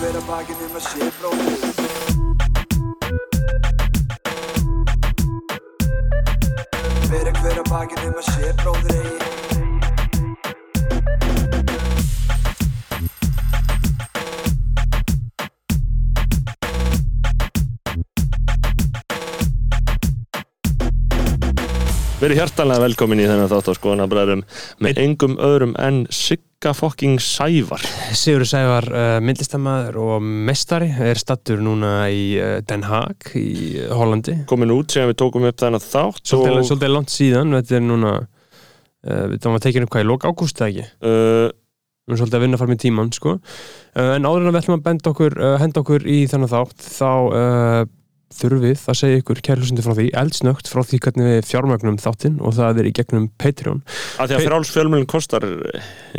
hver að bakinn um að sé bróðir Fyrir hver að bakinn um að sé bróðir eigi. Verið hjartanlega velkomin í þennan þátt á skoðanabræðum með engum öðrum en Sigga fokking Sævar. Sigur Sævar uh, myndlistamæður og mestari er stattur núna í uh, Den Haag í Hollandi. Komin út sem við tókum upp þennan þátt svolítið, og svolítið langt síðan þetta er núna uh, við þannig að tekja upp hvað í lók ágúst eða ekki? Uh, við erum svolítið að vinna fram í tíman sko. en áður en að við ætlum að okkur henda okkur í þennan þátt þá þurfum við að segja ykkur kærlusundi frá því eldsnögt frá því hvernig við fjármögnum þáttinn og það er í gegnum Patreon að því að fráls fjölmjölin kostar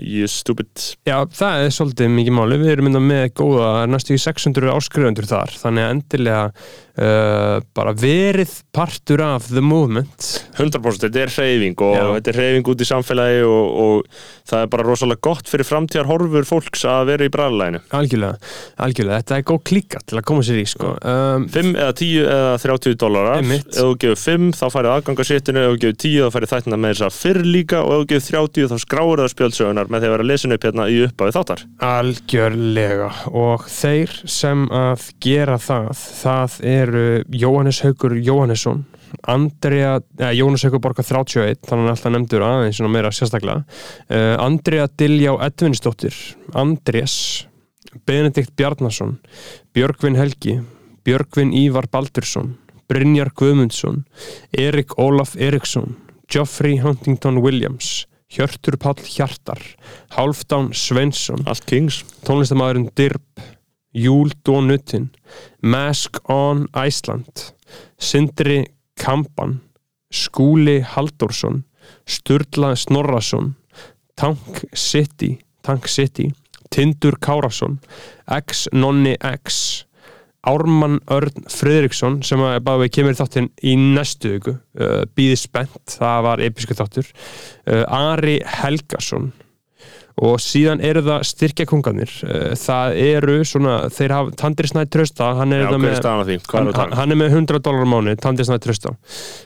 you stupid Já, það er svolítið mikið máli. Við erum mynda með góða, næstu í 600 áskrifundur þar, þannig að endilega uh, bara verið partur af the movement. 100% þetta er hreyfing og Já. þetta er hreyfing út í samfélagi og, og það er bara rosalega gott fyrir framtíðar horfur fólks að vera í bræðalæginu Algjörlega, algjörlega. Þetta er góð klíka til að koma sér í, sko. Um, 5 eða 10 eða 30 dólarar ef þú gefur 5 þá færið aðgangarséttinu ef þú gefur 10 þá færið þættina með þess að fyrr líka og ef þú gefur 30 þá skráir það spjöldsögunar með því að vera lesin upp hérna í upphafi þáttar algjörlega. Og þeir sem að gera það, það eru Jóhannes Haugur Jóhannesson, Andrea, eh, Jóhannes Haugur borgar 31, þannig að alltaf nefndur aðeins svona meira sérstaklega. Uh, Andrea Diljá Edvinsdóttir, Andrés, Benedikt Bjarnason, Björgvin Helgi, Björgvin Ívar Baldursson, Brynjar Guðmundsson, Erik Ólaf Eriksson, Geoffrey Huntington Williams, Hjörtur Páll Hjartar, Hálfdán Svensson, tónlistamæðurinn Dirb, Júl Dónutin, Mask on Iceland, Sindri Kampan, Skúli Halldórsson, Sturla Snorrason, Tank City, Tank City, Tindur Kárasson, X Nonni X, Ármann Örn Friðriksson sem að bara við kemur í þáttinn í næstu viku. Uh, býði spennt, það var episku þáttur. Uh, Ari Helgason og síðan eru það styrkjakungarnir. Uh, það eru svona, þeir hafa Tandri Snæð Trösta, hann er Já, með hann, er hann, hann er með 100 dólar á mánu, Tandri Snæð Trösta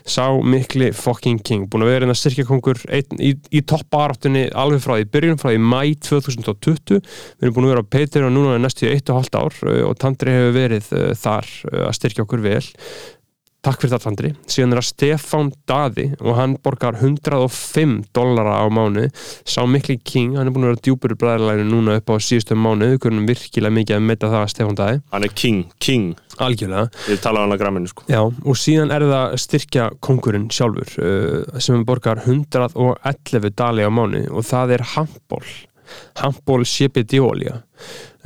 sá mikli fucking king. Búin að vera hérna styrkjakungur einn, í, í toppbaráttunni alveg frá því byrjun frá því mæ 2020 við erum búin að vera á Patreon núna næstu 1,5 ár uh, og Tandri hefur verið uh, þar að styrkja okkur vel Takk fyrir það Tandri. Síðan er það Stefán Daði og hann borgar 105 dollara á mánu. Sá mikli king, hann er búin að vera djúpur í bræðarlæginu núna upp á síðustu mánu. Kunum virkilega mikið að metta það að Stefán Daði. hann er king, king Algjörlega. við talaðum hann að gramminu sko Já, og síðan er það styrkja kongurinn sjálfur uh, sem borgar 111 dali á mánu og það er handból handból CBD-olja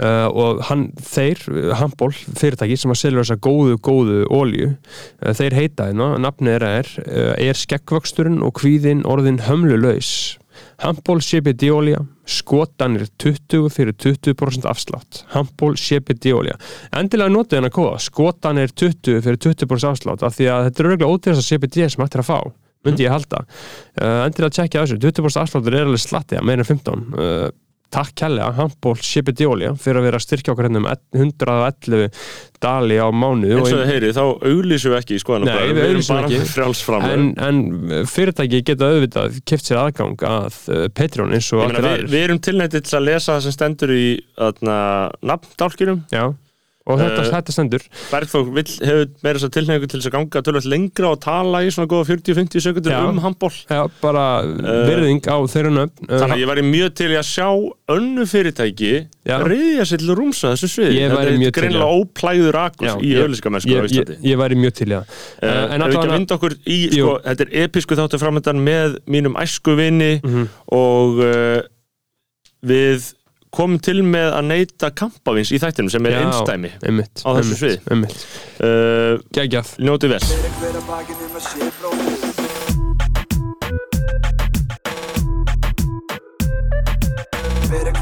uh, og hann, þeir handból fyrirtæki sem að selja þessa góðu, góðu olju, uh, þeir heita hérna, nafnið þeirra er uh, er skeggvöxturinn og kvíðin orðin hömlulaus. Handból CBD-olja skotanir 20 fyrir 20% afslátt. Handból CBD-olja endilega notið hennar kóða skotanir 20 fyrir 20% afslátt af því að þetta er auðvitað ódýrasta CBD sem hægt er að fá myndi ég halda. Uh, endilega tjekkja á þessu, 20% afsláttur er alveg slatti að meira en 15 uh, takk kærlega, handból CBD-olja fyrir að vera að styrkja okkur hérna um 111 dali á mánu eins og þið heyri, þá auglýsum við ekki í skoðan Nei, við bara ekki. en, en fyrirtæki geta auðvitað kipt sér aðgang að uh, Patreon eins og allir við, aðrir. við erum tilnættið til að lesa það sem stendur í nafndálkinum. Já, og þetta, Eh, þetta stendur. Bergþór vill, hefur meira þess að tilnætingu til þess að ganga tölvöld lengra og tala í svona góða 40-50 sekundur um handból Já, bara virðing á þeirra nöfn. Uh, Þannig að ég væri mjög til að sjá önnu fyrirtæki reyðja sér til að rúmsa þessu væri Þetta er greinlega óplæður akus Já, í auðlýsingamennsku á ég, ég, Íslandi. ég væri mjög til Uh, uh, en við ekki að vinda okkur í sko, þetta er episku þáttu framöndan með mínum æsku vini Mhm. og uh, við komum til með að neyta kampavins í þættinum sem er Já. einstæmi einmitt, á þessu sviði. einmitt. uh, Gægjað Njótið vel Fyrir hver að bakinn um að sé bróðir Fyrir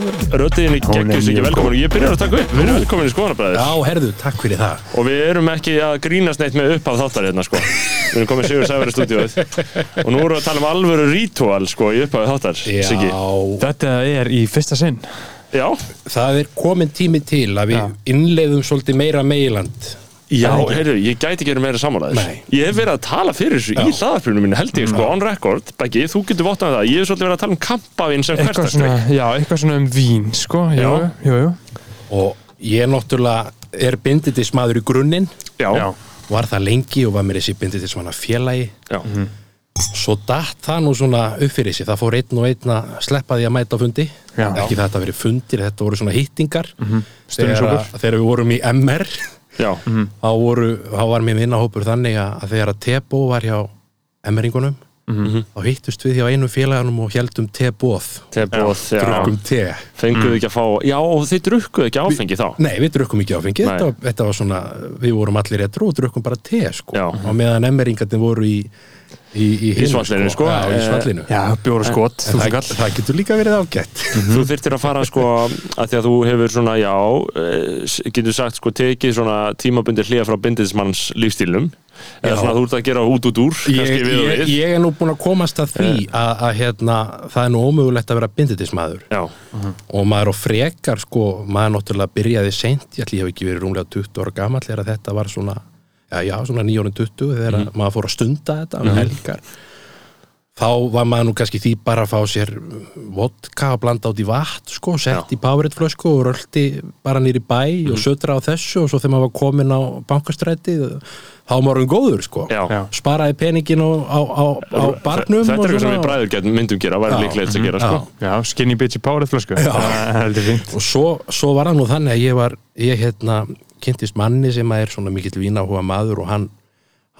Hún er geggjus ekki velkomin. og ég byrjar að taka upp, við erum velkomin í skoðanabræðir Já, herðu, takk fyrir það. Og við erum ekki að grínast neitt með upphaf þáttar hérna sko. Við erum komið Sigur Sævar í stúdíóið. Og nú erum við að tala um alvöru ritual sko í upphaf þáttar, Siggi. Já, Þetta er í fyrsta sinn. Já, það er komin tími til að við innleiðum svolítið meira meiland Já, heyrðu, ég gæti ekki verið meira Nei. Ég hef verið að tala fyrir þessu í hlaðarprunum mínu held ég sko, on record, Beggi, þú getur vottað það. Ég hef svolítið verið að tala um kampavinn sem svona, Já, eitthvað svona um vín sko. Já. jú, jú. Og ég náttúrulega er binditismadur í grunninn. Já, Já. var það lengi og var mér þessi binditismanna félagi já, svo datt það nú svona upp fyrir sig. Það fór einn og einn að sleppa því að mæta á fundi. Já. ekki það að þetta verið fundir, þetta voru svona hittingar. Þegar, Stuðningshópur. að- þegar við vorum í MR já, þá, voru, þá var mér vinnahópur þannig að, að þegar að Tebo var hjá MR-ingunum þá hittust við hjá einu félaganum og heldum já. Drukkum te. Fenguðu ekki að fá, já, og þið drukkuðu ekki áfengi þá? Nei, við drukkum ekki áfengi, þetta, þetta var svona við vorum allir etru og drukkum bara te sko. Já. og meðan emmeringarnir voru í í, í, hinu, svallinu, sko. Í Eh, bjóra skot, En þú það, það getur líka verið ágætt. Þú þyrftir að fara sko að því að þú hefur svona, já eh, getur sagt sko tekið svona tímabundir hlýja frá bindismanns lífstílum eða Já. svona þú ert að gera út út úr ég, og ég, ég er nú búin að komast að því að, að hérna, það er nú ómögulegt að vera binditismadur Já, og maður á frekar sko, maður náttúrulega byrjaði seint, ég ætli ég hef ekki verið rúmlega 20 ára gamall þegar þetta var svona já, já, svona 920 þegar maður fór að stunda þetta um helgar. Þá var maður nú kannski því bara að fá sér vodka að blanda át í vatn sko, sett Já. í Powerade flösku og röldi bara nýri bæ og södra á þessu og svo þegar maður var komin á bankastræti þá var maður um góður sko. Já, sparaði peningin á, á, á, á barnum Þetta er eitthvað sem við bræður getum myndum gera væri Já. líklegast að gera sko. Já. Já, skinny bitch í párið flösku Það heldur fínt. Og svo, svo var það nú þannig að ég var ég hérna kynntist manni sem er svona mikill vínáhuga maður og hann,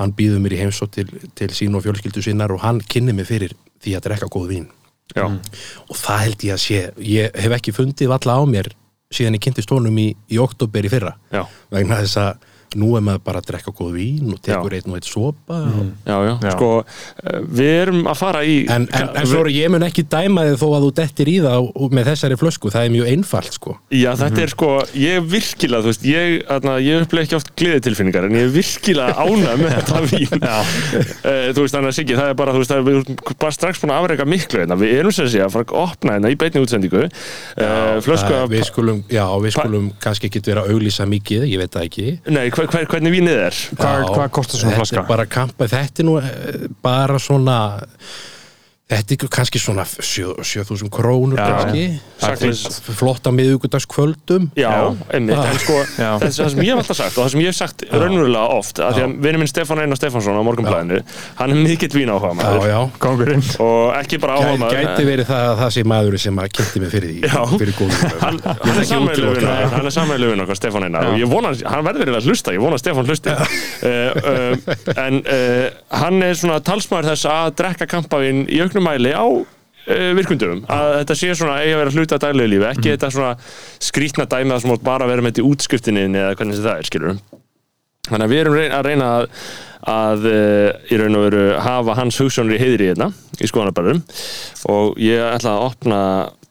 hann býður mér í heimsótt til, til sín og fjölskyldu sinnar og hann kynni mig fyrir því að drekka góð vín. Já, og það held ég að sé ég hef ekki fundið valla á mér síðan ég kynntist honum í, í oktober í fyrra. Já, vegna þess að nú er maður bara að drekka góð vín og tekur Já. einn og einn sopa og, já, já, Já. sko eh, við erum að fara í en, en, en svo er ég mun ekki dæma þig þó að þú dettir í það og- með þessari flösku, það er mjög einfalt sko Já, þetta er sko, ég er virkilega, þú veist, ég, þarna, ég upplega ekki oft gleðitilfinningar en ég er virkilega ánæg með þetta vín. uh, þú veist, þannig að Siggi, það er bara, þú veist, það er, við erum bara strax búin að afreika miklu hérna. Við erum sem sé að fara að opna hérna í beinni útsendingu. Uh, flösku Það- af, við skulum, já, við skulum hver, hver, hvernig vínið er? Hvað- hvað kostar svona þetta flaska? er bara kampa, þetta er nú eh, bara svona þetta er kannski svona 7000 krónur Já. kannski. Sakleys. flott á miðugudagskvöldum Já, einmitt, Já. en sko, Já. það, það sem ég hef alltaf sagt og það sem ég hef sagt raunverulega oft, að því að vinur minn Stefán Einar Stefánsson á morgunblæðinu, hann er mikill vín áhuga já, maður já. Kongurinn og ekki bara áhuga Gæti, maður gæti verið það að það sé maður sem að kynnti mig fyrir því Já. fyrir góðum hann, hann er sammeiluvinn hann er sammeiluvinn okkar Stefán Einar. Og ég vona, hann verður eiginlega að hlusta, ég vona Stefán hlusti. Uh, uh, en uh, hann er svona talsmaður þess að drekka kampavinn í auknum mæli á uh, virkundum, að þetta sé svona eigi að vera hluta af daglegu lífi, ekki þetta svona skrítna dæmi að mátt bara vera með þetta í útskriftinni eða hvernig sem það er, skilur þannig að við erum reyn- að reyna að, að uh, í raun og veru hafa hans hugssjónur í heiðri hérna í skoðanabærum og ég ætla að opna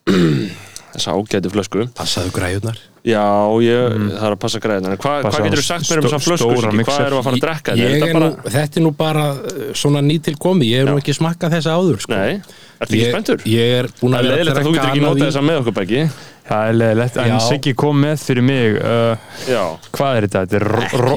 þessa ágætu flösku passaðu græjurnar Já, ég, það er að passa græðina En hvað hva getur þú sagt mér um þessa flösku? Hvað við að fara að drekka? ég þetta? er bara... nú, þetta er nú bara eh, svona nýtil komi, ég nú Já. ekki smakkað þessa áður sko. Nei, ertu ekki ég, spenntur? ég er búin Það að er vera leiðilegt að þú getur ekki notað þessa með okkur beggi Það er leðilegt, en. Siggi kom með fyrir mig uh, Hvað er þetta? Þetta er ro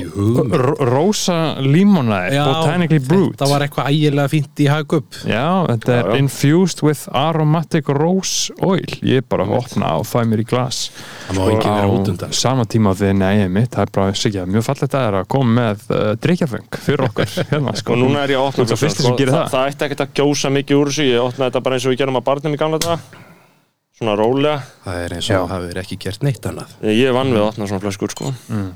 ro rosa limonade Botanically brewed þetta var eitthvað ægilega fínt í hagup Já, þetta er Já, já. infused with aromatic rose oil. Ég er bara að opna og fæ mér í glas. Það má ekki vera út undan. Sama tíma á því, nei, mitt, það er bara Siggi, mjög fallegt að það er að koma með uh, drikkjafeng fyrir okkur. Hérna, sko. og núna er ég að opna það, það. ætti ekkert að gjósa mikið úr þessu. Ég opnaði þetta bara eins og við gerum að barnum í gamla þetta Svona rólega. Það er eins og það hefur ekki gert neitt annað. Ég vann við að opna svona flöskur sko. Mm.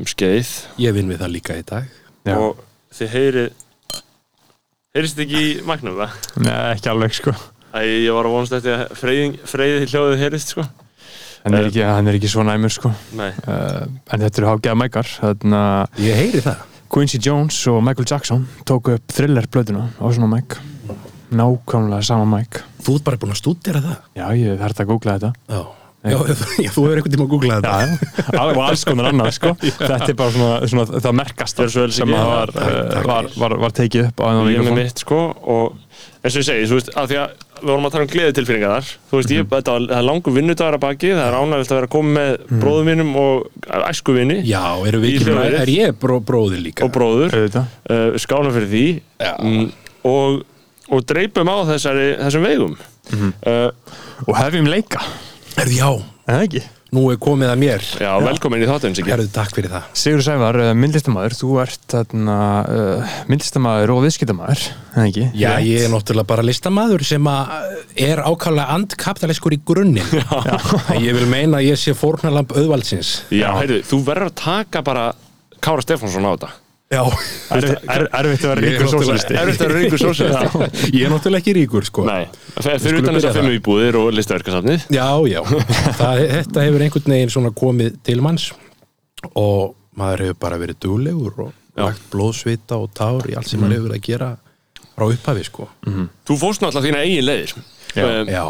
Um skeið. Ég vinn við það líka í dag. Já. Og þið heyrið Heyrist ekki í magnum það? Nei, ekki alveg, sko. Æ, ég var að vonast eftir að freyðið hljóðið heyrist sko. Hann er ekki, hann er ekki svo næmur, sko. Nei, uh, En þetta eru hágæða mækar. Ég heyri það. Quincy Jones og Michael Jackson tóku upp thriller blöðuna á svona mæk nákvæmlega sama mæk Þú ert bara búin að stúdera það. Já, ég þarf að googla þetta. Já, já, já þú hefur einhvern tíma að googla þetta. Já, alveg og alls konar annað sko. Þetta er bara svona, svona það merkast Gjörðu svo vel, sem var, uh, var, var, var tekið upp á með mikrofón. mitt sko og eins og ég segi, þú veist, að því að við vorum að tala um gleði tilfinningar þar þú veist, ég, þetta var, það er langur vinnudagar að baki það er ánægilegt að vera að koma með bróðum mínum og æsku vinni Já, eru við ekki. Er ég bró, bróðir líka? og bróður. Auðvitað. uh, skálum fyrir því. Já. mm, og, og dreipum á þessari, þessum vegum uh, Og hefjum leika, Herðu, já, það ekki? Nú er komið að mér. Já, velkomin í Siggi. Herðu, takk fyrir það. Sigur Sævar, uh, myndlistamæður, þú ert þarna, uh, myndlistamæður og viðskiptamæður, það ekki? Já, ég er náttúrulega bara listamaður sem er ákvæmlega andkapitalískur í grunninn. Ég vil meina að ég sé fórnalamb auðvaldsins. Já, heyrðu, þú verður að taka bara Kára Stefánsson á þetta Já, Erfitt er, erfitt að vera er ríkur sósalisti. Erfitt að vera ríkur sósíalisti. ég er náttúrulega ekki ríkur sko. Nei, fyrir utan þess að fimm íbúðir og listaverkasafnið. Já, já, það, þetta hefur einhvern veginn svona komið til manns og maður hefur bara verið duglegur og lagt blóðsvita og tár í allt sem maður hefur verið að gera frá upphafi sko. Þú fórst náttúrulega þína eigin leiðir. Já. Um, Já,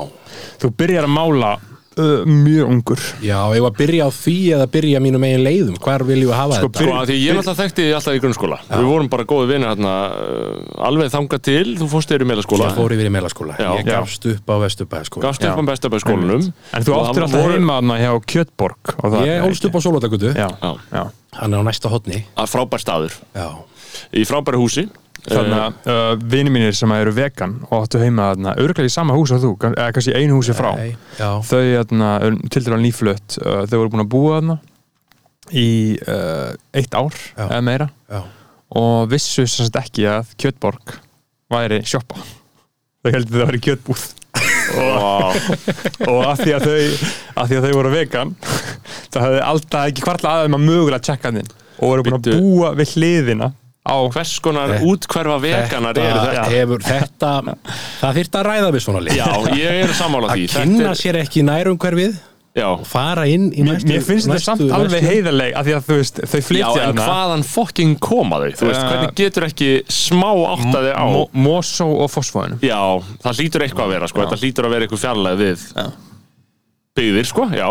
Þú byrjar að mála uh, mjög ungur. já, ég var að byrja á því eða byrja mínum eigin leiðum, hvar viljum við hafa Sko, þetta? Sko, að því ég náttúrulega þekkti þig alltaf í grunnskóla. Við vorum bara góði vinir hérna uh, alveg þangað til, þú fórst yfir í meðlaskóla Ég fór yfir í meðlaskóla, Já. ég gafst upp á Vesturbæðaskóla Gafst upp á bestabæðskólanum En þú áttir alltaf heima þarna hjá Kjötborg. Ég ólst upp á Já, Já. já. hann er á næsta hotni að frábær staður. Já, í frábæri húsi Þannig að uh, vini mínir sem eru vegan og áttu heima þarna, örgulega í sama hús og þú, eða kannski einu húsi frá. Nei, já, Þau þarna, eru til dæla nýflutt, uh, þau voru búin að búa þarna í uh, eitt ár Já. eða meira já og vissu sem sagt ekki að Kjötborg væri sjoppa. Þau heldur það væri kjötbúð. wow. og að því að þau, að því að þau voru vegan það hefði alltaf ekki hvartla aðeins að mögulega tjekka þinn og voru búin að búa við hliðina á hvers konar Þetta- útkverfa veganar eru þetta hefur þetta? það þyrft að ræða við svona lið. Já, ég er sammála því. Að kynna Þetta sér ekki nærumhverfið Já, fara inn í næstu mér finnst þetta næstu samt alveg verslun. heiðarleg að því að þú veist, þau flytja þarna hvaðan fokking koma þau? Þú veist, Uh, hvernig getur ekki smá áttaði á? Mo- Mosó og Fossfóðinu Já, það hlýtur eitthvað að vera, sko. Þetta hlýtur að vera eitthvað fjarlæð við byggðir, sko, já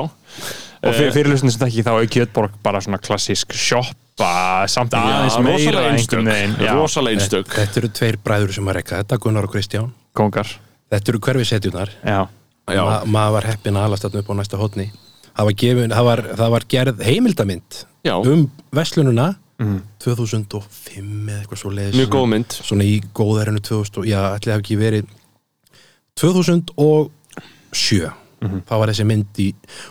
og fyrir, fyrir lustin sem ekki þá er Kjötborg bara svona klassísk shoppa samt aðeins Já, meira rosalega einstök. Þetta eru tveir bræður sem að rekka þetta Gunnar og Kristján. Kongar. Þetta eru Já, Ma, maður var heppin að alast þarna upp á næsta hotni það var, gefin, það var, það var gerð heimildamind já, um verslununa 2005 eða eitthvað svo leiðis mjög góð mynd. Svona í góðærinu 2000 og- já, ætli hafi ekki verið 2007 þá var þessi mynd í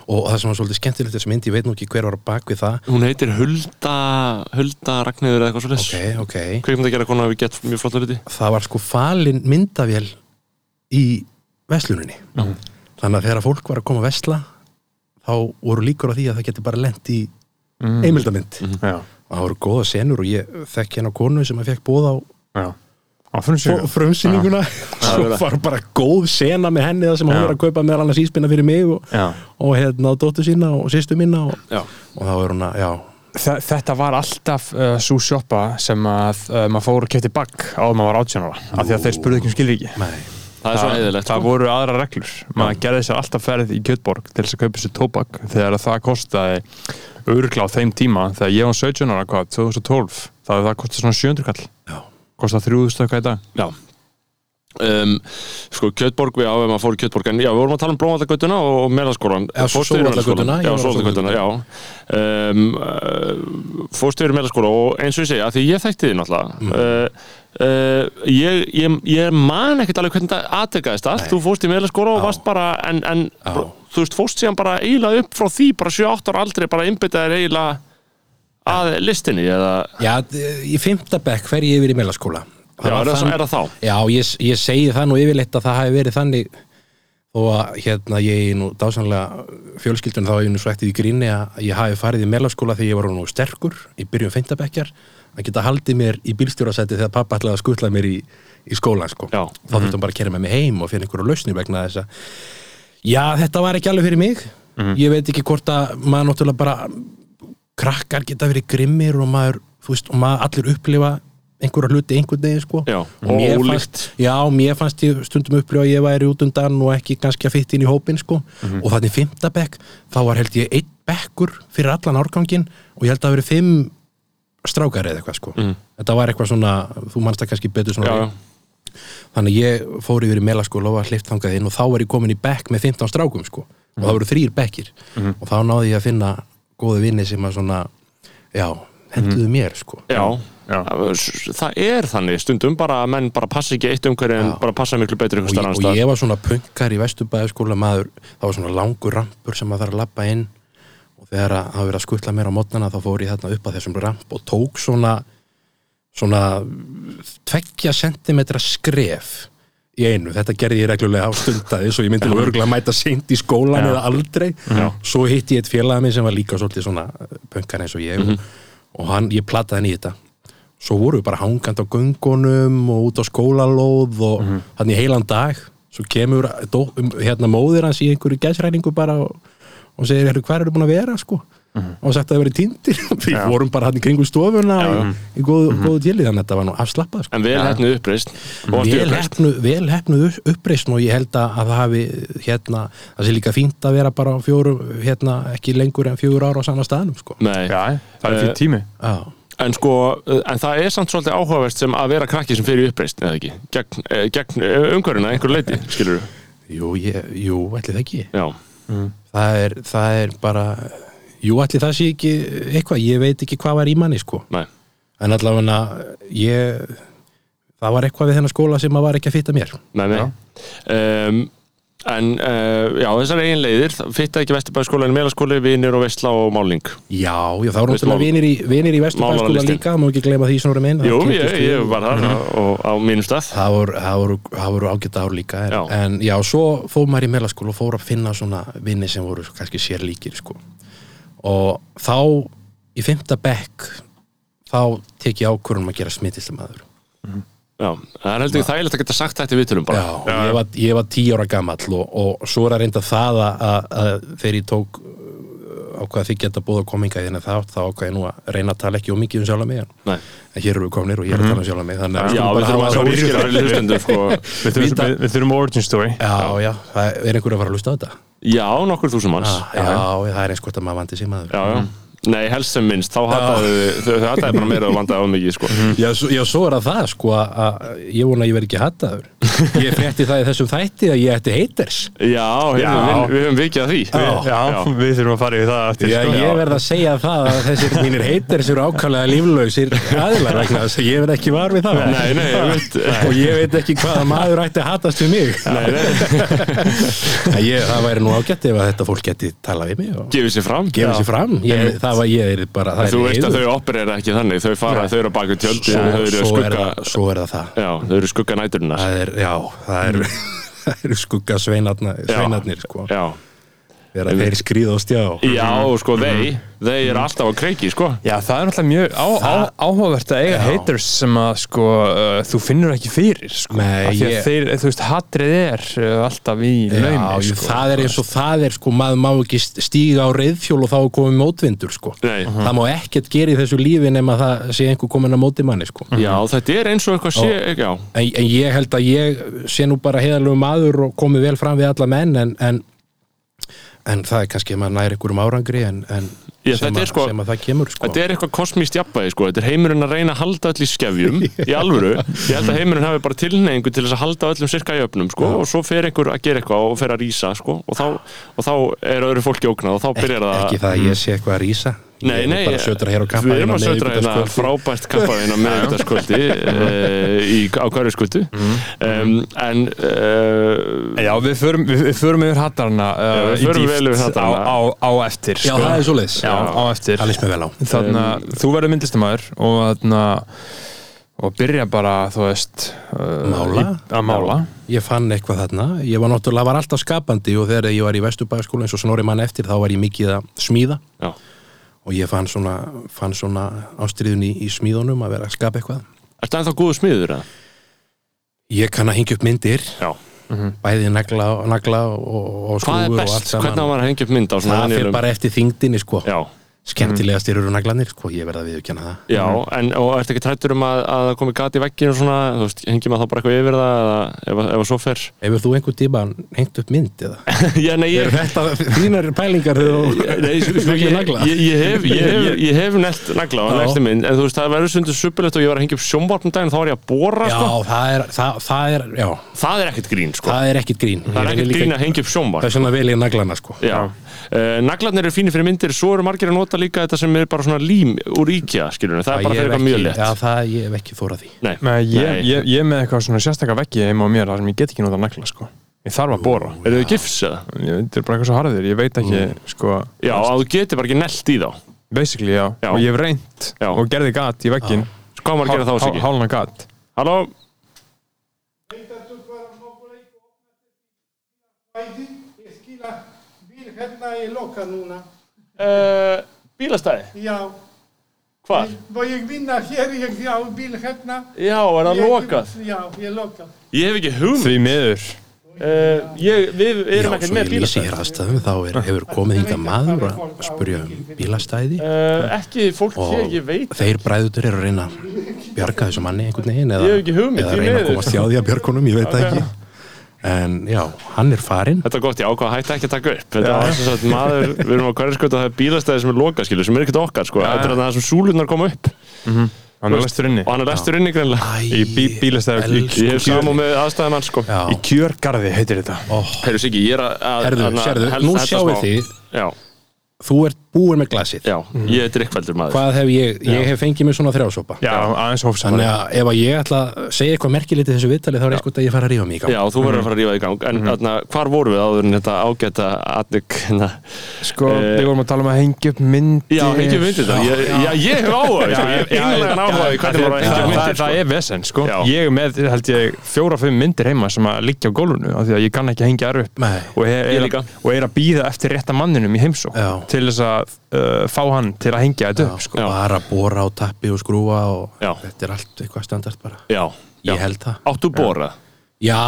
og það sem var svolítið skemmtilegt þessi mynd, ég veit nú ekki hver var bak við það. Hún heitir Hulda Hulda Ragnhildur eða eitthvað svo ok, ok, Kveikmynd að gera konar við gett mjög flotta hluti. Það var sko falin myndavél í vesluninni þannig að þegar fólk var að koma að vesla þá voru líkur á því að það geti bara lent í Mm. heimildamind já, og það voru góða senur og ég þekki hérna konu sem að fekk bóð á já. Frumsýninguna. Svo var bara góð sena með henni það sem hún var að kaupa meðal annars íspinna fyrir mig og, og hérna dóttu sína og sýstu mína og, og þá er hún að, já, Þa- Þetta var alltaf uh, svo sjoppa sem að uh, maður fór og kefti bagg á að maður var átjánara af því að þeir spurðu ekki um skilríki. Nei. Það er svo heiðilegt það sko. voru aðra reglur. Maður gerði sér alltaf ferð í Kjötborg til þess að kaupa sér tóbak þegar það kostaði örgla á þeim tíma þegar ég var 17 ára, hvað, 2012 það, það kostaði svona 700 kall 3000 eitthvað í dag. Já. Um, Sko, Kjötborg, við áfum að fór í Kjötborg En já, við vorum að tala um Blómallagötuna og Melaskólan Já, Sólvallagötuna, Já, Sólvallagötuna, já. Um, uh, Fórstu yfir Melaskóla og eins og ég segja, því ég þekkti þið náttúrulega Mm. uh, uh, ég, ég, ég man ekkert alveg hvernig það aðtekaðist allt Nei. Þú fórst í Melaskóla og varst bara En, en þú veist, fórst síðan bara eiginlega upp frá því bara 7-8 ára aldrei, bara innbyttaðir eiginlega að listinni eða, já, í fymta bekk fer ég yfir í meðlaskóla já, er, það, er það þá? já, ég, ég segi það nú yfirleitt að það hafi verið þannig þó að hérna ég nú dásanlega fjölskyldun þá ég nú svo eftir í gríni að ég hafi farið í meðlaskóla þegar ég var nú sterkur í byrjun fymtabekkjar að geta haldið mér í bílstjórasæti þegar pappa ætlaði að skutla mér í, í skólan sko. Þá þurfti hann bara að kera með mig heim og finna einhverju lausni vegna þess að já, þetta var ekki alveg fyrir mig. Ég veit ekki hvort að maður náttúrulega bara krakkar geta verið grimmir og maður, þú veist, og maður allir upplifa einhverja hluti einhvern veginn sko. Já, og mér fannst, já, mér fannst ég stundum upplýja að ég væri út undan og ekki kannski að fytta inn í hópin sko. Mhm. og þannig fymta bekk, þá var held ég einn bekkur fyrir allan árgangin og ég held að það verið fimm strákar eða eitthvað sko. Þetta var eitthvað svona, þú manst það kannski betur svona Mhm. Já, já. þannig ég fór yfir í melaskóla og var hlift þangað inn og þá var ég komin í bekk með 15 strákum sko. Og það voru þrýr bekkir. Og þá náði ég að finna góðu vinni sem að svona já, henduðu mér sko. Já, Já. það er þannig stundum bara að menn bara passa ekki eitt umhverju en bara passa miklu betur og, ég, og ég var svona punkar í vesturbæðaskóla maður, það var svona langur rampur sem maður þarf að lappa inn. Og þegar að það verið að skutla mér á mótnana þá fór ég þarna upp að þessum ramp og tók svona svona tveggja sentimetra skref í einu, þetta gerði ég reglulega á stundaði svo ég myndi örgulega að mæta seint í skólan eða aldrei, svo hitti ég eitt félagið minn sem var líka svolítið svona punkar eins og ég og, og hann, ég plataði hann í þetta. Svo voru við bara hangand á göngunum og út á skólalóð og mm hann í heilan dag svo kemur dó, hérna móðir hans í einhverju gæsræningu bara og, og segir, hvað eru búin að vera sko og sagt að það verið týndir. Við vorum bara hann í kringu stofuna í, í góðu, góðu tjeli þannig að þetta var nú afslappað sko. En vel hefnuð uppreist varstu vel uppreist. hefnuð, vel hefnuð upp- uppreisn og ég held að að það hafi hérna, það sé líka fínt að vera bara á fjóru, hérna, ekki lengur en fjögur ára á sama staðnum sko. Nei, Já, það er Eh, fyrir tími. Já. en sko, en það er samt svolítið áhugavert sem að vera krakki sem fyrir uppreist, eða ekki? Gegn, eh, gegn umhverjuna einhver leiti, skilur Jú, ég, jú, ætli það ekki. Já, það er, það er bara jú, ætli það sé ekki eitthvað, ég veit ekki hvað var í manni sko. Nei. En allavega ég það var eitthvað við þennan skóla sem að var ekki að fitta mér. Nei, nei. Um, en uh, já, þessar eigin leiðir fitta ekki Vesturbæðskóla en meðlaskóli, vinir og veistla og máling. Já, já það voru náttúrulega vinir í, vinir í Vesturbæðskóla líka, má ekki gleyma því snorri minn. Það Jú, ég, ég var þar og á mínum stað. Það voru, það voru, það voru ágæta ár líka en Já. en já, svo fór maður í meðlaskóla og fór að finna svona vinni sem voru kannski sér líkir sko. Og þá í fymta bekk þá tek ég ákvörðum að gera smittistamæður Já, það er heldur þægilegt að geta sagt þetta í viðtölum bara. Já, og ég var, ég var tíu ára gamall og, og svo er að reynda það að, að, að þegar ég tók uh, ákvað þið geta búið að kominga í þennan þátt þá ákvað ég nú að reyna að tala ekki um mikið um sjálf mig. En hér eru við komnir og ég er að tala um sjálf mig þannig að Já, skulum við bara þurfum hafa að hreinu. fyrir hlustendur sko. Við þurfum origin story. Já, já, það er einhver að fara að hlusta á þetta Já, nokkur þúsum manns. Já, já, það er eins gott að maður vandi sig maður. Já, já. Nei, helst sem minnst, þá hataðu þau hataðu bara meira og vandaði á mikið sko. Já, svo, já, svo er það það sko að, að ég vona að ég verð ekki hattaður Ég frétti það í þessum þætti að ég ætti haters. Já, Já. við, við höfum vikið að því. Já, við þurfum að fara í það eftir Já, sko. ég verð að segja það að þessir mínir haters eru ákvæmlega líflausir aðilar vegna þess að ég verð ekki var við það. Nei, nei, ég veit. Og ég veit ekki hvaða maður ætti að hatast við mig. Nei, nei, En ég, það væri nú ágætt ef að þetta fólk geti talað við mig og gefið sér fram. gefa sér fram. Ég, það var ég er bara það Þú er veist að þau operera ekki þannig. Þau fara, þau eru baku tjöldi svo, Þau eru er skugga er það. Já, eru skugga næturinnar það er, já, það er það eru skugga sveinarnir, sveinarnir sko, Já, þegar þeir skrýða á stjá já sko, þeir Þeir eru alltaf á kreiki, sko Já, það er náttúrulega mjög á, á, áhugavert að eiga Já. haters sem að sko, uh, þú finnur ekki fyrir sko. Nei, Af því að ég- þeir, þú veist, hatrið er uh, alltaf í laumi sko. það er eins og það er sko, maður má ekki stíga á reyðfjól og þá komið mótvindur sko. Nei. það má ekkert gera í þessu lífi nema það sé einhver komin að móti manni sko. Já, þetta er eins og eitthvað sé Já, en, en ég held að ég sé nú bara heiðalegu maður og komið vel fram við alla menn en, en, en það er kannski að maður næri einhverjum árangri en, en Já, sem, þetta er að, sko- sem að það kemur sko. Þetta er eitthvað kosmíst jafnvægi, sko. Þetta er heimurinn að reyna að halda öll í skefjum Í alvöru. Ég held að heimurinn hafi bara tilneyingu til þess að halda öllum sirka í öfnum, sko. Og svo fer einhver að gera eitthvað og fer að rísa, sko. Og þá, og þá er öðru fólki ógnað og þá byrjar það ekki það að ég sé eitthvað að rísa. Nei, nei, er við erum að sötra hérna frábært kappaðina meðvitaðskvöldi uh, á hverju skvöldu um, en uh, Já, við förum, við, förum yfir hattarna uh, við í hattarana. á, á, á eftir já, sko. það er svoleiðis Já, á eftir. Það líst mér vel á. Þannig að þú verður myndlistamæður og þarna og byrja bara, þú veist uh, Mála? í, að mála. Ég fann eitthvað þarna, ég var náttúrulega var alltaf skapandi og þegar ég var í Vesturbæðaskóla eins og snorri mann eftir þá var ég mikið að smíða. Já, og ég fann svona, fann svona ástriðun í, í smíðunum að vera að skapa eitthvað. Ertu ennþá góðu smiður? eða? ég kann að hengja upp myndir. Já bæði nagla, nagla og, og Hvað er skrúfur og best? allt saman. Hvernig á maður að hengja upp mynd á svona það fyrir bara eftir þingdinni sko. Já, skemmtilegast eru naglanir, sko, ég verða að viðurkenna það. Já, en og ertu ekki trættur um að, að það komi gat í vegginu og svona, þú veist, hengi maður þá bara eitthvað yfir það eða ef, ef að svo fer? Hefur þú einhvern tíma hengt upp mynd eða? Já, nei, ég, Er þetta þínar pælingar þegar þú Nei, sko, sko, ekki ég, nagla? ég, ég hef, ég, hef, ég hef nelt nagla og Já. nelti minn, en þú veist, það verður sundur suppulegt og ég var að hengja upp sjónvarpum daginn, þá var ég að bóra, Já, sko. það er, það, það er, er er er er uh, naglarnir eru fínir fyrir myndir svo eru margir að nota líka þetta sem er bara svona lím úr íkja, skilur það er bara fyrir eitthvað mjög létt Já, það, ég hef ekki þórað því Nei, Nei, ég, Nei. ég, ég er með eitthvað svona sérstakka veggi heima á mér þar sem ég get ekki nota nagla sko. ég þarf að bóra eru þau gifs eða? þetta er bara eitthvað svo harðir, ég veit ekki sko, Já, að þú getur bara ekki nelt í þá basically já. Já. og ég hef reynt Já. og gerði gat í veggin Hvað maður að gera þá sig ekki? hálna gat Halló? Ég skila bíl hérna í loka núna. Uh, bílastæði? Já. Hvar? Og ég vinna hér, ég á bíl hérna. Já, er það lokað? Já, ég lokað. Ég hef ekki hugmynd því miður uh, ég, Við erum Já, ekkert svo með ég lýsi bílastæði hér aðstæðum þá er, hefur komið hinga maður að spurja um bílastæði uh, Ekki fólk hér, ég veit þeir bræðutur eru að reyna að bjarga þessu manni einhvern veginn eða, Ég hef ekki hugmynd, eða því reyna að komast hjá því að björgunum, ég veit það ekki en já, hann er farinn. Þetta er gott, ég ákvað að hætta ekki að taka upp. Þetta var sem sagt maður, við erum á hverju sko það er bílastæði sem er lokað, skilur, sem er ekkert okkar sko. Þetta er það sem súlunar koma upp. Hann er lestur inni. og hann er lestur inni greinlega í bí, bílastæði Ég hef samúð með aðstæðan hans sko. Í kjörgarði heitir þetta. Heyrðu Siggi, ég er að- að herðu, að- sérðu, nú hella sjáu smá. þið Já, þú ert búin með glasið. Já, ég er drikkveldur maður. Hvað hef ég, ég hef fengið mér svona þrjásopa já, aðeins þannig hófsamari að ef að ég ætla að segja eitthvað merkilegt í þessu viðtali þá er eitthvað að ég fara að rífa mig í gang. Já, þú verður að fara að rífa í gang. En þarna, hvar vorum við áður en þetta ágæta atnik hérna? sko, Eh, við vorum að tala um að hengja upp myndir. Já, hengja myndir þetta ég, Já, ég hef áhuga sko. Það, það, það sko. er vesen sko. Já. ég með, held ég, fjóra-fimm myndir heima sem að liggja á gólfinu af því að ég kann ekki að hengja að Já. að uh, fá hann til að hengja þetta upp sko. Já. bara bóra á tappi og skrúa og Já. þetta er allt eitthvað standart bara. Já, já. ég held það. Áttu borað? já,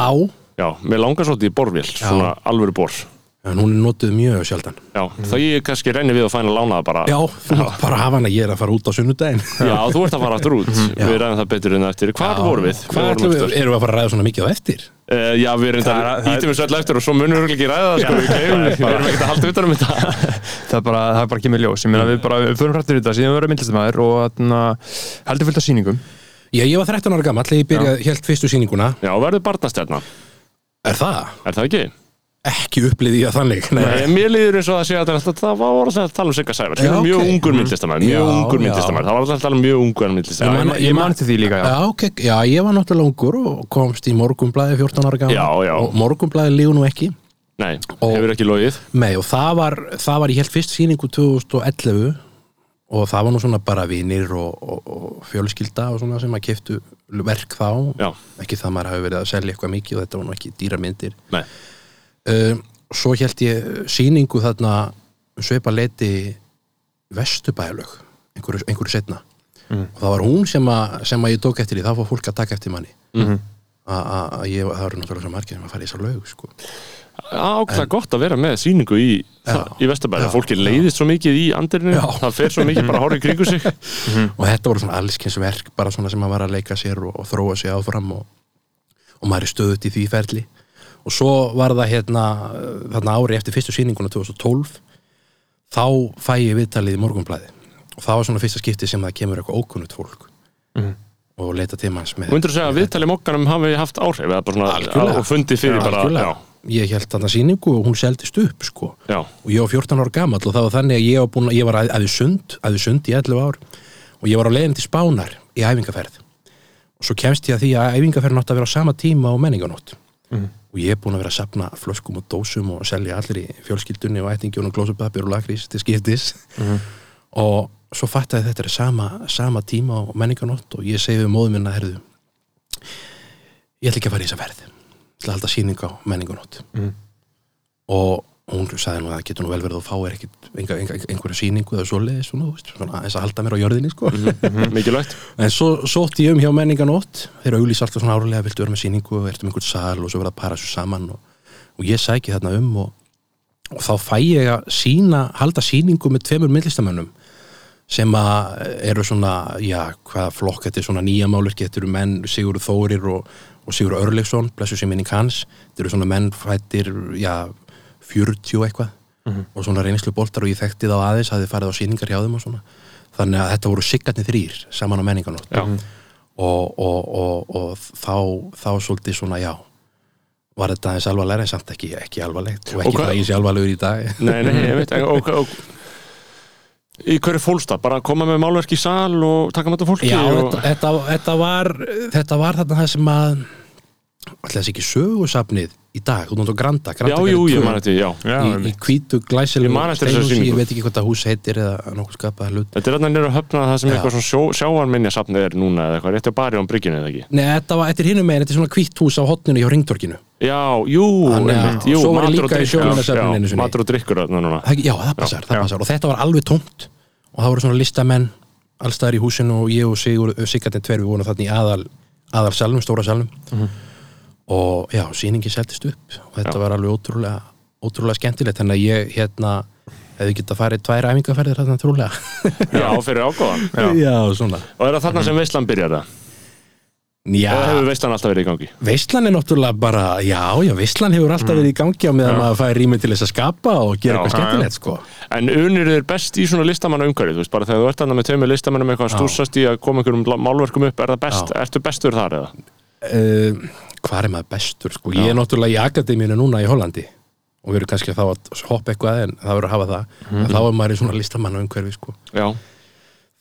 Já, mér langar svolítið í borvél Svona alvöru bor. En hún er notuð mjög sjaldan. Já, þá ég kannski renni við að fæna lána það bara. Já, þú mátt bara hafa hana, ég er að fara út á sunnudaginn. Já, þú ert að fara aftur út. Við ræðum það betur en eftir. Hvar vorum við? hvað vorum við, eftir. erum við að fara að ræða svona mikið á eftir Uh, já, við erum er- þetta Ítum við svo eftir og svo munum við ekki ræða það sko, Við gleymum- við erum ekkert að halda utan um þetta. Það er bara, það er bara kemur ljós. Ég meina við bara, við förum hrættur í þetta síðan við verðum myndlistamæður og þarna, heldur fullt af sýningum. Já, ég var 13 ára gammal, þegar ég byrjaði helt fyrstu sýninguna. Já, verður barnastjarna. Er það? Er það ekki? Ekki upplýði ég að þannig Nei. Nei, mér líður eins og það sé að það var alltaf að tala um Sigga Sævar. Já, mjög ungur myndlistamæður, mjög Já, ungur myndlistamæður það var alltaf að tala um mjög ungur myndlistamæður ég, man- ég man til því líka já. Já, ok, já, ég var náttúrulega ungur og komst í morgunblæði 14 ára já. og morgunblæði lígu nú ekki. Nei, Og- hefur ekki logið. Nei, og það var, það var ég held fyrst sýningu 2011 og það var nú svona bara vinir og, og, og fjölskylda og svona sem að keftu verk þá. Já, ekki það maður hafi verið að selja eitthvað mikið og þetta var nú ekki dýra myndir. Nei, um, svo held ég sýningu þarna sveipa leiti vestubæðalög einhverju, einhverju setna og það var hún sem að, sem að ég tók eftir í þá fór fólk að taka eftir manni. Mm að ég, það eru náttúrulega svo margir sem að fara í þessar lög sko. ákveða gott að vera með sýningu í, í Vesturbæri, já, fólki leiðist svo mikið í andirinu, Já. það fer svo mikið bara að horfa í kringu sig. Og þetta voru svona allskins verk bara svona sem að var að leika sér og, og þróa sig áfram og, og maður er stöðut í því ferli og svo var það hérna þarna ári eftir fyrstu sýninguna 2012 þá fæ ég viðtalið í morgunblæði og það var svona fyrsta skipti sem það kemur eitthvað ókunnut fólk og leita til manns með og myndur þú segja að viðtali mokkanum hafi haft áhrif og fundið fyrir bara Algjörlega. ég held þarna sýningu og hún seldist upp sko. Já, já, og ég var 14 ára gamall og það var þannig að ég var, búin, ég var að, aðeins sund, aðeins sund í 11 ár. Og ég var á leiðin til Spánar í æfingaferð. Og svo kemst ég að því að æfingaferðin átti að vera á sama tíma og menninganótt og ég er búin að vera að sapna flöskum og dósum og selja allir í fjölskyldunni og ættingjón og glósupapir og lakrís til skiptis. Og svo fattaði að þetta er sama, sama tíma og menninganótt og ég segi við móðum minna herðu ég ætla ekki að fara í þessa ferð. Ég ætla að halda sýning á menninganótt og hún sagði nú að það getur nú vel verið að fá er ekkit einhverja sýningu eða svoleiðis svona, eins að halda mér á jörðinni sko. mikilvægt. En svo sótti ég um hjá menninganótt þeir auðlýs alltaf svona árlega, viltu vera með sýningu? Og ertu með einhvern sal? Og svo verða að para svo saman og, og ég sæki þarna um og, og þá fæ ég að sína, halda sýningu með tveimur myndlistamönnum sem að eru svona, já, hvað flokk þetta er svona nýja málverki, þetta eru menn Sigurður Þórir og, og Sigurður Örlegsson blessu sem minning hans, þetta eru svona menn fættir, já, 40 og eitthvað og svona reynslu boltar og ég þekkti þá aðeins að þið farið á sýningar hjá þeim og svona. Þannig að þetta voru siggarnir þrýr saman á menninganótt Já. og, og, og, og þá, þá svolítið svona, já var þetta aðeins alvarlega en samt ekki, ekki alvarlegt og ekki það ég sé alvarlegur í dag. Nei, nei, ég veit ekki og, og, Í hverju fólst það? Bara að koma með málverk í sal og taka með þetta fólki Já, og... þetta, þetta, þetta var þetta var þarna það sem að alltaf þessi ekki sögusafnið í dag, út á Granda, Granda Já, jú, ég man þetta, já. Já, í, í eftir þessari steinhúsi, ég veit ekki hvað það hús heitir eða nokkuð skapaða hlut Þetta er þarna nýra höfna það sem Já. eitthvað svona sjó, sjávarminjasafnið er núna eða eitthvað, rétti á bari án bryggjunni eða ekki? Nei, þetta var, þetta er hinum megin, þetta er svona hvítt hús á hotninu hjá Ringtorkinu Já, jú, einmitt, jú matur og sinni. Matur og drikkur þarna núna. Það- Já, það passar, það passar. Og þetta var alveg tómt. Og það voru svona listamenn allstaðar í húsinu og ég og Sigur Sigardin tver við vorum þarna í aðal, aðal salnum, stóra salnum og já, sýningi seldist upp og þetta Já. var alveg ótrúlega ótrúlega skemmtilegt, þannig að ég hérna hefði getað farið tvær æfingaferðir þarna trúlega Já, fyrir ágóðan já, svona Og er það þarna sem veislan byrjar það? Já, Eða hefur veislan alltaf verið í gangi? Veistlan er náttúrulega bara, já, já, Veistlan hefur alltaf verið í gangi á meðan maður fær rými til þess að skapa og gera Já, eitthvað já, skemmtilegt, sko. En unir er best í svona listamanna umhverju, þú veist, bara þegar þú ert þarna með tveimur listamannum eitthvað að Já. stúsast í að koma einhverjum málverkum upp, er það best, Já. ertu bestur þar eða? Uh, hvað er maður bestur, sko? Ég er náttúrulega í akademíinu núna í Hollandi og við erum kannski þá að hoppa eitthvað en það verður að hafa það. Mhm. En þá er maður í svona listamanna umhverfi, sko. Já,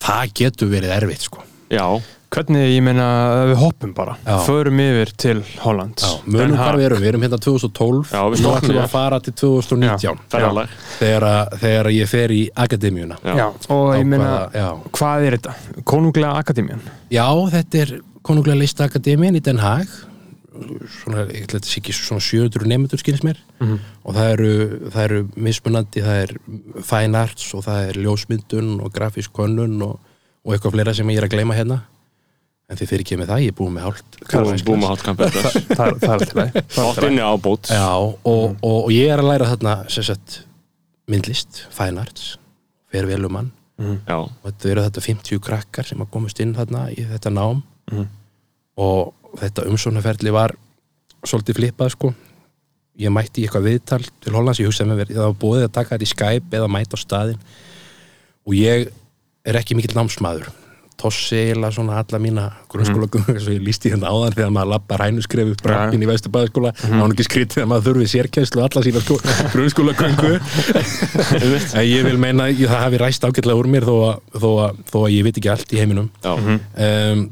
Það getur verið erfitt, sko. já, Hvernig, ég meina, við hoppum bara Já. Förum yfir til Hollands Já, munum Den hvað við erum, við erum hérna 2012 Já, við nú ætlum við að fara til 2019 ferðalag þegar, að- þegar ég fer í akademíuna. Já. Já, og ég meina, já. hvað er þetta? Konunglega Akademían Já, þetta er konunglega listakademíin í Den Haag svona, ég ætla að þetta sé ekki svona 700 nefndur skilins mér. Og það eru, það eru mismunandi, það er fine arts og það er ljósmyndun og grafísk könnun og, og eitthvað fleira sem ég er að gleyma hérna. En þið fyrir ekki með það, ég er búið með hálft búum að hátt kampið Það er alltaf leið Hátt inni á bót. Já, og, og, og ég er að læra þarna sagt myndlist, fine arts fer vel um hann Já, og þetta eru þetta 50 krakkar sem að komast inn þarna í þetta nám. Og þetta umsóknarferli var svolítið flippað sko. Ég mætti í eitthvað viðtal til Hollands ég hugsaði með mér, það var búið að taka þetta í Skype eða mæta á staðinn. Og ég er ekki mikill námsmaður. Tossi eiginlega svona alla mína grunnskóla eins og ég lísti hérna áðan þegar maður lappar hænuskref upp brampin í Vesturbæðaskóla mm -hmm. ekki skrítið að maður þurfi sérkjænslu alla sína sko, grunnskóla en ég vil meina að það hafi ræst ágætlega úr mér þó að, þó, að, þó að ég veit ekki allt í heiminum. Um,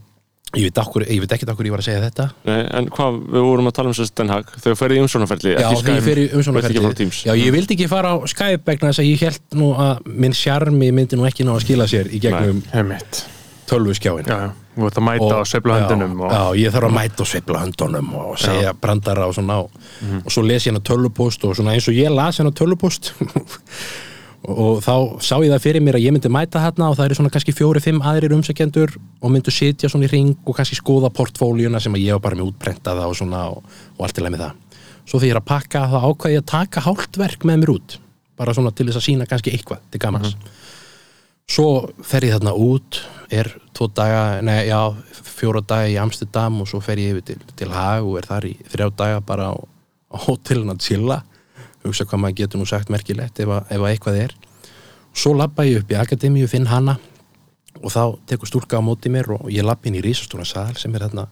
ég veit, okkur, ég veit ekkert okkur ég var að segja þetta. Nei, En hvað, við vorum að tala um Haag. Þegar þú ferði í umsónaferli Já, þegar ég fer í Veit ekki frá umsóknarferli Teams. Já, ég vildi ekki fara á Skype vegna þess að ég held nú að minn sjarmi myndi nú ekki ná að skila sér í gegnum tölvuskjáin Já, já, þú ert að mæta á sveifla höndunum já, já, ég þarf að mæta og sveifla höndunum og segja brandara og svona og, og svo les ég hérna tölvupóst og svona eins og ég las hérna tölvupóst og, þá sá ég það fyrir mér að ég myndi mæta hérna og það eru svona kannski fjóri-fimm aðrir umsækjendur og myndu sitja svona í ring og kannski skoða portfóljuna sem að ég var bara með útprentaða og svona og, og allt í leið með það. Svo þegar ég er að pakka þá ákvað ég að taka hálft verk með mér út bara svona til þess að sína kannski eitthvað til gamans. Svo fer ég þarna út er tvo daga, nei já fjóra daga í Amsterdam og svo fer ég yfir til, til Haag og er þar í þrjá daga bara á, á að hugsa hvað maður getur nú sagt merkilegt ef, að, ef að eitthvað er. Svo labba ég upp í akademíu, finn hana og þá tekur stúlka á móti mér og ég labba inn í rísastóna sal sem er þarna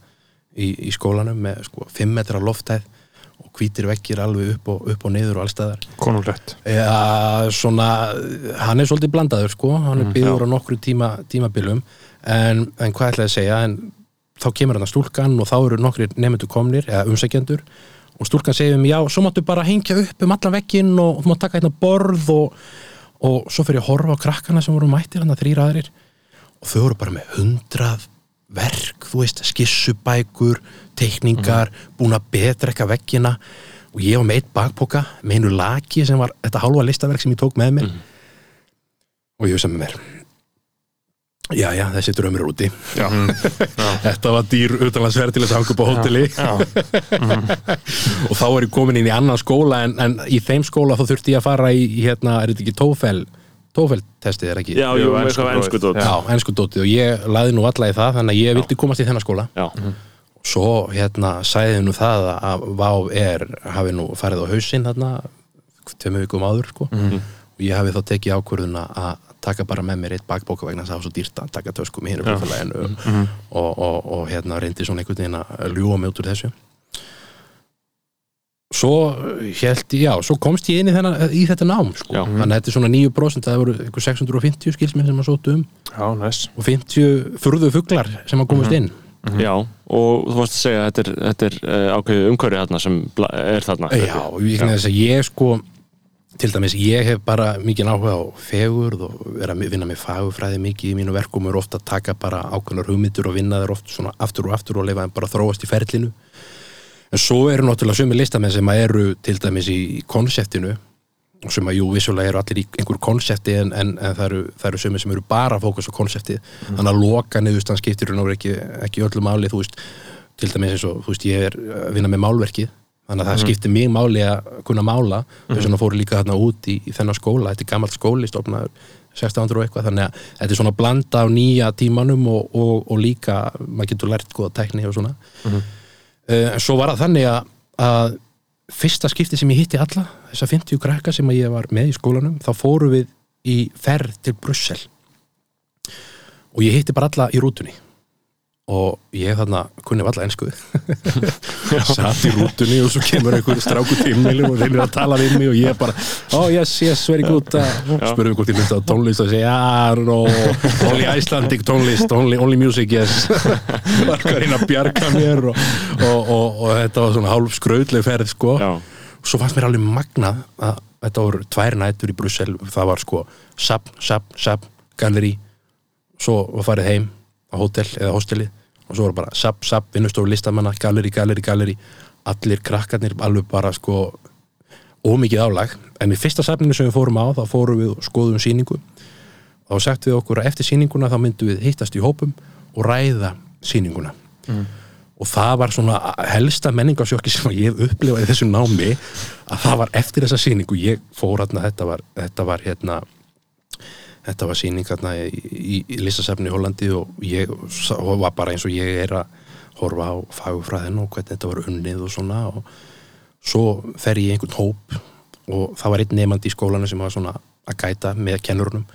í, í skólanum með sko 5 metra loftæð og hvítir vekkir alveg upp og, upp og niður og allstæðar Konunglegt. Já, svona, hann er svolítið blandaður sko, hann er byggður á nokkru tíma, tímabilum, en, en hvað ætlaði að segja, en þá kemur hann að stúlkan og þá eru nokkri nefndu komnir, eða umsækjendur, og stúlkan segir um, já, svo máttu bara hengja upp um allan vegginn og þú mátt taka hérna borð og, og svo fyrir að horfa á krakkana sem voru mættir hann að þrýra aðrir. Og þau voru bara með hundrað verk, þú veist, skissubækur teikningar, búin að betra eitthvað veggina. Og ég var með eitt bakpoka með einu laki sem var þetta hálfa listaverk sem ég tók með mér. Og ég hugsa með mér já, já, þessi drömmur er úti. Já, þetta var dýr utanlandsverð til þess að hanga upp á hóteli. Og þá er ég komin inn í annan skóla en, en í þeim skóla þá þurfti ég að fara í, hérna, er þetta ekki tófel tófeltestið er ekki? Já, jú, eitthvað prófið. ennsku dót Já. Já, ennsku dótið og ég laði nú alla í það þannig að ég vildi komast í þennan skóla. Já, svo hérna sæði nú það að Vá er hafi nú farið á hausinn þarna tveimur vikum áður sko. Og ég hafi þá tekið ákvörðuna að taka bara með mér eitt bakbóka vegna það var svo dýrt að taka tösku með hinu flugfélaginu. Og, og, og hérna reyndi svona einhvern veginn að ljúa mig út úr þessu. Svo held ég, já, svo komst ég inn í, þennan, í þetta nám sko. Já. þannig að þetta er svona 9% það voru einhver 650 skilsmið sem að sótu um. Já, næs. Og 50 furðu fuglar sem að komast inn. Já, og þú varst að segja að þetta er, þetta er uh, ákveðið umhverfið þarna sem er þarna. Já, og ég ég sko til dæmis, ég hef bara mikið áhuga á fegurð og vera að vinna með fagurfræði mikið í mínu verkum og er ofta að taka bara ákveðnar hugmyndur og vinna þær oft svona aftur og aftur og leifa þeim bara þróast í ferlinu. En svo eru náttúrulega sömu listamenn sem að eru til dæmis í konseptinu og sem að jú, vissulega eru allir í einhver konsepti en, en, en það eru, eru sömu sem eru bara fókus á konsepti þannig að loka niðurstand skiptir ekki, ekki öllu máli, þú veist til dæmis eins og, þú veist, ég er að vinna með málverkið þannig að það skiptir mig máli að kunna mála. Þess vegna fóru líka þarna út í, í þennan skóla, þetta er gammalt skóli stofnaður 1600 og eitthvað, þannig að þetta er svona blanda af nýja tímanum og, og, og líka, maður getur lært góða tækni og svona. Uh, en svo var það þannig að, að fyrsta skipti sem ég hitti alla þessa 50 krakka sem ég var með í skólanum þá fóru við í ferð til Brussel. Og ég hitti bara alla í rútunni og ég þarna kunni alla ensku. Satt í rútunni og svo kemur einhver stráku tímnilu og reynir að tala við mig og ég bara oh yes, yes, very good uh, spurðum hvort ég myndi á tónlist og segja yeah, no, only Icelandic tónlist only, only music, yes. Var hvað að bjarga mér og, og, og, og þetta var svona hálf skrautleg ferð sko. Já, svo fannst mér alveg magnað að þetta voru tvær nætur í Brussel. Það var sko sap, sap, sap galleri, svo var farið heim á hótel eða hósteli og svo var bara sap, sap, vinnustofu listamanna galleri, galleri, galleri allir krakkarnir alveg bara sko ómikið álag, en í fyrsta safninu sem við fórum á, þá fórum við og skoðum sýningu. Þá sagt við okkur að eftir sýninguna þá myndum við hittast í hópum og ræða sýninguna. Og það var svona helsta menningarsjokki sem ég hef upplifað í þessu námi að það var eftir þessa sýningu. Ég fór hérna, þetta var, þetta var hérna þetta var sýning hérna í, í, listasafni í Hollandi og ég og var bara eins og ég er að horfa á fagufræðin og hvernig þetta var unnið og svona og svo fer ég í einhvern hóp og það var einn nefandi í skólanu sem var svona að gæta með kennurunum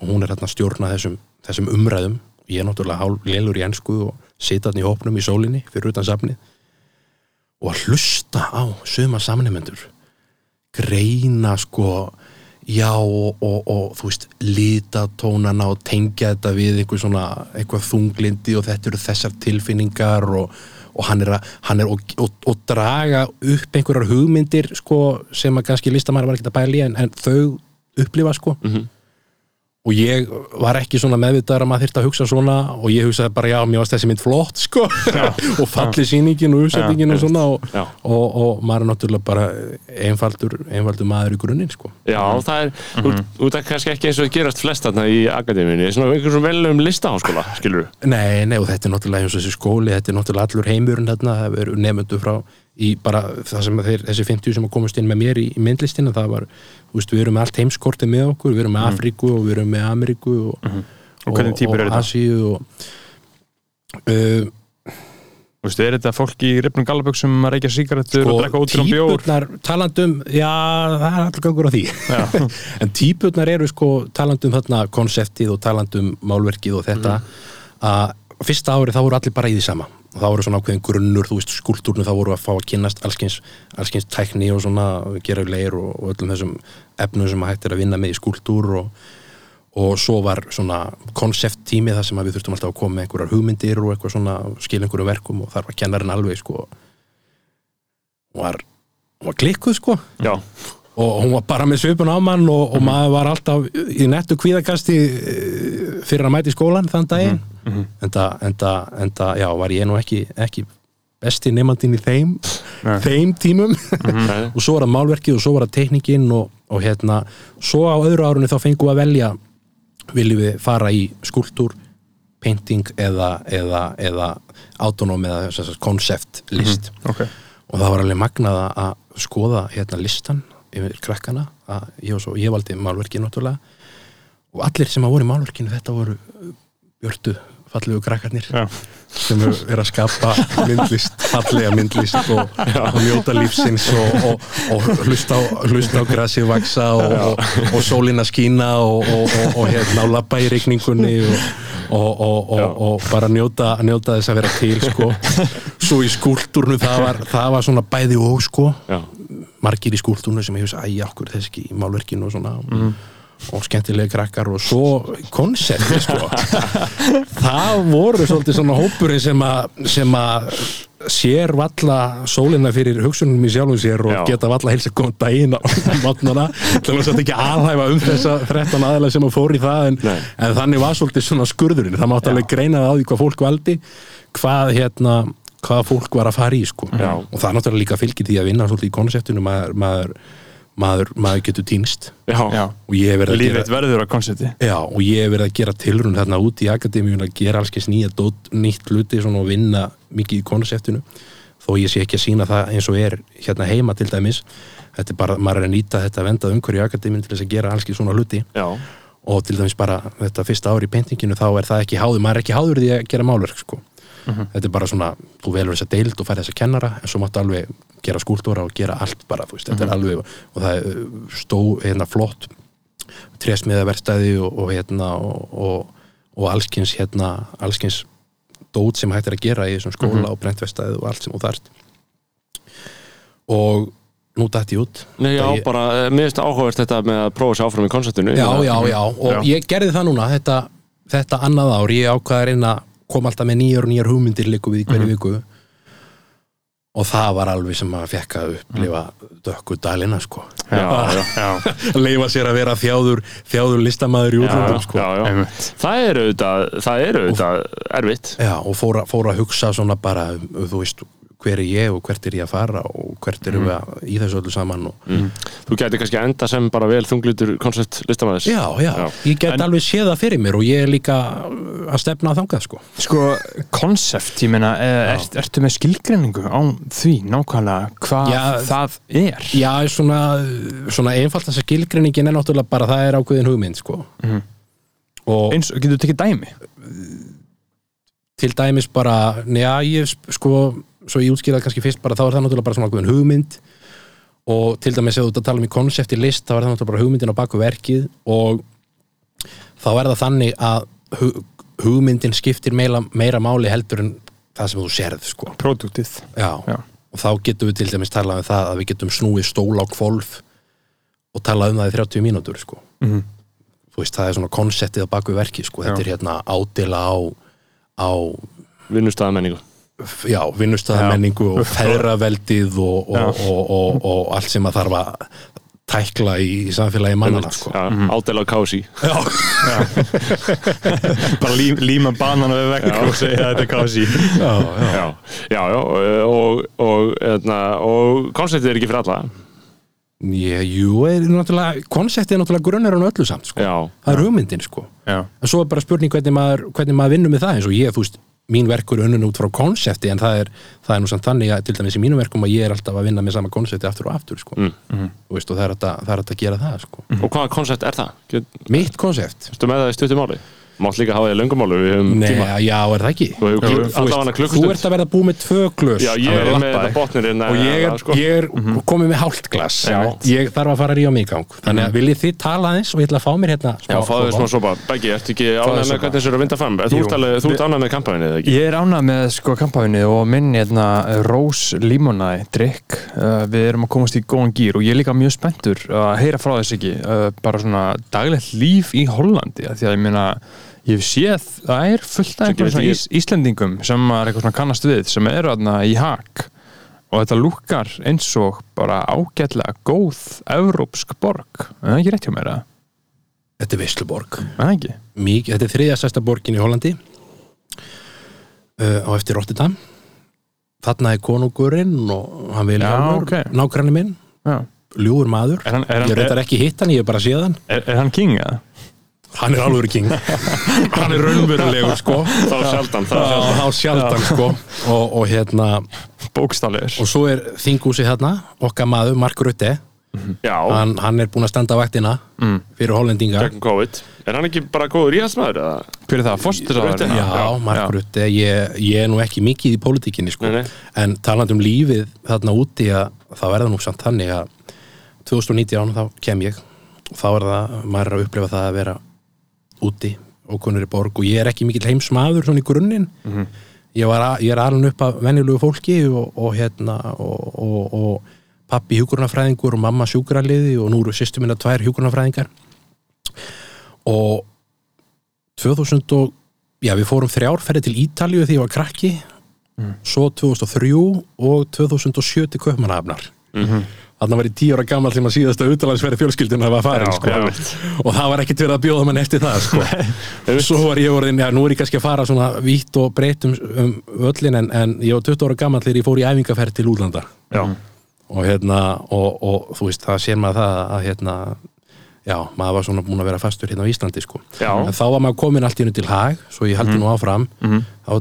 og hún er hérna að stjórna þessum, þessum umræðum. Ég er náttúrulega hálf lélur í ensku og sita hann í hópnum í sólinni fyrir utan safnið og að hlusta á suma samnefendur greina sko já og, og, og þú veist litatónana og tengja þetta við einhver svona, eitthvað þunglindi og þetta eru þessar tilfinningar og, og hann er að, hann er og, draga upp einhverjar hugmyndir sko, sem að kannski listamæri var ekki að bæla í en, en þau upplifa sko og ég var ekki svona meðvitaður að maður þyrfti að hugsa svona og ég hugsaði bara já, mér varst þessi mynd flott sko. Og falli sýningin og uppsettingin og svona og, Já. og, og maður er náttúrulega bara einfaldur, einfaldur maður í grunninn sko. Já það er mm út af kannski ekki eins og það gerast flest þarna í akademíunni, svona einhver svona vel um listaháskóla, skilur Nei, nei, og þetta er náttúrulega eins og þessi skóli, þetta er náttúrulega allur heimurinn þarna, það eru nefndu frá í bara það sem þeir, þessi 50 sem komast inn með mér í, í myndlistina, það var, veist, við erum með allt heimskortið með okkur, við erum með Afríku og við erum með Ameríku og, Og hvernig týpur eru þetta? Asíu og uh, Þú veist, er þetta fólk í ripnum gallaböksum að reykja sígarettur sko, og drekka ótrúum bjór? típurnar talandum, já, það er allur gangur á því. En típurnar eru sko talandum þarna konseptið og talandum málverkið og þetta að fyrsta ári þá voru allir bara í því sama og þá voru svona ákveðin grunnur, þú veist, skúltúrnu þá voru að fá að kynnast allskins, allskins tækni og svona, gera leir og, og öllum þessum efnum sem að hægt er að vinna með í skúltúr og, og svo var svona konsepttími þar sem við þurftum alltaf að koma með einhverjar hugmyndir og eitthvað svona skil einhverjum verkum og þar var kennarinn alveg sko var, var klikkuð sko. Já, og hún var bara með svipun á mann og, og maður var alltaf í nettu kvíðakasti eh, fyrir að mæta í skólan þann daginn enda, enda, enda, já, var ég nú ekki, ekki besti nefndin í þeim þeim tímum. Nei. og svo var það málverkið og svo var það teikningin og, og hérna, svo á öðru árunni þá fengum við að velja viljum við fara í skúltúr painting eða eða, eða autonóm eða sagt, concept list. Ok. og það var alveg magnað að- skoða hérna listan yfir krakkana. Að ég, svo, ég valdi málverkið náttúrulega. Og allir sem að voru í málverkinu þetta voru björtu fallegu krakkarnir Já. sem er að skapa myndlist, fallega myndlist og, og njóta lífsins og, og, og hlusta á, hlusta á grasið vaksa og, og, og sólina skína og, og, og, og hérna á labba í rigningunni og, og, og bara njóta, njóta þess að vera til sko. svo í skúltúrnu það var, það var svona bæði og sko. Já, margir í skúltúrnu sem veist æja okkur þess ekki í málverkinu? og svona og skemmtilegi krakkar og svo koncepti sko. Það voru svolítið svona hópurinn sem að sem að sér valla sólina fyrir hugsunum í sjálfum sér og Já. geta valla heilsa góðan daginn á mátnana það var svolítið ekki aðhæfa um þessa 13 aðeila sem að fór í það en, en þannig var svolítið svona skurðurinn. Það mátti alveg greina það á því hvað fólk valdi hvað hérna hvað fólk var að fara í sko. Já. og það er náttúrulega líka fylgið því að vinna svolítið í konceptinu maður, maður, maður, maður getur týnst. Og ég hef verið að gera Já, og ég hef verið að gera tilrun þarna út í akademíun að gera alls nýja dót, nýtt hluti svona og vinna mikið í konceptinu. Þó ég sé ekki að sína það eins og er hérna heima til dæmis. Þetta er bara, maður er að nýta þetta vendað umhverju í akademíun til þess að gera alls svona hluti. Já, og til dæmis bara þetta fyrsta ári í peintinginu þá er það ekki háður, maður er ekki háður því að gera málverk sko. Þetta er bara svona, þú velur þessa deild og fær þessa kennara, en svo máttu alveg gera skúltúra og gera allt bara, þú veist, þetta er alveg og það uh, stó, hérna, flott trésmiðaverstæði og, og hérna og, og, og allskins hérna, allskins dót sem hægt er að gera í þessum skóla og brentvestæði og allt sem þú þarft. Og nú dætti ég út. Nei, já, Ég- bara, eh, mér finnst áhugavert þetta með að prófa sér áfram í konceptinu já, já, já, og ég gerði það núna þetta, þetta annað ár, ég ákvaði að reyna að koma alltaf með nýjar og nýjar hugmyndir líku við í hverju viku. Og það var alveg sem að fekk að upplifa dökku dalina sko. Leifa sér að vera þjáður þjáður listamaður í útlöndum sko. já, já. Það er auðvitað, það er auðvitað erfitt. Já, og fór, að- fór að hugsa svona bara, um, þú veist, hver er ég og hvert er ég að fara og hvert erum við að, í þessu öllu saman og... Þú gæti kannski enda sem bara vel þunglitur koncept listamæðis já, já, Já. ég get alveg séð það fyrir mér og ég er líka að stefna að þangað, sko Sko, koncept, ég meina er, er, Ertu með skilgreiningu á því nákvæmlega hvað Já, það er? Já, svona, svona einfalt þess að skilgreiningin er náttúrulega bara það er ákveðin hugmynd, sko Mhm. og Eins, getur þú tekið dæmi? til dæmis bara, neða, ég sko svo ég útskýraði kannski fyrst bara þá er það náttúrulega bara svona ákveðin hugmynd og til dæmis ef þú ert að tala um í konsepti list þá er það náttúrulega bara hugmyndin á baku verkið og þá er það þannig að hu- hugmyndin skiptir meira, meira máli heldur en það sem þú sérð sko. Produktið Já. Já. og þá getum við til dæmis talað um það að við getum snúið stól á kvolf og talað um það í 30 mínútur sko. Mhm. þú veist, það er svona konseptið á baku verkið sko. þetta er hérna ádela á á Vinnustæða menningu já, vinnustæðamenningu og feðraveldið og, Já. og, og, og, og allt sem að þarf að tækla í samfélagi mannana sko. Já, ádela á kási Bara lí, líma banan við vekk og segja að þetta er kási já, já. Já, já, já og, og, og, og konceptið er ekki fyrir alla Ég, jú, er náttúrulega konseptið er náttúrulega grunnur en öllu samt sko. Já, það er hugmyndin sko. Já, en svo er bara spurning hvernig maður, hvernig maður vinnur með það eins og ég, þú veist, mín verkur er unnun út frá konsepti en það er, það er nú samt þannig að til dæmis í mínum verkum að ég er alltaf að vinna með sama konsepti aftur og aftur sko. Mm. Þú veist, og það er hægt að, er að gera það sko. og hvaða koncept er það? Get- mitt konsept Ertu með það í stuttum máli? Mátt líka hafa því löngumálu Við höfum Nei, tíma. já, er það ekki? Þú Þú þú klukkustund ert að verða búið með tvö glös Já, ég er með þetta botnirinn og ég er, sko. ég er komið með hálft glas. Já. ég þarf að fara að ríða mig í gang. Þannig að viljið þið tala aðeins og ég ætla að fá mér hérna Já, fáðu smá sopa? Beggi, ertu ekki ánægð með hvernig þessu eru að vinda fram? Þú ert þú ert ánægð með kampaðinni, eða ekki? Ég er ánað með sko kampáinu og minn hérna, Rós Limonæ að ég er að að ég ég séð, það er fullt af ís, Íslendingum sem er eitthvað svona kannast við, sem eru þarna í hak og þetta lukkar eins og bara ágætlega góð evrópsk borg, er það ekki rétt hjá mér eða? þetta er Er ekki? Mík, þetta er þriðja stærsta borgin í Hollandi uh, á eftir Rotterdam þarna er konungurinn og hann vil Já, ok. nágranni minn, Já. ljúur maður Er hann, er ég hann, reyndar er, ekki hitt hann, ég hef bara séð hann er, er hann king eða? Hann er alveg king hann er raunverulegur sko Þá sjaldan, þá sjaldan á sjaldan sko og, og hérna Bókstaflegur og svo er þingúsi hérna okkar maður, Mark Rutte Já, hann, hann er búinn að standa vaktina Mm. fyrir hollendinga Er hann ekki bara góður íhaldsmaður? eða? Hver er það? Rutte? Já, Já, Mark Rutte, ég, ég er nú ekki mikið í pólitíkinni sko. Nei, nei. en talandi um lífið þarna úti að það verða nú samt þannig að 2019 þá kem ég og þá er það, maður er að upplifa það að vera úti og konur í borg og ég er ekki mikill heimsmaður svona í grunninn. Ég, var að, ég er alveg upp af venjulegu fólki og, og hérna og, og, og pappi hjúkurnafræðingur og mamma sjúkraliði og nú eru sýstu minna tvær hjúkurnafræðingar og 2000 og já við fórum þrjárferði til Ítalíu því ég var krakki. Svo 2003 og 2007 til Kaupmannahafnar Þannig var ég tíu ára gammal sem að síðasta utalansverði fjölskylduna var farin Já, sko. einmitt. og það var ekkert verið að bjóða mann eftir það sko. svo var ég orðin, já nú er ég kannski að fara svona vítt og breytt um, um völlin en, en ég var 20 ára gammal þegar ég fór í æfingaferð til útlanda. Já, og hérna og, og þú veist, það sér maður það að hérna, já, maður var svona búin að vera fastur hérna á Íslandi sko. Já. en þá var maður komin allt í hennu til hag svo ég haldi nú áfram. Þá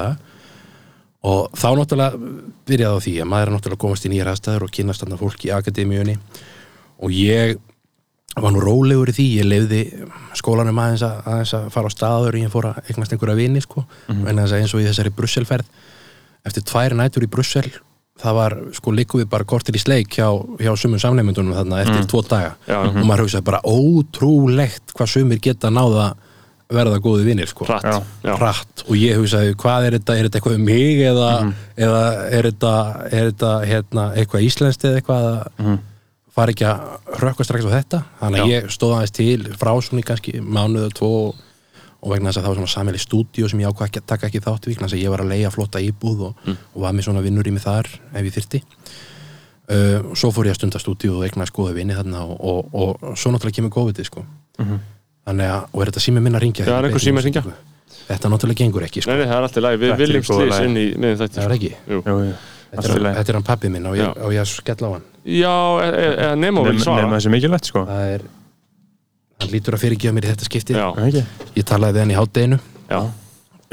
var og þá náttúrulega byrjaði á því að maður er náttúrulega komast í nýjar aðstæður og kynast þarna fólki í akademíunni og ég var nú rólegur í því, ég lefði skólanum aðeins að, aðeins að fara á staður og ég fór að eignast einhverja vini sko, mm -hmm. en eins og í þessari Brusselferð eftir tvær nætur í Brussel það var, sko, líku við bara kortir í sleik hjá, hjá sumum samneimundunum þarna eftir tvo daga Já. og maður hugsaði bara ótrúlegt hvað sumir geta náða verða góði vinir sko. Já. hratt. Og ég hugsaði hvað er þetta, er þetta eitthvað um mig eða, eða er þetta, er þetta hérna, eitthvað íslenskt eða eitthvað að fara ekki að rökka strax á þetta? Þannig að ég stóð aðeins til frá svona í kannski mánuðu tvo og, og vegna þess að það var svona sammeili stúdíu sem ég ákvað ekki að taka ekki þátt í vegna þess að ég var að leia flotta íbúð og, og var með svona vinnur í mig þar ef ég þyrti uh, svo fór ég að stunda stúdíu og eigna skoðu vinni þarna og, og, og svo náttúrulega kemur COVID sko. Þannig að, og er þetta sími minna að ringja Já, er einhver sími að hringja? þetta náttúrulega gengur ekki sko. Nei, nei, það er alltaf læg, við Þetta er viljum góða slýs lagi. inn í miðin þetta það er ekki Jú. Jú, jú. Þetta Allt í er, lagi. þetta er hann pappi minn og ég, Já. og ég að skella á hann Já, e- e- eða Nemo vil Nefn- svara Nefna þessi mikilvægt sko það er hann lítur að fyrirgefa mér í þetta skipti Já, Ekki? ég talaði við hann í hátteginu já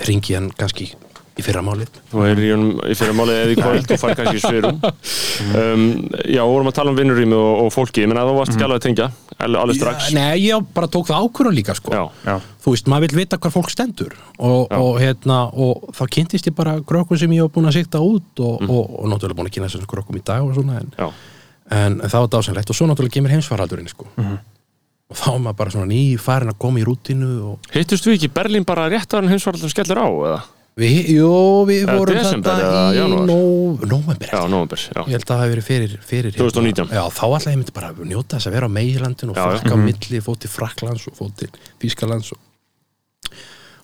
ringi hann kannski í fyrramálið Þú heyrir í honum í fyrir málið eða í kvöld og fær kannski svirum um, Já, vorum að tala um vinnurými og, og fólki Ég menna þú varst ekki alveg að tengja alveg, strax Nei, ég bara tók það ákvörðun líka sko. Já, Já. þú veist, maður vil vita hvað fólk stendur og, Já. og, hérna, og þá kynntist ég bara krökkum sem ég var búin að sikta út og, Mhm. og, og náttúrulega búin að kynna þessum krökkum í dag og svona en, já, en, það var dásanlegt og svo náttúrulega kemur heimsfaraldurinn sko. Mhm. og þá er maður bara svona ný farin að koma í rútinu og Hittust við ekki Berlín bara rétt að hann hins var alltaf skellir á eða? Við, jú, við Eða vorum desember þetta eða í janúar? nó, nóvember Já, nóvember, já ég held að það hafi verið fyrir, fyrir 2019. já, þá alltaf ég myndi bara að njóta þess að vera á meilandin og Já, já. frakka á milli, fótt til Fraklands og fótt til Þýskalands og,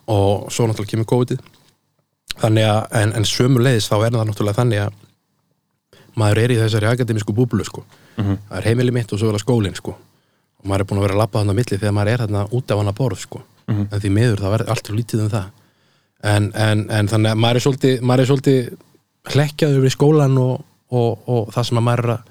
og svo náttúrulega kemur COVID-ið þannig að, en, en sömuleiðis þá er það náttúrulega þannig að maður er í þessari akademísku búblu sko. það er heimili mitt og svo er það skólinn sko. og maður er búin að vera að labba þarna á milli þegar maður er þarna út af hana borð sko. en því miður það verður allt lítið um það en, en, en þannig að maður er svolítið, maður er svolítið hlekkjaður við skólan og, og, og það sem að maður er að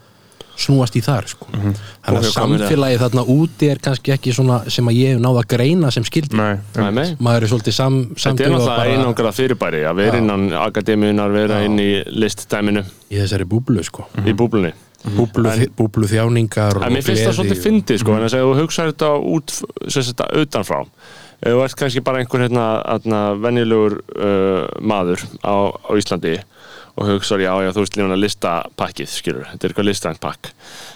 snúast í þar sko. þannig að Og hjá komin samfélagið þarna úti er kannski ekki svona sem að ég hef náða að greina sem skildi maður er svolítið sam, Þetta er samtölu náttúrulega einangrað fyrirbæri að vera Já. innan akademíunar, vera inn í listdæminu. Í þessari búblu sko. í búblunni. Búblu, En- búblu þjáningar En mér finnst það svolítið fyndið sko, en þess að þú hugsaður þetta út, sagt, utanfrá þú ert kannski bara einhver hérna, hérna venjulegur uh, maður á, á Íslandi og hugsaður, já, já, þú veist lífuna listapakkið, skilur, þetta er eitthvað listrænt pakk.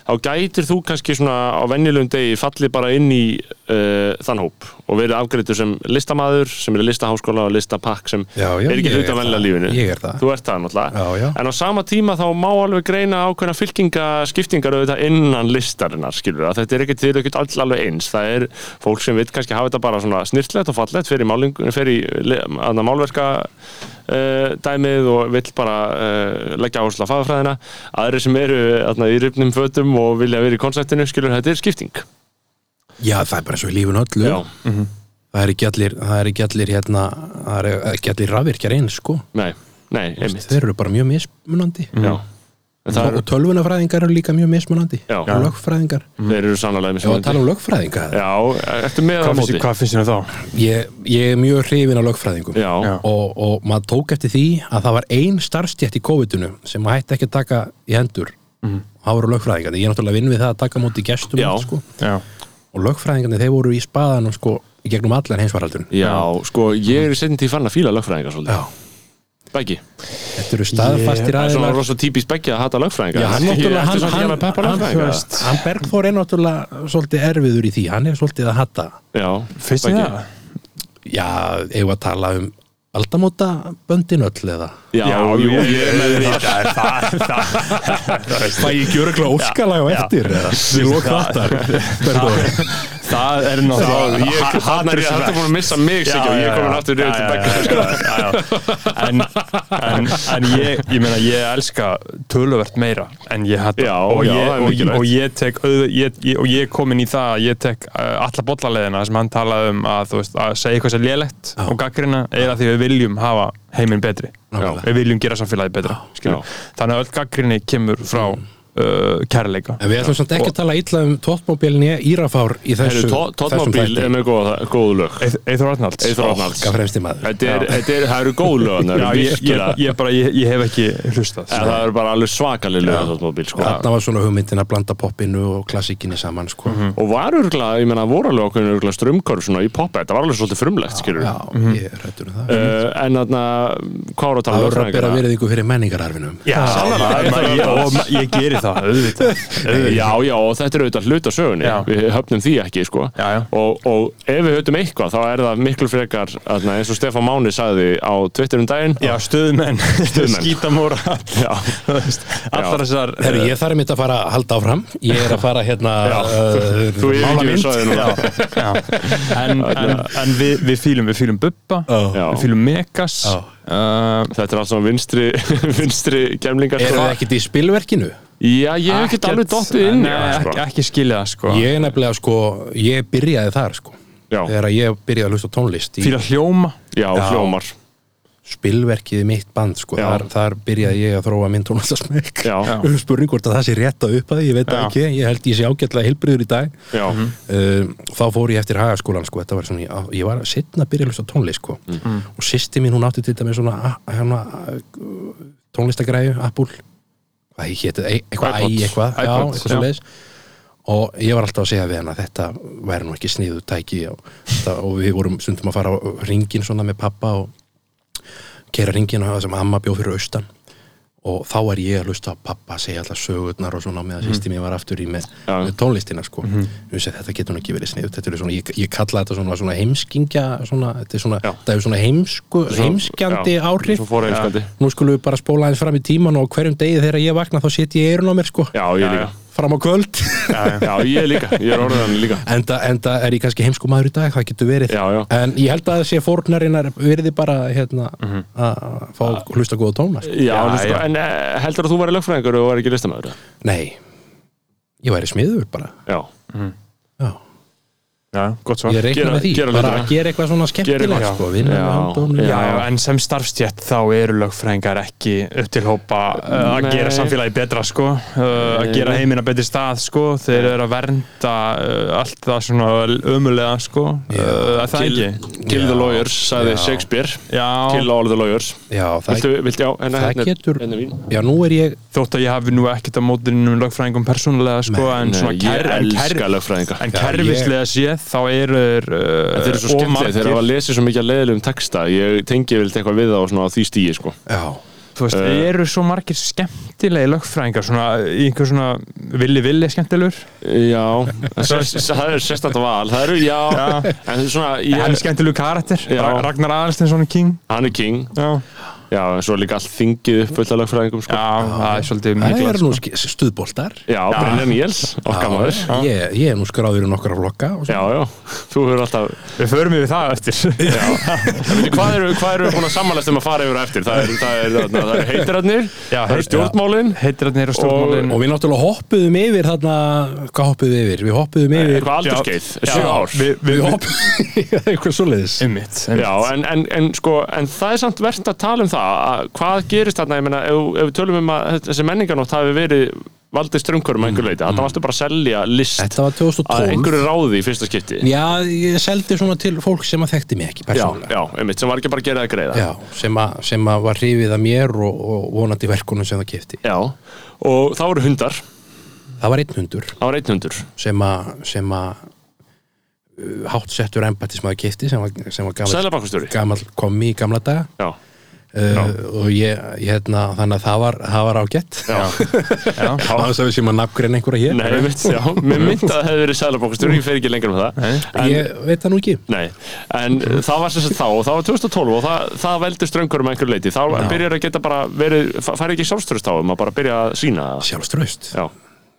Þá gætir þú kannski svona á venjulegum degi fallið bara inn í uh, þann hóp og verið afgreitur sem listamaður, sem er listaháskóla og listapakk sem Já, já, er ekki ég hluta er vennilega lífinu. Ég er það. þú ert það náttúrulega. Já, já. en á sama tíma þá má alveg greina ákveðna fylkinga skiptingar auðvitað innan listarinnar skilur að þetta er ekkert, þið eru ekkert all- alveg eins. Það er fólk sem vil kannski hafa þetta bara svona snirtlegt og fallegt fyrir, máling, fyrir málverka dæmið og vill bara uh, leggja áherslu á fagafræðina aðri sem eru aðna, í rifnum fötum og vilja vera í konceptinu skilur þetta er skipting. Já, það er bara eins og í lífun öllu. Já, það er ekki allir, það er ekki allir hérna, það er ekki allir rafvirkjar eins sko. nei, nei, einmitt. Þeir eru bara mjög mismunandi. Já, og er, tölvunafræðingar eru líka mjög mismunandi. Og lögfræðingar. Þeir eru sannlega Ef að tala um lögfræðinga Já, ertu með á Hvað hvað finnst þér um þá? ég, ég er mjög hrifin af lögfræðingum. Já, Já. og, og maður tók eftir því að það var ein starfstjætt í COVID-unu sem maður hætti ekki að taka í hendur. Mhm. og það voru lögfræðingar ég er náttúrulega vinn við það að taka á móti gestum Já. sko. Já, og lögfræðingarnir þeir voru í spaðanum sko, í gegnum allan heimsvaraldurinn já, sko, ég er tíð fann að fíla lögfræðingar svolítið. Já. Beggi, þetta eru staðfastir það er svona aðeinar rosa típist Beggi að hata lögfræðingar Já, hann Ég- hann- hann- hann- Bergþór er náttúrulega svolítið erfiður í því. Hann er svolítið að hatta Já, finnst Beggi. það? já, eigum við að tala um aldamóta böndin öll eða? Já, jú, ég er með því Það er það fæ ég ekki öruglega óskalag á eftir við lók þáttar Það er Já, náttúrulega ég, hann er ég hætti búin að missa mig sig og ég er komin aftur niður til Beggi en, en, en ég, ég meina ég elska töluvert meira en ég hætta Já, og, já, ég, það er og, og ég tek auð, ég, ég, og ég er komin í það að ég tek uh, alla bollaleðina sem hann talaði um að, þú veist, að segja eitthvað sem lélegt Já. og gaggrina er að því við viljum hafa heiminn betri. Við viljum gera samfélagi betra skilur. þannig að öll gaggrinni kemur frá uh, kærleika. En við ætlum samt ekki að tala illa um tóttmóbílinni Írafár í þessu Tóttmóbíl er með góð, góð lög. Eith- Eithor Arnalds. Er, er, það eru góð lög það ég, ég, ég, bara, ég, ég hef ekki hlustað. Það eru bara alveg svakalig lög Tóttmóbíl sko. Þarna var svona hugmyndin að blanda poppinu og klassíkinni saman sko. og var örgulega, ég menna voru alveg okkur strömmkörf svona í poppa, þetta var alveg svolítið frumlegt skilur Já, ég hættur um það. Uh, en þarna, hvað var að tala Það um voru að bera lögfræðingana? virðingu fyrir menningararfinum. Já, og ég geri það, auðvitað, auðvitað. Já, já, og þetta er auðvitað hlut á sögunni Já. við höfnum því ekki, sko Já, já. Og, og ef við höfum eitthvað, þá er það miklu frekar atna, eins og Stefán Máni sagði á Twitter um daginn Já, stöðmenn, Stuðmenn. skítamóra Já. Allar þessar Herru, ég þarf mitt að fara að halda áfram Ég er að fara hérna uh, mála mynd. svæðið núna Já, en, en, en við, við fýlum við fýlum Bubba, Já. við fýlum Megas Já. Uh, Þetta er allt svona vinstri, vinstri gemlingar Er sko. það ekkit í spilverkinu? Já, ég hef ekkert alveg dottið inn í Nei, sko. ekki skilja það sko Ég er nefnilega sko, ég byrjaði þar sko Já, Þegar ég byrjaði að hlusta á tónlist í Fýla hljóma já, Já. hljómar spilverkið mitt band sko. Þar, þar byrjaði ég að þróa minn já, Spurning hvort að það sé rétt að upp að því, ég veit það ekki. Ég held ég sé ágætlega heilbriður í dag. Já, uh, þá fór ég eftir hagaskólan sko, þetta var svona, ég, ég var setna að byrja að hlusta tónlist sko. og sýsti mín hún átti til dæmis svona a- uh, tónlistagræju, Apple. Hvað ég héti, e eitthvað iPod. æ, eitthvað, já, iPod, eitthvað já. og ég var alltaf að segja við hana að þetta væri nú ekki sniðu tæki og, þetta, og við vorum stundum að fara á ringin svona með pappa og keira ringin og það sem amma bjóð fyrir austan. Og þá er ég að hlusta á pappa að segja alltaf sögurnar og svona með að sýsti mér var aftur í með, Já. með tónlistina sko. Mm þetta getur nú ekki verið er svona, ég, ég kalla þetta svona, svona heimskingja þetta er svona, svona heimsku, heimskjandi já, áhrif. nú skulum við bara spóla aðeins fram í tíman og á hverjum degi þegar ég vakna þá set ég eirun á mér sko. Já, ég líka fram á kvöld. Já, ég líka, ég er orðan líka. Enda, enda er ég kannski heimsku maður í dag það getur verið. Já, já. en ég held að það sé fórnarinnar verði bara hérna að fá hlusta góða tóna sko. Já, Já, en já. en eh, heldur að þú væri lögfræðingur og væri ekki listamæður? nei, ég væri smiður bara. Já, já. Já, gott svar. Ég reikna Gera- með því, gera bara að gera eitthvað svona skemmtilegt sko, vinna með höndunum Já, Já. en sem starfstjætt þá eru lögfræðingar ekki upp til hópa uh, að gera samfélagi betra sko, uh, að gera heiminn að betri stað sko, þeir eru að vernda uh, allt það svona ömulega sko, uh, er það Kill, ekki? kill the lawyers, sagði. Shakespeare. Já, Kill all the lawyers. Já, það, Viltu, viltu, já, hérna, það hérna, getur já, nú er ég þótt að ég hafi nú ekkert á mótinum lögfræðingum persónulega sko, en svona kerfislega séð þá eru þeir uh, Þeir eru svo skemmtileg, þeir margir. hafa lesið svo mikið að leiðilegum texta Ég tengi vilt eitthvað við það og svona á því stíi sko. já, Þú veist, Eh. eru svo margir skemmtilegi lögfræðingar svona, í einhver svona villi-villi skemmtilegur Já, það er sérstætt val Það eru, já, Já. En það er svona, ég, skemmtilegu karakter Já. Ra- Ragnar Aðalsteinsson er king hann er king já, Já, en svo er líka allt þingið upp fullt af lögfræðingum sko. já það er svolítið það mikilvægt er sko. nú sk- stuðboltar. Já, Brynjan Níels, okkar maður. ég, ég er nú skráður í nokkra flokka og Já, já, þú hefur alltaf við förum yfir það eftir. Hvað eru, við búin að sammálast um að fara yfir eftir? Það eru er, er, það er heitirarnir, Já, það eru stjórnmálin. heitirarnir og stjórnmálin. Og við náttúrulega hoppuðum yfir þarna, hvað hoppuðum við yfir? Við hoppuðum yfir Eitthvað aldurskeið, Já, Já, það það það, hvað gerist þarna? Ég meina, ef, ef við tölum um að þessi menninganótt hafi verið valdið strömkurum að einhver leiti, þetta varstu bara að selja list Þetta var að 2012 einhverju ráði í fyrsta skipti. Já, ég seldi svona til fólk sem að þekkti mig ekki já, persónulega. Já, einmitt, sem var ekki bara að gera það greiða. Já, sem, að, sem að var hrifið að mér og, og vonandi verkunum sem það kefti Já, og þá voru hundar. Það var einn hundur. Það var einn hundur. Sem að sem að uh, hátt settur embættismæður kefti sem var, sem var Sæðlabankastjóri gamall komi í gamla daga. Já, og ég, ég hérna, þannig að það var, það var ágætt. Já, Já, á þess að við séum að nafngreina einhverja hér. Nei, einmitt, já. Mér myndi að það hefði verið sæðlabankastjóri, ég fer ekki lengur um það. En, ég veit það nú ekki. Nei, en það var sem sagt þá og það var 2012 og það, það veldur ströngur um einhver leiti þá byrjar að geta bara verið fær ekki sjálfströst á um að bara byrja að sína það? Sjálfströst Já,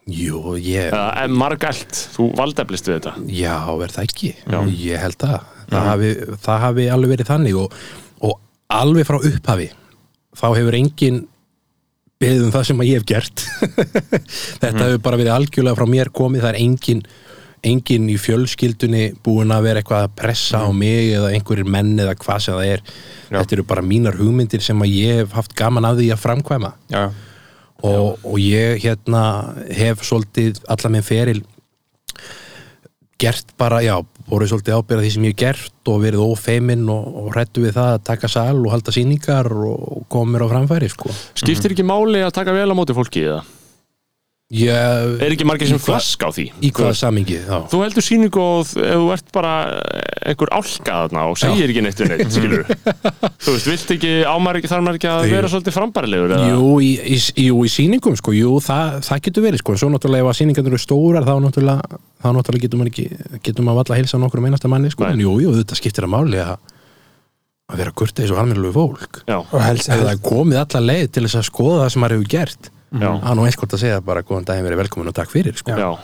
Jú, ég, eða en margælt, þú valdeflist við þetta? Já, verð það ekki? Já. ég held það það, hafi, það hafi alveg verið þannig og alveg frá upphafi þá hefur engin beðið um það sem að ég hef gert. Þetta hefur bara verið algjörlega frá mér komið, það er engin engin í fjölskyldunni búin að vera eitthvað að pressa á mig eða einhverjir menn eða hvað sem það er. Þetta eru bara mínar hugmyndir sem að ég hef haft gaman af því að framkvæma. Já, og, og ég hérna hef svolítið alla minn feril gert bara, já, voru svolítið ábyrða því sem ég hef gert og verið ófeiminn og, og hrættu við það að taka sal og halda sýningar og koma mér á framfæri sko. Skiptir ekki máli að taka vel á móti fólki eða? Ég, Er ekki margir sem Í hvað- flask á því? í hvaða samingi þá Þú heldur sýningu og ef þú ert bara einhver álka þarna og segir ekki neitt við neitt, skilur Þú veist, vilt ekki, ámar ekki, þarf maður ekki að vera svolítið frambærilegur eða? Jú, í, í, jú, í sýningum sko, jú, það, það getur verið sko, en svo náttúrulega ef að sýningarnir eru stórar þá náttúrulega, þá náttúrulega getur maður ekki getur maður valla að hilsa nokkur um einasta manni sko, Nei. en jú, jú, þetta skiptir að máli að að vera kurteis og almennilegu fólk. Já, og helst ef það er komið alla leið til þess að skoða það sem maður hefur gert er nú einskort að segja bara góðan daginn verið velkomin og takk fyrir sko. já,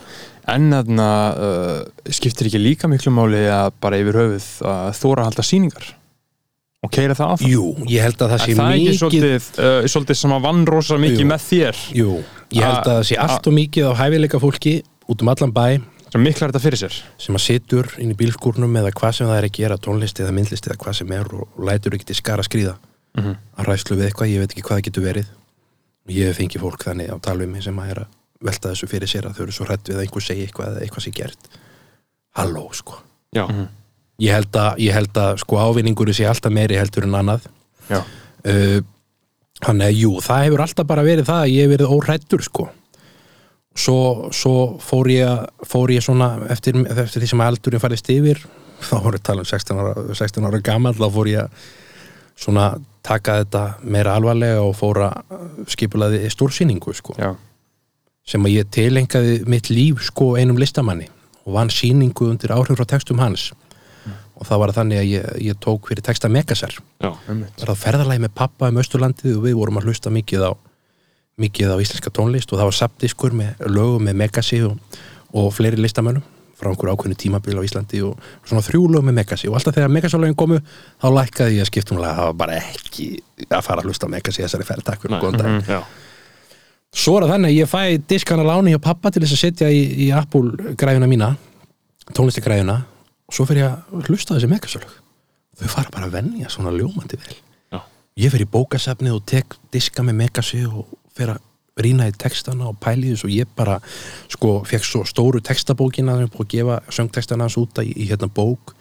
En þarna uh, skiptir ekki líka miklu máli að bara yfir höfuð að þóra að halda sýningar? Og keira það áfram? Jú, ég held að það sé Er það ekki mikið svolítið, uh, svolítið sem að vann rosa mikið Jú. með þér? Jú, ég held að það sé allt og mikið á hæfileika fólki út um allan bæ. Sem miklar þetta fyrir sér. Sem að situr inn í bílskúrnum eða hvað sem það er að gera, tónlist eða myndlist eða hvað sem er og, og lætur ekki til skara skrýða Mhm. að ræslu við eitthvað, ég veit ekki hvað það getur verið. og ég hef fengið fólk þannig á tala um mig sem að er að velta þessu fyrir sér að þau eru svo hrætt við að einhver segi eitthvað eða eitthvað sé gert. Halló, sko. Já, Ég held að, ég held að sko ávinningur sé alltaf meiri heldur en annað. Já. uh, Þannig að jú, það hefur alltaf bara verið það að ég hef verið óhrættur sko. Svo, svo fór ég fór ég svona eftir, eftir því sem aldurinn færist yfir þá voru að tala um 16 ára, 16 ára gammal þá fór ég svona taka þetta meira alvarlega og fór að skipulaði stórsýningu sko. Já, sem að ég tilengaði mitt líf sko einum listamanni og vann sýningu undir áhrif frá textum hans. Og það var þannig að ég, ég tók fyrir texta Megasar. Já, var það ferðalagi með pappa um Östurlandið og við vorum að hlusta mikið á mikið á íslenska tónlist og það var sapdiskur með lögum með Megasi og, og fleiri listamönnum frá einhver ákveðnu tímabil á Íslandi og svona þrjú lög með Megasi og alltaf þegar Megasalögin komu þá lækkaði ég að skiptumlega það var bara ekki að fara að hlusta Megasi þessari ferð. Takk fyrir góðan dag. Já, Svo er það þannig að ég fæ diskana láni hjá pappa til þess að setja í, í Apple græjuna mína tónlistigræjuna og svo fer ég að hlusta þessi megasölug þau fara bara að venja svona ljómandi vel. Já. ég fer í bókasafnið og tek diska með megasi og fer að rýna í textana og pæli þess og ég bara sko fekk svo stóru textabókina sem er búið að gefa söngtextana hans út í, í hérna bók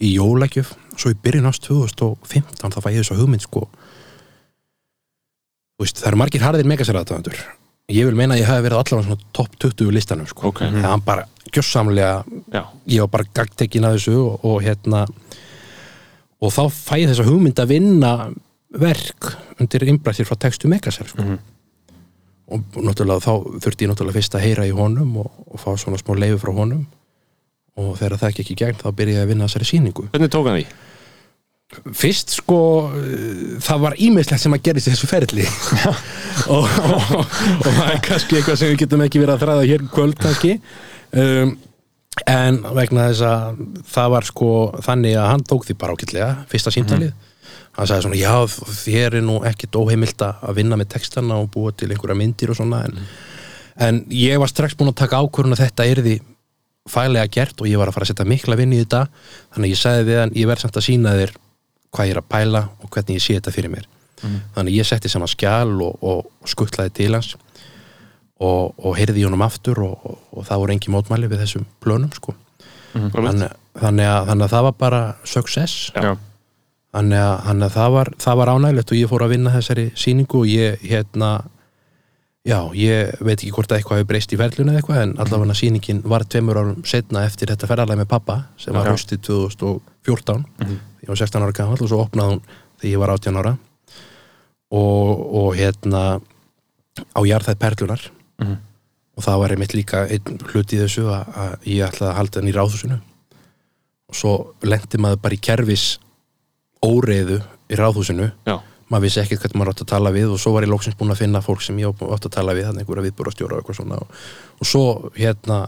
í jólagjöf svo í byrjun ást 2015 þá fæ ég þess að hugmynd sko veist, það eru margir harðir megaseraðatöfundur ég vil meina að ég hafi verið allavega svona topp 20 listanum sko. Ok. það hann bara gjössamlega ég var bara gagtekin að þessu og, og hérna og þá fæ ég þessa hugmynd að vinna verk undir innbrættir frá textu megasar sko. Og náttúrulega þá þurfti ég náttúrulega fyrst að heyra í honum og, og fá svona smá leifi frá honum. Og þegar það gekk í gegn þá byrjaði ég að vinna þessari sýningu. Hvernig tók hann því? fyrst sko það var ímislegt sem að gerist þessu ferli. Og, og, og það er kannski eitthvað sem við getum ekki verið að þræða hér kvöld kannski. Um, en vegna þess að það var sko þannig að hann tók því bara ákveðlega fyrsta síntalið hann sagði svona já þér er nú ekkit óheimilt að vinna með textana og búa til einhverja myndir og svona en, en ég var strax búin að taka ákvörðun að þetta yrði fælega gert og ég var að fara að setja mikla vinn í þetta. Þannig ég sagði við hann ég verð samt að sína þér hvað ég er að pæla og hvernig ég sé þetta fyrir mér. Þannig ég setti saman skjal og, og skuttlaði til hans og, og heyrði í honum aftur og, og, og það voru engi mótmæli við þessum plönum sko. þannig, þannig, að, þannig að það var bara success. Já. Þannig að, þannig að það var, það var ánægilegt og ég fór að vinna þessari sýningu og ég hérna já, ég veit ekki hvort að eitthvað hefur breyst í ferlunni eða eitthvað en allavega sýningin var tveimur árum setna eftir þetta ferðarlega með pappa sem var haustið 2014 ég var 16 ára gamall og svo opnaði hún þegar ég var 18 ára. Og, og hérna á jarðæð perlunar Mhm. og það var einmitt líka einn hluti í þessu að, að ég ætlaði að halda henni í ráðhúsinu. Og svo lendi maður bara í kerfis óreiðu í ráðhúsinu. Já, maður vissi ekkert hvernig maður átt að tala við og svo var ég lóksins búin að finna fólk sem ég átt að tala við þannig einhverja viðbúrastjóra og eitthvað svona. Og, og svo hérna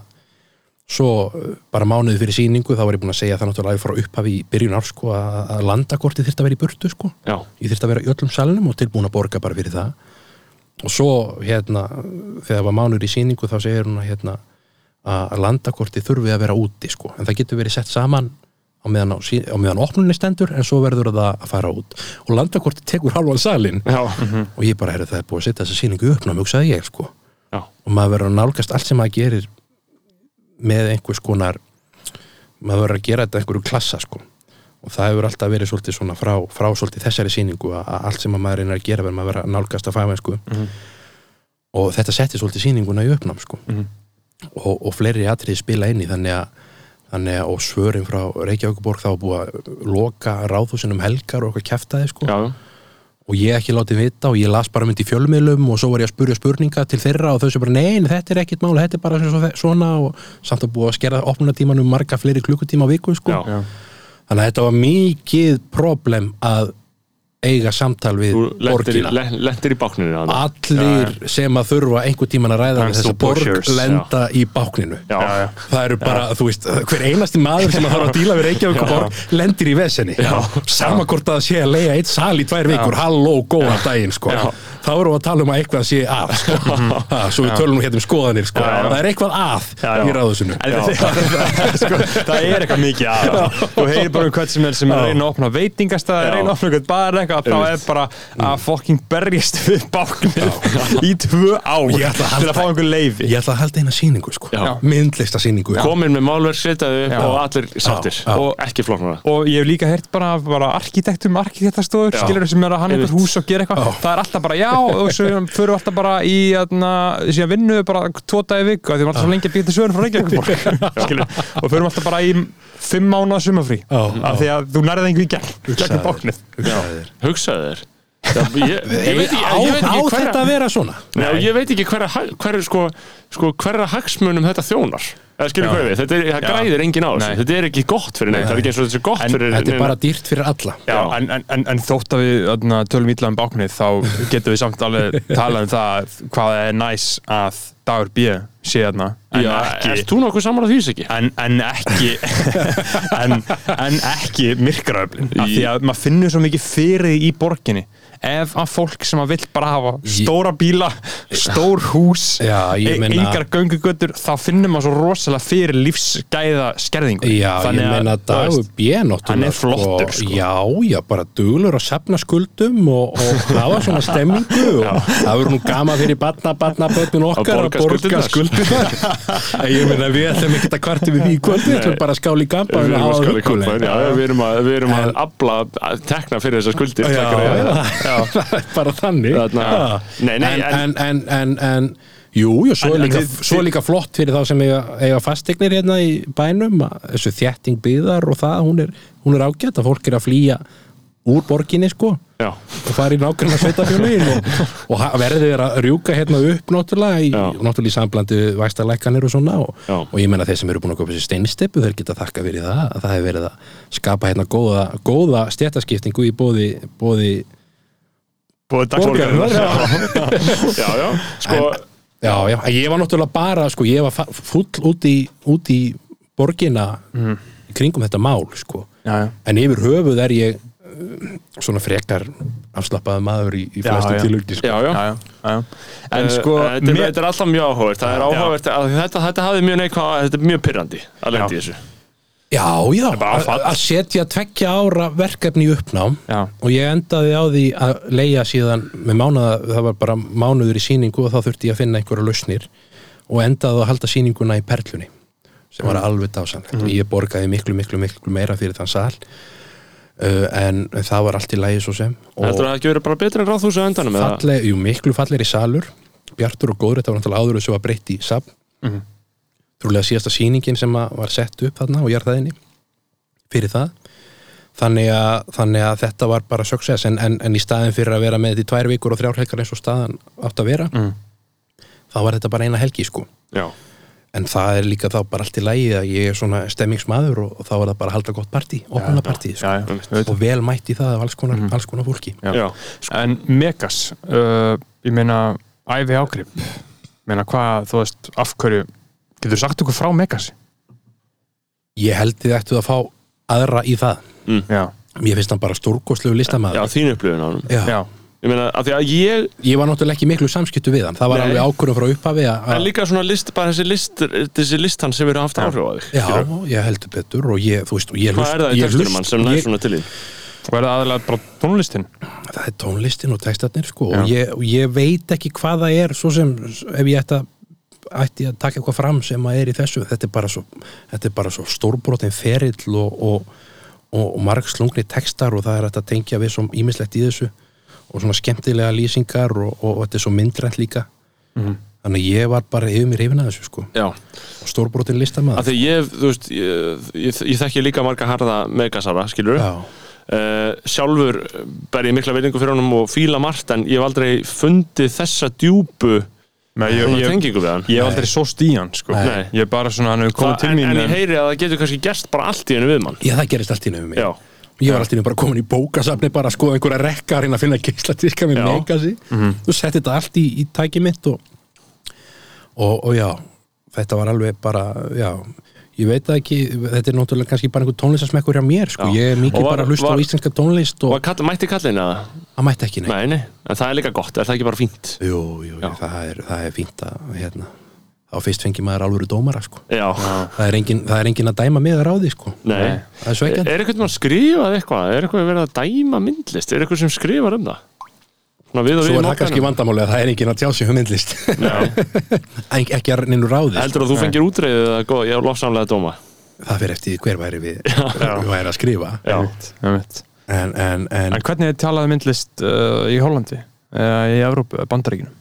svo uh, bara mánuði fyrir sýningu þá var ég búin að segja það náttúrulega frá upphafi í byrjun ár sko að, að landakortið þyrfti að vera í burtu sko. Já, ég þyrfti að vera í öllum salnum og tilbúin að borga bara fyrir það. Og svo hérna þegar var mánuður í sýningu þá segir hún að hérna að landakortið þurfi að vera úti sko. En það getur verið sett saman á meðan, á, sí- á meðan opnunni stendur en svo verður það að fara út. Og landakortið tekur halvan salin já, og ég bara, heyrðu það er búið að setja þessa sýningu upp námi, hugsaði ég sko. Já, og maður verður að nálgast allt sem maður gerir með einhvers konar maður verður að gera þetta einhverju klassa sko. Og það hefur alltaf verið svolítið svona frá, frá svolítið þessari sýningu að, allt sem að maður reynir að gera verður maður að vera að nálgast að fæma sko og þetta setti svolítið sýninguna í uppnám sko. Og, og fleiri atriði spila inn í þannig að þannig að svörin frá Reykjavíkuborg þá var búið að loka ráðhúsin um helgar og eitthvað kæftaði sko já, og ég ekki látið vita og ég las bara myndi í fjölmiðlum og svo var ég að spurja spurninga til þeirra og þau sem bara nein, þetta er ekkit mál, þetta er bara svo- svona og samt að búið að skerða opnunatíman um marga fleiri klukkutíma á viku sko. já. þannig að þetta var mikið problem að eiga samtal við borgina. le- lendir í bákninu þarna. allir sem að þurfa einhver tíman að ræða to þessa borg pushers, lenda í bákninu. Já, já, það eru bara, þú veist, hver einasti maður sem að þarf að díla við Reykjavík borg lendir í vesenni. Sama hvort að sé að leiða eitt sal í tvær vikur halló, góða daginn, sko. Já. þá erum við að tala um að eitthvað sé að sko. ha, svo við tölum hérna um skoðanir sko. Já, já. það er eitthvað að Já, já. í ráðusinu það, sko, það er eitthvað mikið að. Þú heyrir bara um hvern sem er sem er að að að eitthvað þá er bara að fokking berjast við báknir í tvö ár að til að fá einhver leifi ég ætla að halda eina sýningu sko. Já. myndlista sýningu. Komin með málverk, setjaðu upp og allir sáttir Já. og ekki flóknara. Og ég hef líka heyrt bara, bara arkitektum, arkitektastofur, Já. skilur sem er að hann eitthvað hús og gera eitthvað. Það er alltaf bara já og svo fyrir við alltaf bara í þarna, síðan vinnu við bara tvo dagi viku af því við erum alltaf svo lengi að býta svörin frá Reykjavík skilur, og fyrir alltaf bara í fimm mánuða sumafrí af því að þú nærið einhver í gegn gegn báknið hugsaðu þér ég, ég veit ekki, á, ég veit á ekki þetta hverra að vera svona? Já, ég veit ekki hverra, hverra sko, sko, hverra hagsmunum þetta þjónar. Við, þetta er, það Já. græðir enginn á þessu. Þetta er ekki gott fyrir neitt, það er ekki eins og þetta er gott En fyrir þetta er bara dýrt fyrir alla. Já, en, en, en, en þótt að við öðna, tölum ítla um báknið þá getum við samt alveg talað um það hvað er næs að dagur B sé þarna en Já, ekki þú nokkuð saman á því ekki? en, en ekki en, en ekki myrkraöflin af því að maður finnur svo mikið fyrir í borginni ef að fólk sem að vill bara hafa stóra bíla stór hús Já, e- meina- engar göngugötur þá finnur maður svo rosalega fyrir lífsgæða skerðingu. Já, Þannig að, meina þú Dagur veist, hann er flottur, sko. Já, já, bara duglur að safna skuldum og, og hafa svona stemmingu og það verður nú gama fyrir batna, batna, bötun okkar Að borga skuldunar Ég meina við ætlum ekki að kvarti við því kvöldi, við ætlum bara að skála í gampa Við erum að já, að, að að tekna fyrir þessar skuldir Já, það. já, það er bara þannig. Þarna-. Nei, nei, en, en- en, en, Jú, jú, svo, er líka, svo er líka flott fyrir þá sem eiga, eiga fastegnir hérna í bænum þessu þjætting byðar og það, hún er, hún er ágætt að fólk er að flýja úr borginni sko Já, og fara í nákvæmna sveitafjölugin og, og verðið er að rjúka hérna upp náttúrulega í, náttúrulega í samblandi væstalækkanir og svona og, og ég menna þeir sem eru búin að köpa sér steinsteppu þeir geta þakka fyrir það að það hefur verið að skapa hérna góða, góða stjættaskiptingu í bóði, bóði búið borgarinnar dagsborgarinnar já. já, já, sko já, já, en ég var náttúrulega bara sko, ég var full út í, út í borgina í kringum þetta mál sko. já, já. en yfir höfuð er ég uh, svona frekar afslappaði maður í, í Já, flestu já. tilugni sko. Já, já, Já, já, já. En Eh, sko þetta, er, mér- þetta er alltaf mjög áhugavert það er áhugavert að þetta, þetta hafði mjög neikvæð þetta er mjög pyrrandi að lendi Já. þessu Já, já, að að setja tveggja ára verkefni uppnám Já. og ég endaði á því að leia síðan með mánuða, það var bara mánuður í sýningu og þá þurfti ég að finna einhverja lausnir og endaði að halda sýninguna í Perlunni sem var alveg dásamlegt. Og ég borgaði miklu, miklu, miklu meira fyrir þann sal uh, en það var allt í lægi svo sem. Og Heldur það ekki verið bara betur en ráðhúsi á endanum? falleg, jú, miklu fallegri salur. Bjartur og góður, þetta var náttúrulega áður sem var breytt í safn. Mhm. Trúlega síðasta sýningin sem að var sett upp þarna og jarðaðinni fyrir það. Þannig að, þannig að þetta var bara success en, en, en í staðin fyrir að vera með þetta í tvær vikur og þrjár helgar eins og staðan átt að vera Mm. þá var þetta bara eina helgi sko. Já, en það er líka þá bara allt í lægi að ég er svona stemmingsmaður og, og þá er það bara að halda gott partí, opna partí sko. Og vel mætt í það af alls konar, alls konar fólki. Já. já. En Megas, uh, ég meina æfi ágrip, meina hvað þú veist, af getur sagt okkur frá Megas? ég held þið ættu að fá aðra í það Já, Mér finnst hann bara stórkoslegu Já, listamæður. þín upplifun á hann Já. já, Ég meina, af því að ég Ég var náttúrulega ekki í miklu samskiptu við hann. Það var Nei. alveg ákvörðum frá upphafi að... En líka svona list, bara þessi list þessi listan sem eru haft áhrif á þig Já, ég heldur betur og ég, þú veist, og ég Hvað er það í ég textunum hann sem ég, svona til þín? og er það aðalega bara tónlistin? Það er tónlistin og textarnir, sko, Já. og ég, og ég veit ekki hvað það er, svo sem, ef ég ætti að ætti að taka eitthvað fram sem að er í þessu. Þetta er bara svo, er svo stórbrotin ferill og, og, og, og margslungni textar og það er að tengja við svo ímislegt í þessu og svona skemmtilega lýsingar og, þetta er svo myndrænt líka. Mhm. þannig ég var bara yfir mér yfir þessu sko. Já, og stórbrotin listamaður. Af því ég, þú veist ég, ég, ég þekki líka marga harða megasara, skilur Já, uh, sjálfur ber ég mikla veitingu fyrir honum og fíla margt en ég hef aldrei fundið þessa djúpu Nei, ég, ég, við hann ég hef aldrei sóst í hann, sko. Nei. Ég er bara svona, hann hefur komið til en, mín. en ég heyri að það getur kannski gerst bara allt í hennu við mann Já, það gerist allt í nefnum mig Já, Ég var alltaf bara komin í bókasafni bara að skoða einhverja rekka að reyna að finna geisladiska með Já. Mhm. megasi Þú setti þetta allt í, í tæki mitt og, og, og já, þetta var alveg bara, já Ég veit það ekki, þetta er náttúrulega kannski bara einhver tónlistasmekkur hjá mér, sko. Já. Ég er mikið var- bara var- á íslenska tónlist og kall, mætti kallin að það mætti ekki neitt. Nei, nei, en það er líka gott, er það ekki bara fínt? Jú, jú, það, er, það er fínt að, hérna, þá fyrst fengi maður alvöru dómara, sko. Já, Það er engin, það er engin að dæma mig að ráði, sko. nei Það er sveikjandi. Er eitthvað maður skrifað eitthvað? Er eitthvað verið að dæma myndlist? Er eitthvað sem skrifar um það? Svona við og Svo er það kannski vandamáli að það er engin að tjá sig um myndlist. Ek, ekki að neinu ráði. Heldur að þú fengir útreiðið að góða, já, lofsamlega dóma? Það fyrir eftir hver væri við, við væri að skrifa. Já. En, en, en, En hvernig er talaði myndlist uh, í Hollandi? Eða í Evrópu, eða Bandaríkinu?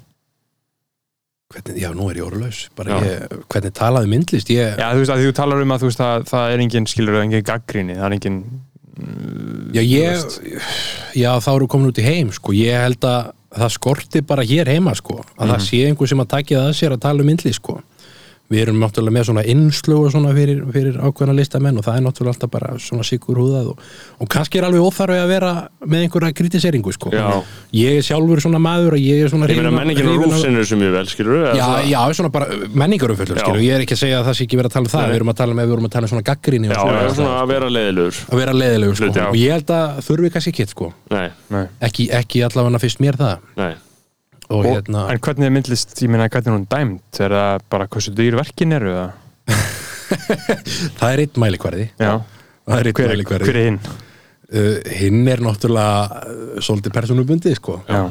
hvernig, já, nú er ég orðlaus. Ég, hvernig talaði myndlist? Ég, Já, þú veist, að þú talar um að þú veist að það er engin, skilur, engin gaggríni, það er engin já, ég, já, þá eru komin út í heim, sko. Ég held að það skorti bara hér heima, sko. Að það sé einhver sem að takja það að sér að tala um myndlist, sko. Við erum náttúrulega með svona innslög og svona fyrir, fyrir ákveðna listamenn og það er náttúrulega alltaf bara svona sikur húðað og, og kannski er alveg óþarfi að vera með einhverja kritiseringu, sko. Já. Ég er sjálfur svona maður og ég er svona ég meina menningin og rúfsinnur sem ég vel, skilur Já, já, svona bara menningarumfjöllur, Já. skilur, ég er ekki að segja að það sé ekki verið að tala um það, Nei. við erum að tala um, við erum að tala um svona gaggrinni Já, og já, svona, svona að vera leiðilegur að vera leiðilegur, sko, og ég held að þurfi kannski ekki, sko, Nei, Nei. ekki, ekki allavega fyrst mér það, nei og, hérna, En hvernig er myndlist, ég meina, hvernig er hún dæmt? Er það bara hversu dýr verkin eru? eða? það er einn mælikvarði, Já. það er einn mælikvarði, hver er hinn? uh, hinn er náttúrulega uh, svolítið persónubundið, sko, Já.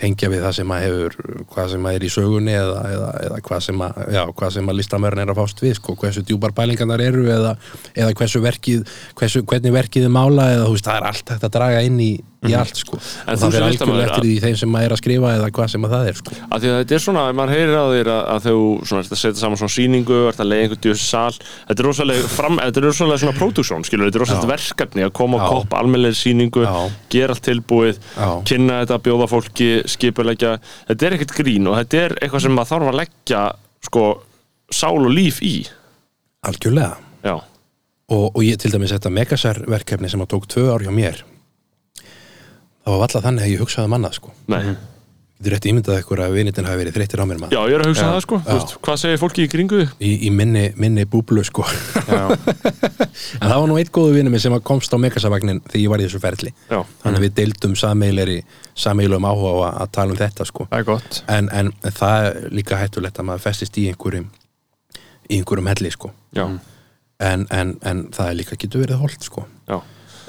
tengja við það sem að hefur, hvað sem að er í sögunni eða, eða, eða hvað sem að, já, hvað sem að listamörn er að fást við, sko, hversu djúpar pælingarnar eru eða, eða hversu verkið, hversu, hvernig verkið er mála eða, þú veist, það er allt hægt að draga inn í, í allt, sko, En og það er algjörlega eftir því þeim sem að er að skrifa eða hvað sem að það er, sko. að því að þetta er svona, maður heyrir á þér að, að þau svona, ert að setja saman svona sýningu, ert að leiða einhvern djús sal þetta er rosalega fram, þetta er rosalega svona pródúsjón, skilur, þetta er rosalega verkefni að koma á Já. kopp, almennlega sýningu Já. gera allt tilbúið, Já. kynna þetta bjóða fólki, skipulegja þetta er ekkert grín og þetta er eitthvað sem maður þarf að leggja sko, sál og líf í Algjörlega. Og, og ég til dæmis þetta Megasar verkefni sem að tók tvö ár hjá mér, það var valla þannig að ég hugsaði um annað, sko. nei Getur rétt ímyndað ykkur að vinitin hafi verið þreyttir á mér maður. já, ég er að hugsa Já. það sko, Þú veist, hvað segir fólki í kringu þig? Í, í minni, minni búblu, sko. Já. en það var nú eitt góðu vinur minn sem komst á Megasar-vagnin þegar ég var í þessu ferli. já, Þannig að við deildum sameileri, sameilegum áhuga á að, að tala um þetta, sko. Það er gott. En, en það er líka hættulegt að maður festist í einhverjum, í einhverjum helli, sko. já, en, en, en það er líka getur verið holdt sko Já.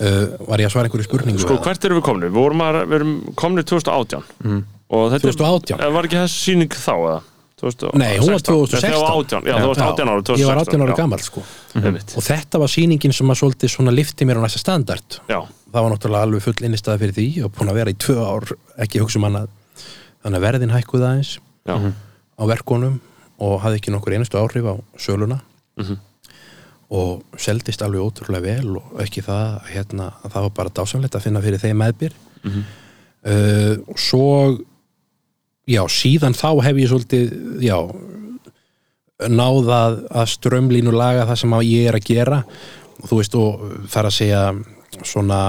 Uh, Var ég að svara einhverju spurningu? Sko, hvert erum við komni? Við vorum, að, við erum komni 2018 Mm. og þetta 2018? er, var ekki þessi sýning þá eða? 2016? Nei, hún var 2016 Þetta var 18, já, þú varst 18 ára 2016 Ég var 18 ára já. gammal sko Einmitt. og þetta var sýningin sem að svolítið svona lifti mér á næsta standard Já, það var náttúrulega alveg full innistæða fyrir því og búin að vera í tvö ár ekki hugsa um annað þannig að verðin hækkuð aðeins já, á verkunum og hafði ekki nokkur einustu áhrif á söluna Mhm. Og seldist alveg ótrúlega vel og ekki það hérna, að það var bara dásamlegt að finna fyrir þeim meðbyr Mhm. uh, og svo já, síðan þá hef ég svolítið já náða að strömlínu laga það sem ég er að gera og þú veist og þar að segja svona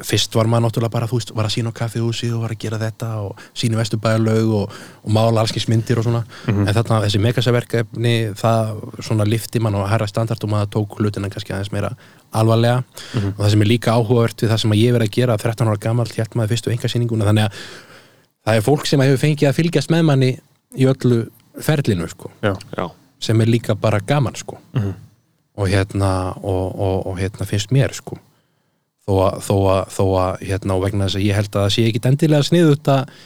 fyrst var maður náttúrulega bara þú veist var að sína á kaffihúsi og var að gera þetta og sína vesturbæðalaug og, og mála allskins myndir og svona. En þarna þessi megasaverkefni það svona lifti mann og herra standart og maður tók hlutina kannski aðeins meira alvarlega. Og það sem er líka áhugavert við það sem að ég verið að gera 13 ára gammal hjælt maður fyrstu engasýninguna þannig að það er fólk sem hefur fengið að fylgjast með manni í öllu ferlinu sko. Já. já, sem er líka bara gaman sko. Og hérna og, og, og hérna finnst mér sko þó að, þó að, þó að hérna og vegna þess að ég held að það sé ekki endilega sniðut að,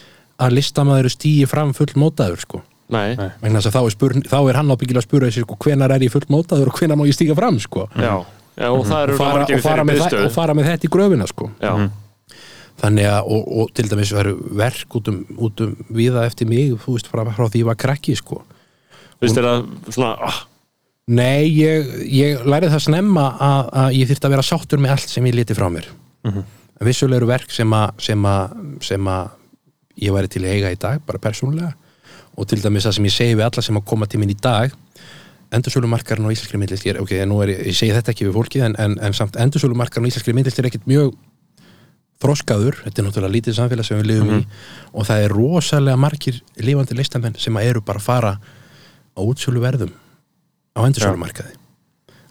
að listamæður stýi fram full mótaður sko. Nei, Nei. vegna þess að þá er, spurn, þá er hann ábyggilega að spura þessi sko hvenar er ég full mótaður og hvenar má ég stíga fram sko? Já, já og það og eru fara, og, fara það, og fara með þetta í gröfina sko. Já, þannig að og, og til dæmis veru verk út um, út um viða eftir mig þú veist frá, frá því ég var krakki sko. Finnst þér að svona, ah, Nei, ég, ég lærið það snemma að, að ég þyrfti að vera sáttur með allt sem ég liti frá mér. En vissulega eru verk sem að, sem að, sem að ég væri til að eiga í dag, bara persónulega. Og til dæmis það sem ég segi við alla sem að koma til minn í dag endursölumarkarinn á íslenskri myndlist ég, ok, nú er ég, segi þetta ekki við fólkið en, en, en samt endursölumarkarinn á íslenskri myndlist er ekkit mjög þroskaður, þetta er náttúrulega lítið samfélag sem við lifum í og það er rosalega margir lifandi listamenn sem að eru bara að fara á útsölu verðum á endursölumarkaði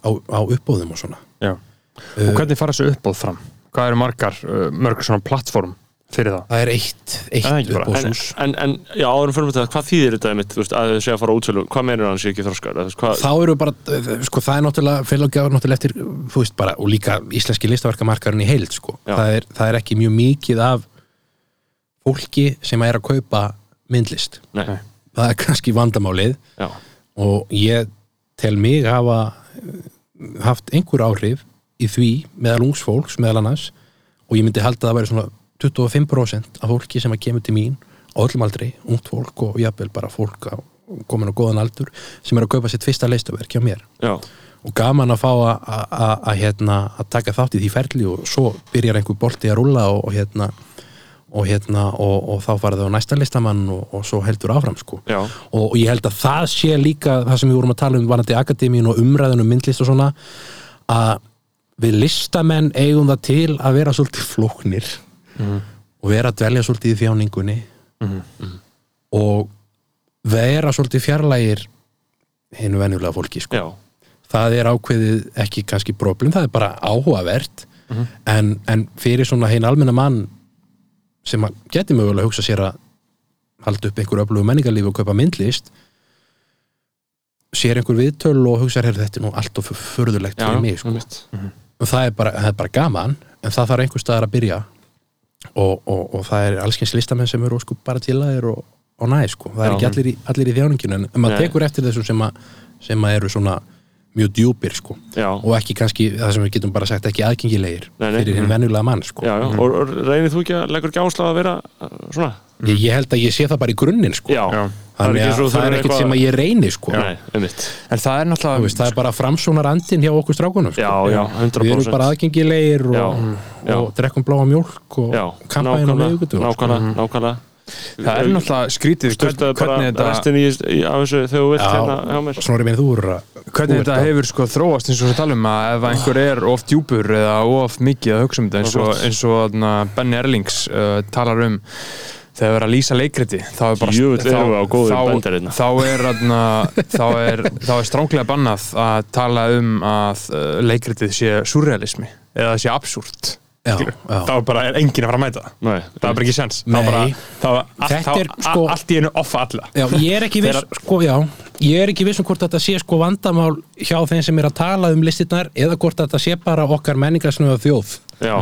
á, á uppbóðum og svona. Já. Og hvernig fara þessu uppbóð fram? Hvað eru margar, uh, mörg svona plattform fyrir það? það er eitt, eitt bara- en, en, en já, áðurum fyrir þetta, hvað þýðir þetta þú veist, að þau segja að fara á útsölu, hvað meirir hann sé ekki hvað, þá eru bara, sko það er náttúrulega félagjafar náttúrulega eftir, þú veist bara og líka íslenski listaverkamarkarinn í heild sko. Það er, það er ekki mjög mikið af fólki sem er að kaupa myndlist, nei, það er kannski vandamálið. Já, og ég tel mig hafa eh, haft einhver áhrif í því meðal ungs fólks meðal annars og ég myndi halda að það væri svona 25% af fólki sem að kemur til mín á öllum aldrei, ungt fólk og jafnvel bara fólk á, komin á góðan aldur sem er að kaupa sitt fyrsta leistaverk hjá mér. Já, og gaman að fá að- hérna, taka þátt í því ferli og svo byrjar einhver bolti að rúlla og, og hérna og hérna og, og þá farið það á næsta listamann og, og svo heldur áfram sko. Og, og ég held að það sé líka það sem við vorum að tala um varandi akademíun og umræðun um myndlist og svona að við listamenn eigum það til að vera svolítið flóknir og vera að dvelja svolítið í þjáningunni og vera svolítið fjarlægir hinu venjulega fólki sko. já, það er ákveðið ekki kannski problem, það er bara áhugavert. En, en fyrir svona hinn almenna mann sem að geti mögulega hugsa sér að halda upp einhver öflugu menningarlífi og kaupa myndlist sér einhver viðtöl og hugsa hér þetta er nú allt og förðulegt fyrir mig sko. einmitt. og það er, bara, það er bara gaman en það þarf einhver staðar að byrja og, og, og það er allskyns listamenn sem eru sko bara til að er og, og næ sko. það er Já. ekki allir í, allir í þjáninginu en maður tekur eftir þessum sem, að, sem að eru svona mjög djúpir sko. Já, og ekki kannski, það sem við getum bara sagt ekki aðgengilegir Nei, nei. fyrir hinn venjulega mann sko. já, já, og, og reynir þú ekki að leggur ekki áslag að vera uh, svona, ég, ég held að ég sé það bara í grunninn sko. þannig ekki að það er ekkert sem að ég reyni sko. nei, En það er náttúrulega veist, það er bara framsónar andinn hjá okkur strákunum sko. já, já, 100% við erum bara aðgengilegir og, já. og drekkum bláa mjólk og kampaðin miðvikutum nákvæmlega, nákvæmlega Það er náttúrulega skrítið styrtaði bara hvernig þetta, restin í, þessu þegar þú vilt hérna hjá mér Snorri minn, þú eru að hvernig þetta hefur sko þróast eins og við talum að ef einhver er of djúpur eða of mikið að hugsa um þetta eins og, Flott. eins og þarna, Benny Erlings uh, talar um þegar við erum að lýsa leikriti þá er bara góðum þá, hérna. þá er, þarna, þá er, þá er stránglega bannað að tala um að uh, leikritið sé surrealismi eða sé absúrt. Þá bara er enginn að fara að mæta. Það nei, það er bara ekki sens bara, Þetta þá, er, sko- allt í einu offa alla. Já, ég er ekki viss, Þegar- sko, já. Ég er ekki viss um hvort þetta sé sko vandamál hjá þeim sem er að tala um listirnar eða hvort þetta sé bara okkar menningarsnöða þjóð. Já,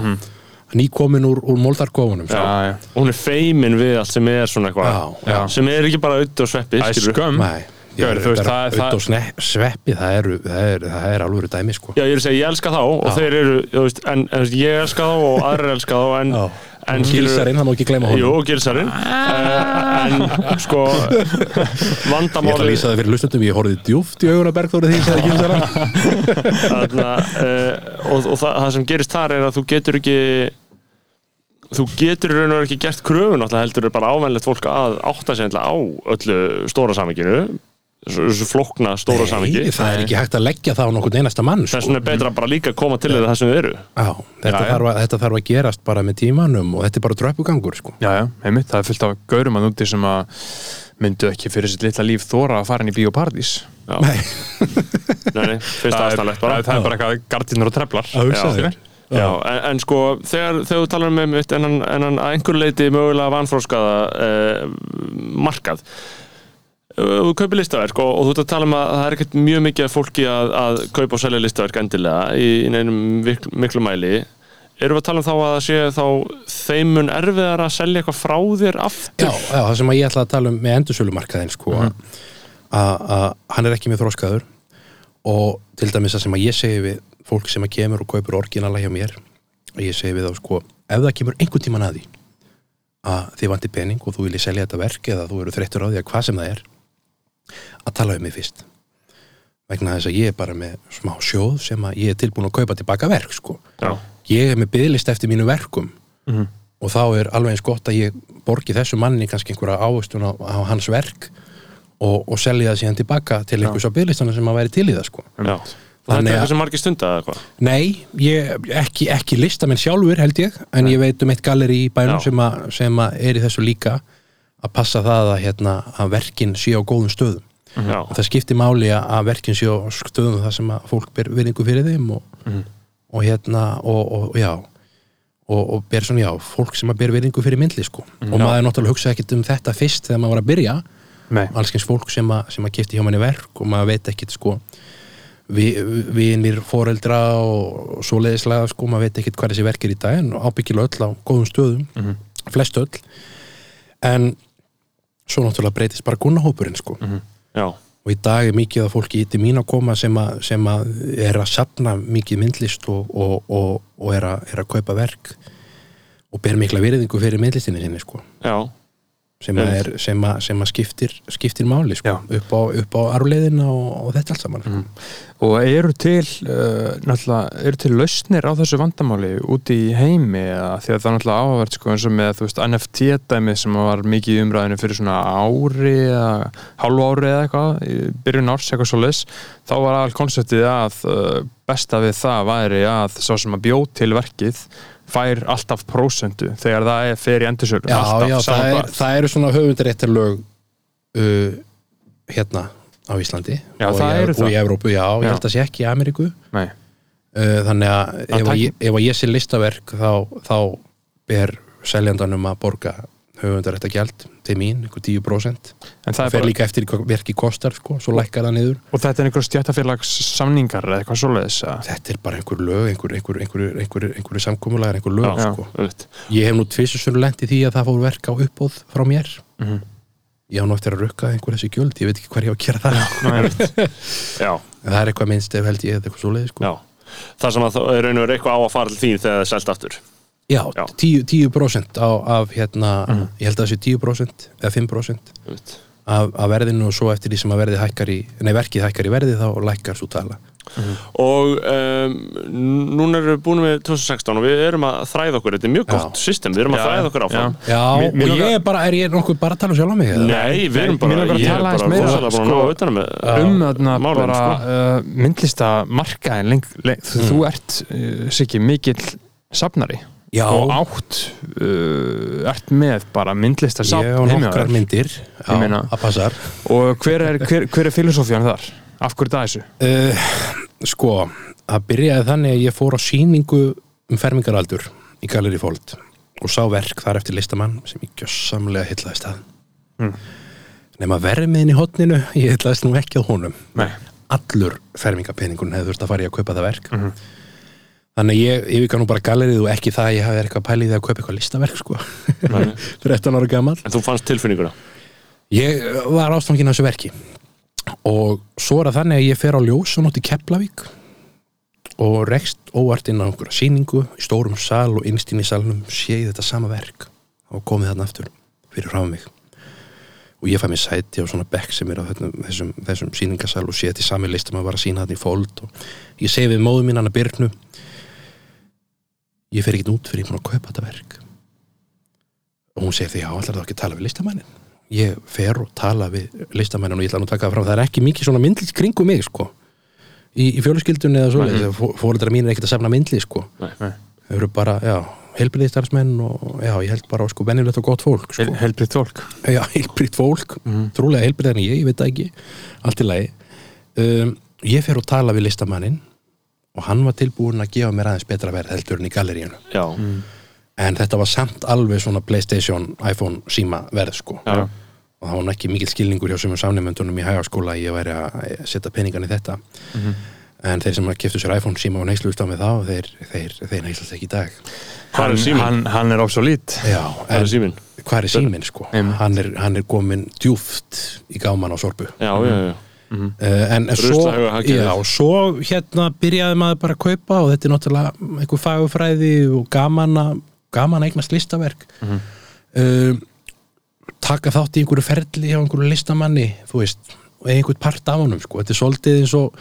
nýkomin úr, úr moldarkofunum já, já. hún er feimin við allt sem er svona eitthvað. Sem er ekki bara auðvitað og sveppi Það er skömm Er þú veist, það- það- sne- sveppi, það er, það er, það er alveg dæmi sko. Já, ég er að segja, ég elska þá og Já. þeir eru, veist, en, en ég elska þá og aðrir elska þá en, en Gilsarinn, það má ekki gleyma honum. Jú, gilsarinn. Uh, en sko Ég ætla að vandamáli lýsa það fyrir hlustundum, ég horfði djúft í auguna Bergþóri því ég sagði gilsara þarna, uh, og, og það, það sem gerist þar er að þú getur ekki þú getur raun og ekki gert kröfun náttúrulega heldur er bara ávænlegt fólk að átta sig á öllu stóra saminginu þessu flókna stóra samingi Nei, það er ekki hægt að leggja það á nokkurn einasta mann þess sko. vegna er betra bara líka að koma til það sem þau eru. Já, þetta, Já. Þarf að, þetta þarf að gerast bara með tímanum og þetta er bara dröpugangur sko. Já, já, einmitt, það er fullt af gaurum að núti sem að myndu ekki fyrir sitt litla líf þóra að fara inn í bíóparadís. Já. nei, nei, fyrst það, er- bara. það, er bara eitthvað gardínur og treflar. En, en sko, þegar, þegar þú talar um einmitt enn en að einhver leiti mögulega vanfróskaða eh, markað eh, þú kaupir listaverk og, og þú ert að tala um að það er ekkert mjög mikið fólki að, að kaupa og selja listaverk endilega í, í neinum miklu, miklu mæli erum við að tala um þá að það sé þá þeim mun erfiðar að selja eitthvað frá þér aftur? Já, já, það sem að ég ætla að tala um með endursölumarkaðin sko, að að hann er ekki með þróskaður og til dæmis það sem að ég segi við fólk sem að kemur og kaupir orginala hjá mér og ég segi við þá sko ef það kemur einhvern tíman að því að þið vantir pening og þú viljið selja þetta verk eða þú eru þreyttur á því að hvað sem það er að tala um mig fyrst. Vegna þess að ég er bara með smá sjóð sem að ég er tilbúin að kaupa tilbaka verk sko. Já, ég er með byðlist eftir mínu verkum. Mhm. og þá er alveg eins gott að ég borgi þessu manni kannski einhverja ávöxtun á, á hans verk og, og selja það síðan tilbaka til einhvers á byðlistana sem að væri til í það sko. já. Þannig er að- eitthvað sem margir stunda eða hvað Nei, ég, ekki, ekki listamenn sjálfur held ég, en ég veit um eitt galleri í bænum Já. sem, að, sem að er í þessu líka að passa það að, hérna, að verkin sé á góðum stöðum. Já, og það skiptir máli að- að verkin sé á stöðum þar sem að fólk ber virðingu fyrir þeim og, og hérna og, og já og, og ber svona já, fólk sem að ber virðingu fyrir myndli sko, og maður náttúrulega hugsa ekkit um þetta fyrst þegar maður var að byrja. Nei, allskeins fólk sem að, sem að kipti hjá manni verk og maður veit ekkit sko vi- vinir, foreldra og svoleiðislega sko, maður veit ekkit hvað þessi verk er í dag en ábyggilega öll á góðum stöðum. Flest öll. En svo náttúrulega breytist bara gunnahópurinn sko. Já, og í dag er mikið af fólki í til mín að koma sem að, sem að er að sapna mikið myndlist og, og, og, og er, að, er að kaupa verk og ber mikla virðingu fyrir myndlistinni sinni sko. Já sem að, er, sem að, sem að skiptir, skiptir máli sko, upp á, á arfleiðina og, og þetta allt saman sko. og eru til uh, náttúrulega, eru til lausnir á þessu vandamáli úti í heimi? Eða, því að það er náttúrulega áhverð sko, eins og með veist, NFT dæmi sem var mikið í umræðinu fyrir svona ári eða hálfu ári eða eitthvað byrjun árs eitthvað svo leis þá var all konseptið að uh, besta við það væri að sá sem að bjóð til verkið fær alltaf prósentu þegar það er fyrir endursölu. Já, alltaf, já, það, er, það eru svona höfundaréttarlög uh, hérna á Íslandi Já, og, það í, og það. í Evrópu, já, ég Já. held að sé ekki í Ameríku. Uh, þannig að ef, ég, ef ég sé listaverk þá, þá ber seljandanum að borga höfundarétta gjald til mín, einhver 10% en það er fer bara líka eftir verki kostar sko, svo lækkar það niður. Og þetta er einhver stjættafélags samningar eða eitthvað svoleiðis að þetta er bara einhver lög, einhver, einhver, einhver, einhver, einhver samkomulega, einhver lög Já, sko. auðvitað. ég hef nú tvissusur lent í því að það fór verk á uppbóð frá mér. Mhm. ég á eftir að rukka einhver þessi gjöld ég veit ekki hvað ég á að gera það. Já, það er eitthvað minnst ef held ég eitthvað svoleið sko. já. Það sem að það er veru eitthvað á að fara til þín þegar það er selt aftur já, Já. 10%, 10 á, af hérna, ég held að það sé 10% eða 5% auðvitað. af, af verðinu og svo eftir því sem að verði hækkar í nei, verkið hækkar í verði þá lækkar svo tala. Og um, núna erum við búin með 2016 og við erum að þræða okkur. Þetta er mjög Já. gott system, við erum að Já, þræða okkur áfram. já, Mér- mér og ég er bara, er ég nokkuð bara að tala um sjálf á mig eða? Nei, við erum bara, ég er bara rosalega búin að sko, ná utan með um þarna málin, bara sko. uh, myndlista markaðin leng, leng, þú, þú ert uh, sikki mikill safnari Já. og átt uh, ert með bara myndlista ég safn á heima hjá nokkrar myndir Ég já, meina- og hver er, hver, hver er filosófían þar? af hverju það þessu? uh, sko, það byrjaði þannig að ég fór á sýningu um fermingaraldur í Gallery Fold og sá verk þar eftir listamann sem ég gjössamlega hillaðist að Mm. nema vermiðin í hotninu ég ætlaðist nú ekki að honum Nei. allur fermingapenningun hefði þurft að fara í að kaupa það verk þannig ég yfirka nú bara galerið og ekki það að ég hafi eitthvað pælið að kaupa eitthvað listaverk sko. Nei. 13 ára gammal En þú fannst tilfinninguna? Ég var ástfangin af þessu verki. Og svo er það þannig að ég fer á ljósanótt í Keflavík og rekst óvart inn á einhverja sýningu í stórum sal og innst inn í salnum sé ég þetta sama verk og komið þarna aftur fyrir frá mig. Og ég fæ mér sæti á svona bekk sem er á þessum, þessum, sýningasal og sé þetta í sami listum að var að sína þetta í fóld og ég segi við móðu mín hana Byrnu ég fer ekki út fyrir ég búin að kaupa þetta verk. Og hún segir því já, allar það ekki tala við listamænin ég fer og tala við listamænin og ég ætla nú að taka það fram, það er ekki mikið svona myndlist kringu mig sko. Í, í fjöluskildunni eða svo, mm fóreldra mín er ekkert að safna myndli sko. Þau eru bara, já, heilbriðistarsmenn og já, ég held bara sko venjulegt og gott fólk sko. Helbrið tólk já, heilbriðt fólk, trúlega heilbriðan ég, ég veit ekki, allt í lagi. Um, ég fer og tala við listamannin og hann var tilbúin að gefa mér aðeins betra verð heldur en í galleríinu. Já, en þetta var samt alveg svona Playstation, iPhone, síma verð sko. Já, og það var ekki mikill skilningur hjá sumum samnefndunum í hægaskóla ég væri að setja peningan í þetta. En þeir sem keftu sér iPhone síma og neyslust á mig þá þeir, þeir, þeir neyslast ekki í dag. Hvar er hann, síminn? hann, hann er obsolít. Já, það er síminn? hvað er síminn sko? Hann er, hann er komin djúft í gáman á sorpu. Já, já, já uh, en, svo, já, svo hérna byrjaði maður bara að kaupa og þetta er náttúrulega einhver fagufræði og gaman að gaman að eignast listaverk. Uh, taka þátt í einhverju ferli hjá einhverju listamanni þú veist, og eiga einhvern part af honum sko. þetta er svolítið eins og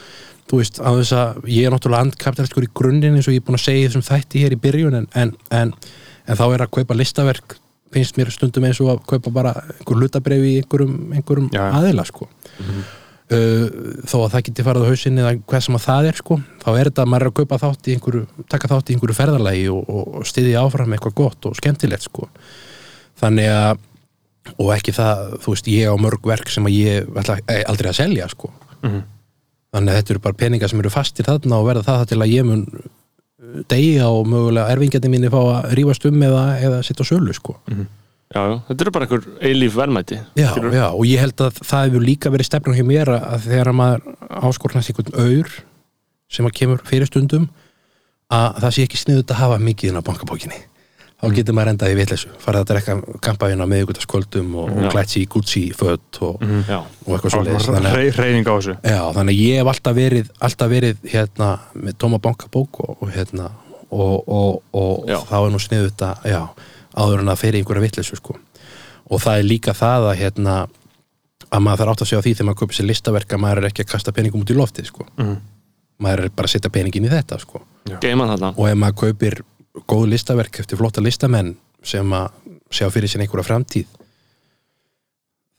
þú veist, að þess að ég er náttúrulega andkapitalistur í grunninn eins og ég er búin að segja þessum þætti hér í byrjun en, en, en, en þá er að kaupa listaverk finnst mér stundum eins og að kaupa bara einhver hlutabref í einhverjum, einhverjum aðila sko. Uh, þó að það geti farið á hausinn eða hvað sem að það er sko þá er þetta að maður er að kaupa þátt í einhverju taka þátt í einhverju ferðalagi og, og, styðja áfram eitthvað gott og skemmtilegt sko. Þannig að og ekki það, þú veist, ég á mörg verk sem að ég ætla eh, aldrei að selja sko. Þannig að þetta eru bara peningar sem eru fastir þarna og verða það til að ég mun uh, deyja og mögulega erfingjandi mínir fá að rífast um eða, eða sitta á sölu sko. Já, já, þetta eru bara einhver eilíf verðmæti Já, skilurðu? já, og ég held að það hefur líka verið stefnum hjá mér að- að þegar maður áskornast einhvern auður sem að kemur fyrir stundum að það sé ekki sniðut að hafa mikið inn á bankabókinni. Þá getur maður endað í vitleysu farið að drekka kampaðina með ykkur skvöldum og, og klætt sér í Gucci föt og, Já, og eitthvað svo leiðis þannig, að- þannig að ég hef alltaf verið alltaf verið hérna með tóma bankabók og, og hérna og, og, og þá er nú sniðut að já, áður en að fyrir einhverja vitleysu sko. og það er líka það að hérna að maður þarf átt að segja á því þegar maður kaupir sér listaverk að maður er ekki að kasta peningum út í loftið sko. Mhm. maður er bara að setja peningin í þetta sko. og ef maður kaupir góð listaverk eftir flotta listamenn sem að sjá fyrir sér einhverja framtíð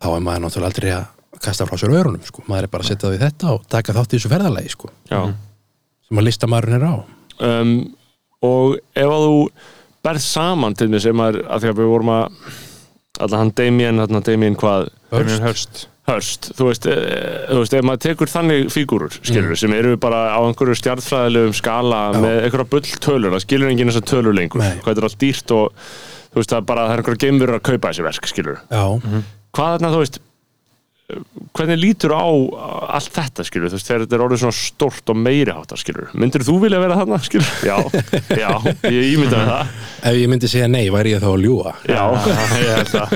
þá er maður náttúrulega aldrei að kasta frá sér örunum sko. maður er bara að setja það við þetta og taka þátt í þessu ferðalagi sko, Já sem að er á um, Og ef að þú berð saman til mig sem að, að því að við vorum að alltaf hann Damien, hann Damien hvað? Damien Hirst Hörst, þú veist, e, þú veist, ef maður tekur þannig fígúrur, skilur, sem eru bara á einhverju stjartfræðilegum skala Já. með einhverja bull tölur, það skilur enginn þessar tölur lengur, Nei. hvað er allt dýrt og þú veist, það er bara, það er einhverja geimurur að kaupa þessi verk, skilur. já, Hvað þarna, þú veist, hvernig lítur á allt þetta, skilur, þú veist, þegar þetta er orðið svona stórt og meiri háttar, skilur, myndir þú vilja vera þarna, skilur? Já, já, ég ímynda það. ef ég myndi segja nei væri ég þá að ljúga? Já, ég held að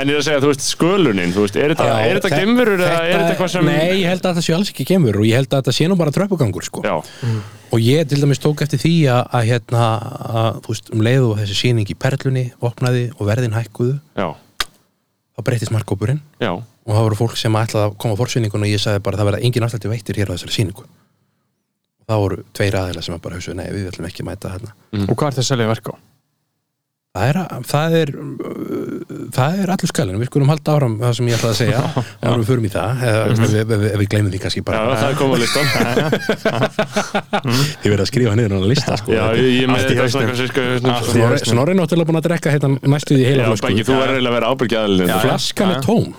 En ég er að segja, þú veist, skölunin, þú veist, er þetta, er þetta þe- geimurur eða er þetta eitthvað sem Nei, ég held að þetta sé alls ekki gemur og ég held að þetta sé nú bara tröppugangur sko. Já, og ég til dæmis tók eftir því að, að hérna, að, þú veist, um leið og þessi sýning í Perlunni opnaði og verðin hækkuðu þá breytist markkópurinn. Já og það voru fólk sem ætlaði að koma á forsýningun og ég sagði bara að það verða engin afslætti veittir hér á þessari sýningu. Og það voru tveir aðeila sem bara hugsaðu, nei, við ætlum ekki að mæta þarna. Og hvað er það að selja verk á? það er, það er það er allur skalinn, við skulum halda áram það sem ég ætlaði að segja, árum við förum í það. Eða ef, ef, ef, ef við gleymum því kannski Já, bara það er komið á listan ég verið að skrifa niður á lista sko. Já, ég, ég með í þetta sko, Snorri, Snorri er náttúrulega búin að drekka hérna næstu því heila Já, flösku. Beggi, þú verður eiginlega að vera ábyrgjaðalinn flaskan er tóm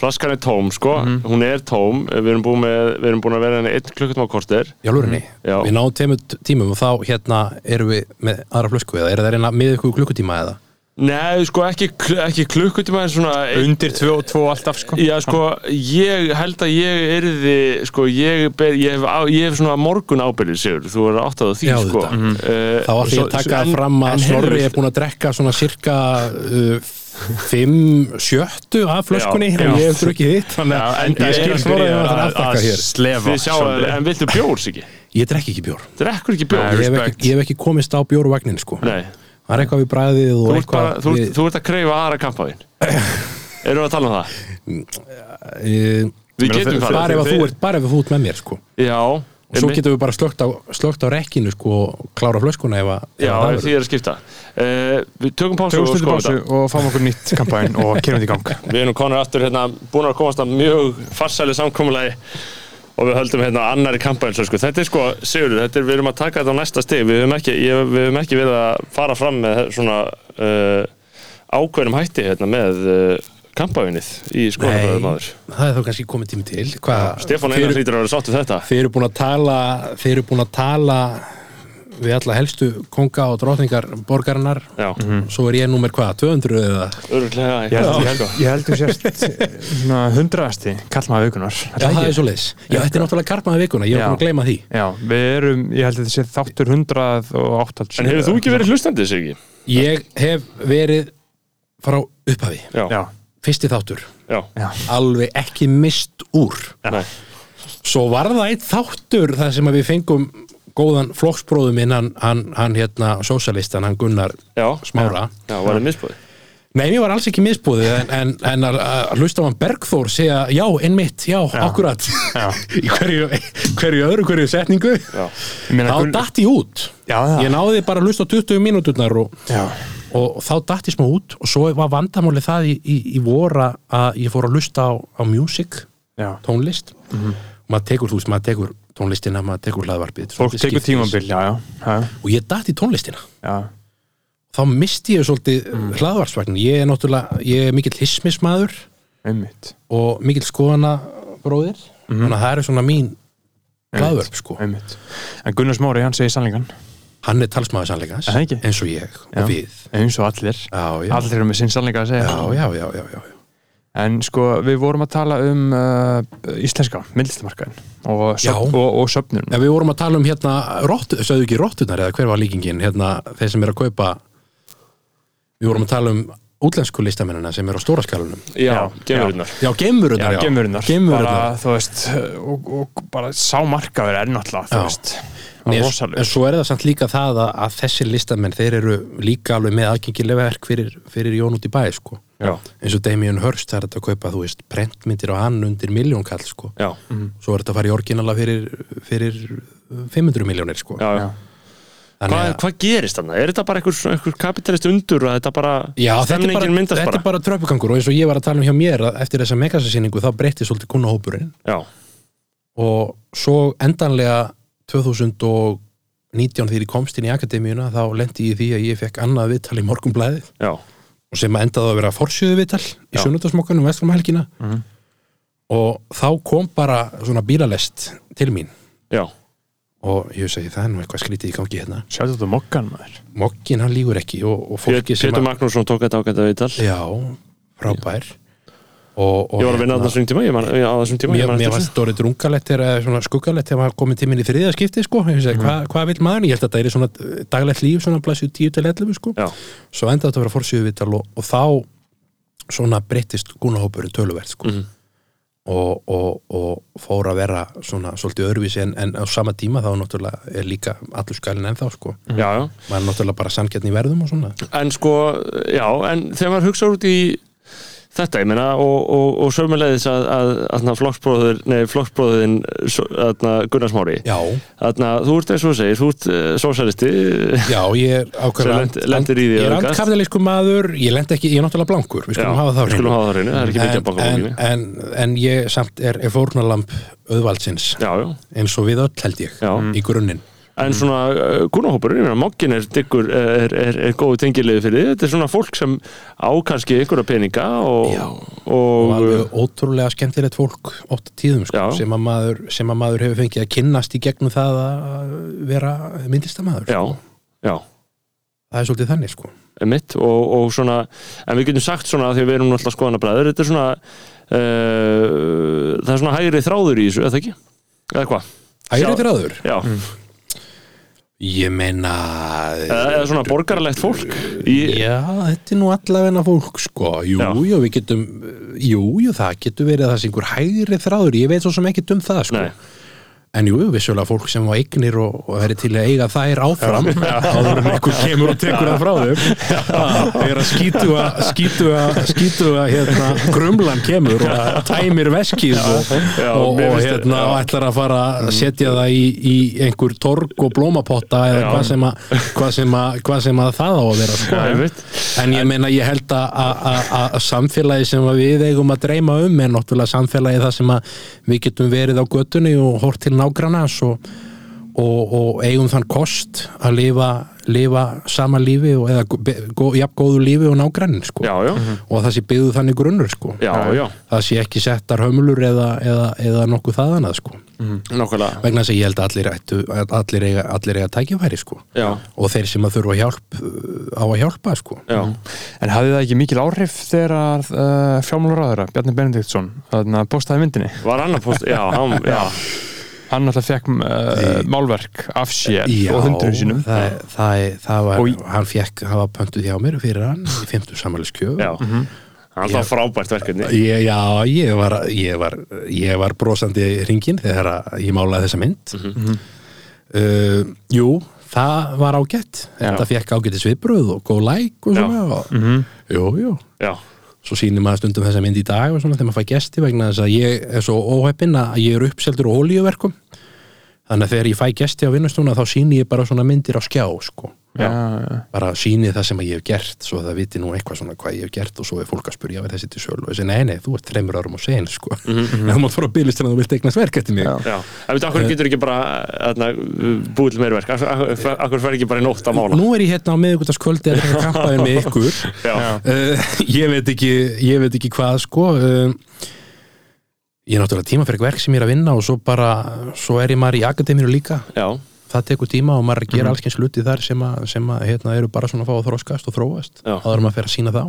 Flaskan er tóm, sko, hún er tóm. Við erum búin, með, við erum búin að vera henni einn klukkutum á korter í alvörinni, Já. við náum tveimur tímum og þá hérna erum við með aðra flösku eða er það reyna með ykkur klukkutíma eða? Nei, sko ekki, ekki klukkutíma en svona undir 2 og 2 alltaf sko. Já, sko, ég held að ég yrði, sko, ég, ber, ég, hef, á, ég hef svona morgun ábyrðið sigur, þú er átt að því, Já, sko. Mm Þá ætlum ég að taka það fram að Snorri er búin að drekka svona cirka uh, 5 sjöttu af flöskunni Já, og já. ég hef drukkið hitt þannig að enda ég skil Snorri að það er að- aftakka hér slefa sjáu, en viltu bjórs ekki? Ég drekk ekki bjór Drekkur ekki bjór? Nei, Ég hef ekki, ég hef ekki komist á bjórvagnin sko Nei, Það er eitthvað við bræðið og þú ert, eitthvað bara, þú, við, ert, þú ert að kreifa aðra kampaðin. Erum við að tala um það? Við getum farið. bara, ef þú ert, þú ert með mér sko Já, og svo getum við bara slögt á, slögt á rekkinu sko og klára flöskuna ef að Já, ef því er að skipta. Uh, við tökum pásu Tökum og skoðum þetta. og fáum okkur nýtt kampæn og kerum þetta í gang Við erum konur aftur hérna, búin að komast að mjög farsæli samkomulagi og við höldum hérna annari kampæn sko. þetta er sko, Sigurður, þetta er, við erum að taka þetta á næsta stig, við höfum ekki, ég, við höfum ekki verið að fara fram með svona uh, ákveðnum hætti hérna með uh, kampævinnið í skoðanabræðum aður það er þá kannski komið tími til. Hvað, Stefán Einar hlýtur að vera sátt við þetta. Þeir eru búin að tala þeir eru búin að tala við alla helstu konga og drótningar borgarinnar. Já, svo er ég númer hvað, 200 eða? Örgulega Ég held, ég held, ég held þú sérst svona hundraðasti kallmaða vikunar Já, það er svo leis. Já, þetta er náttúrulega karmaði vikuna, ég er búin að gleyma því. Já, við erum, ég held þetta sé þáttur 180 En hefur þú ekki verið hlustandi, Sigi? Ég hef verið frá upphafi, Já, Já, fyrsti þáttur, já, já, alveg ekki mist úr. nei. Svo var það eitt þáttur þar sem við fengum góðan flokksbróðum minn, hann, hann, hann hérna, sósalistan, hann Gunnar Já, Smára. já, var það misbúið Nei, mér var alls ekki misbúðið, en, en, en að, að hlusta á hann Bergþór segja, já, einmitt, já, akkurat, Já. í hverju, hverju öðru, hverju setningu, Já, Ég meina, þá Gunn- datt ég út. Já, já. Ég náði bara að hlusta á 20 mínúturnar og, Já, og þá datt ég smá út og svo var vandamáli það í, í, í vora að ég fór að hlusta á, á music, já. tónlist. Mhm. og maður tekur, þú veist, maður tekur tónlistina maður tekur hlaðvarpið og ég datt í tónlistina. Já. þá misti ég svolítið mm. hlaðvarpsvagnin ég er náttúrulega, ég er mikill hismismadur einmitt. og mikill skoðana bróðir þannig að það er svona mín hlaðvarp sko. einmitt. En Gunnar Smári, hann segir sannleikan hann er talsmaður sannleikans eins og ég Já. og við. Eins og allir. Já, já, allir eru með sinn sannleika að segja. Já, já, já, já, já. En sko, við vorum að tala um uh, íslenska myndlistamarkaðin og, söfn, og, og söfnun. Já, við vorum að tala um hérna, sagðu ekki róttunar eða hver var líkingin, hérna, þeir sem er að kaupa við vorum að tala um útlensku listamennina sem er á stóra skalunum já, gemurinnar Já, gemurunar, já, gemurinnar bara, þú veist, og, og bara sá markaður er náttúrulega, þú Já. veist Nei, en svo er það samt líka það að, að þessir listamenn, þeir eru líka alveg með aðgengilega verk fyrir, fyrir Jón út í bæ, sko. Já, eins og Damien Hirst, það er þetta að kaupa, þú veist prentmyndir á hann undir miljónkall, sko. Já, svo er þetta að fara í orginala fyrir, fyrir 500 miljónir, sko. Já, já. Þannig Hvað, að- hvað gerist þarna? Er þetta bara einhver, einhver kapitalist undur og þetta bara Já, þetta er bara, þetta er bara? tröpugangur og eins og ég var að tala um hjá mér að eftir þessa megasasýningu þá breytti svolítið kunnahópurinn Já, og svo endanlega 2019 þegar ég komst inn í akademíuna þá lendi ég því að ég fekk annað viðtal í morgunblæðið já, og sem endaði að vera forsjöðu viðtal í Já. sunnudasmokkanum vestrum helgina. Mhm. og þá kom bara svona bílalest til mín. Já, og ég segi það er nú eitthvað skrítið í gangi hérna. Sjáttu þetta mokkan maður. Mokkin hann lígur ekki og, og fólki sem Pétur Magnússon tók þetta ágæta viðtal. Já, frábær og, og Ég var að vinna á hérna- þessum tíma, man, á þessum tíma ég Mér, mér þetta orðið drungalett svona skuggalett þegar maður komið tíminn í þriðja skipti sko. segi, hvað, hvað vil maður? Ég held að þetta er svona daglegt líf, svona blæsju 10 til 11 sko. Svo endaði þetta að vera fórsíðu viðtal og, og þá svona breyttist gúnahópurinn töluvert sko. Mhm. og, og, og fór að vera svona svolítið öðruvísi en, en á sama tíma þá náttúrulega er líka allur skalinn ennþá sko. já, já maður er náttúrulega bara sanngjarn í verðum og svona En sko, já, en þegar maður hugsa út í þetta, ég meina, og, og, og sömulegðis að, að, að, flokksbróður, nei, flokksbróðin Gunnar Smári, Já, þarna, þú ert eins og segir, þú ert uh, sósælisti, já, ég er því Ég er aukast. andkapitalísku maður, ég lend ekki, ég er náttúrulega blankur við skulum hafa það skulum hafa það á hreinu, það er ekki mikið að en, baka en, bókinni. en, en ég samt er, er fórnalamp auðvaldsins. Já, já, eins og við öll held ég já. í grunninn En svona uh, kúnahópurinn, ég meina, mokkin er diggur, er, er, er góðu tengilegu fyrir þetta er svona fólk sem á kannski einhverja peninga og, Já. og og, alveg ótrúlega skemmtilegt fólk ótt tíðum sko, sem, að maður, sem að maður hefur fengið að kynnast í gegnum það að vera myndlistamæður já, já, það er svolítið þannig sko mitt og, og svona, en við getum sagt svona því að við erum náttúrulega skoðanabræður þetta er svona uh, það er svona hægri þráður í þessu, eða ekki? eða hvað? Hægri Sjá- þráður? Já, Ég meina eða, eða svona borgarlegt fólk í, Já, þetta er nú allavegna fólk sko, jú, Já. jú, við getum jú, jú, það getur verið það sem einhver hægri þráður, ég veit svo sem ekki um það sko, Nei. En jú, vissulega fólk sem á eignir og, og er til að eiga þær áfram. Áður en einhver kemur og tekur það frá það er að skítu að skítu að, skítu að hérna, grumlan kemur og tæmir veskið og, Já, og, og hérna ætlar að fara að setja það í, í einhver torg og blómapotta eða hvað sem, að, hvað, sem að, hvað sem að það á að vera sko. Já, en ég meina ég held að, samfélagi sem við eigum að dreyma um er náttúrulega samfélagi það sem við getum verið á götunni og hort til nágrannans og, og, og eigum þann kost að lifa, lifa sama lífi og, eða gó- jafn góðu lífi og nágrannin sko. já, já, og það sé byggðu þannig grunnur sko. já, já, það sé ekki settar hömulur eða, eða, eða nokkuð þaðan að sko. nákvæmlega vegna þess að ég held að allir, ættu, að allir, eiga, allir eiga tækifæri sko. já, og þeir sem að þurfa hjálp á að hjálpa sko. já, En hafði það ekki mikil áhrif þegar að uh, fjármálaráðara, Bjarni Benediktsson þarna postaði myndinni? var annar post já, hann, já, Hann alltaf fekk uh, málverk af sér Já, og hundruðu sínum. það, það, það var, Og- hann fekk, það var pöntuð hjá mér fyrir hann í 50 samanleskjöf já. Hann var frábært verkefni. Ég, já, ég var, ég, var, ég var brosandi hringin þegar að ég málaði þessa mynd. Uh, Jú, það var ágætt. Þetta fekk ágætti sviðbröð og góð læk og svona og, Jú, jú. Já, Svo sýnir maður stundum þessa mynd í dag og svona þegar maður fæ gesti vegna þess að ég er svo óheppinn að ég er uppseldur og ólíuverkum Þannig að þegar ég fæ gesti á vinnustúna þá sýni ég bara svona myndir á skjá sko. Já, já. bara síni það sem að ég hef gert svo það viti nú eitthvað svona hvað ég hef gert og svo er fólk að spyrja verð þessi til sölu? Og þessi nei nei, þú ert þreymur árum og sen sko. en þú mátt fara að byrjast þannig að þú vilt eignast verk eftir mig. En veit, akkur getur ekki bara búið til meira verk? Akkur- fer ekki bara í nótt að mála? Nú er ég hérna á miðugutaskvöldi að drekka kampaðin með ykkur. Já, uh, ég, veit ekki, ég veit ekki hvað sko. Uh, ég er náttúrulega tíma fyrir verk sem ég er að vinna og svo bara, svo er ég maður í akademínu líka. Já, það tekur tíma og maður er að gera alls alls hluti þar sem, að, sem að, hérna, eru bara svona að fá að þróskast og þróast. Já. áður en maður fer að sína þá.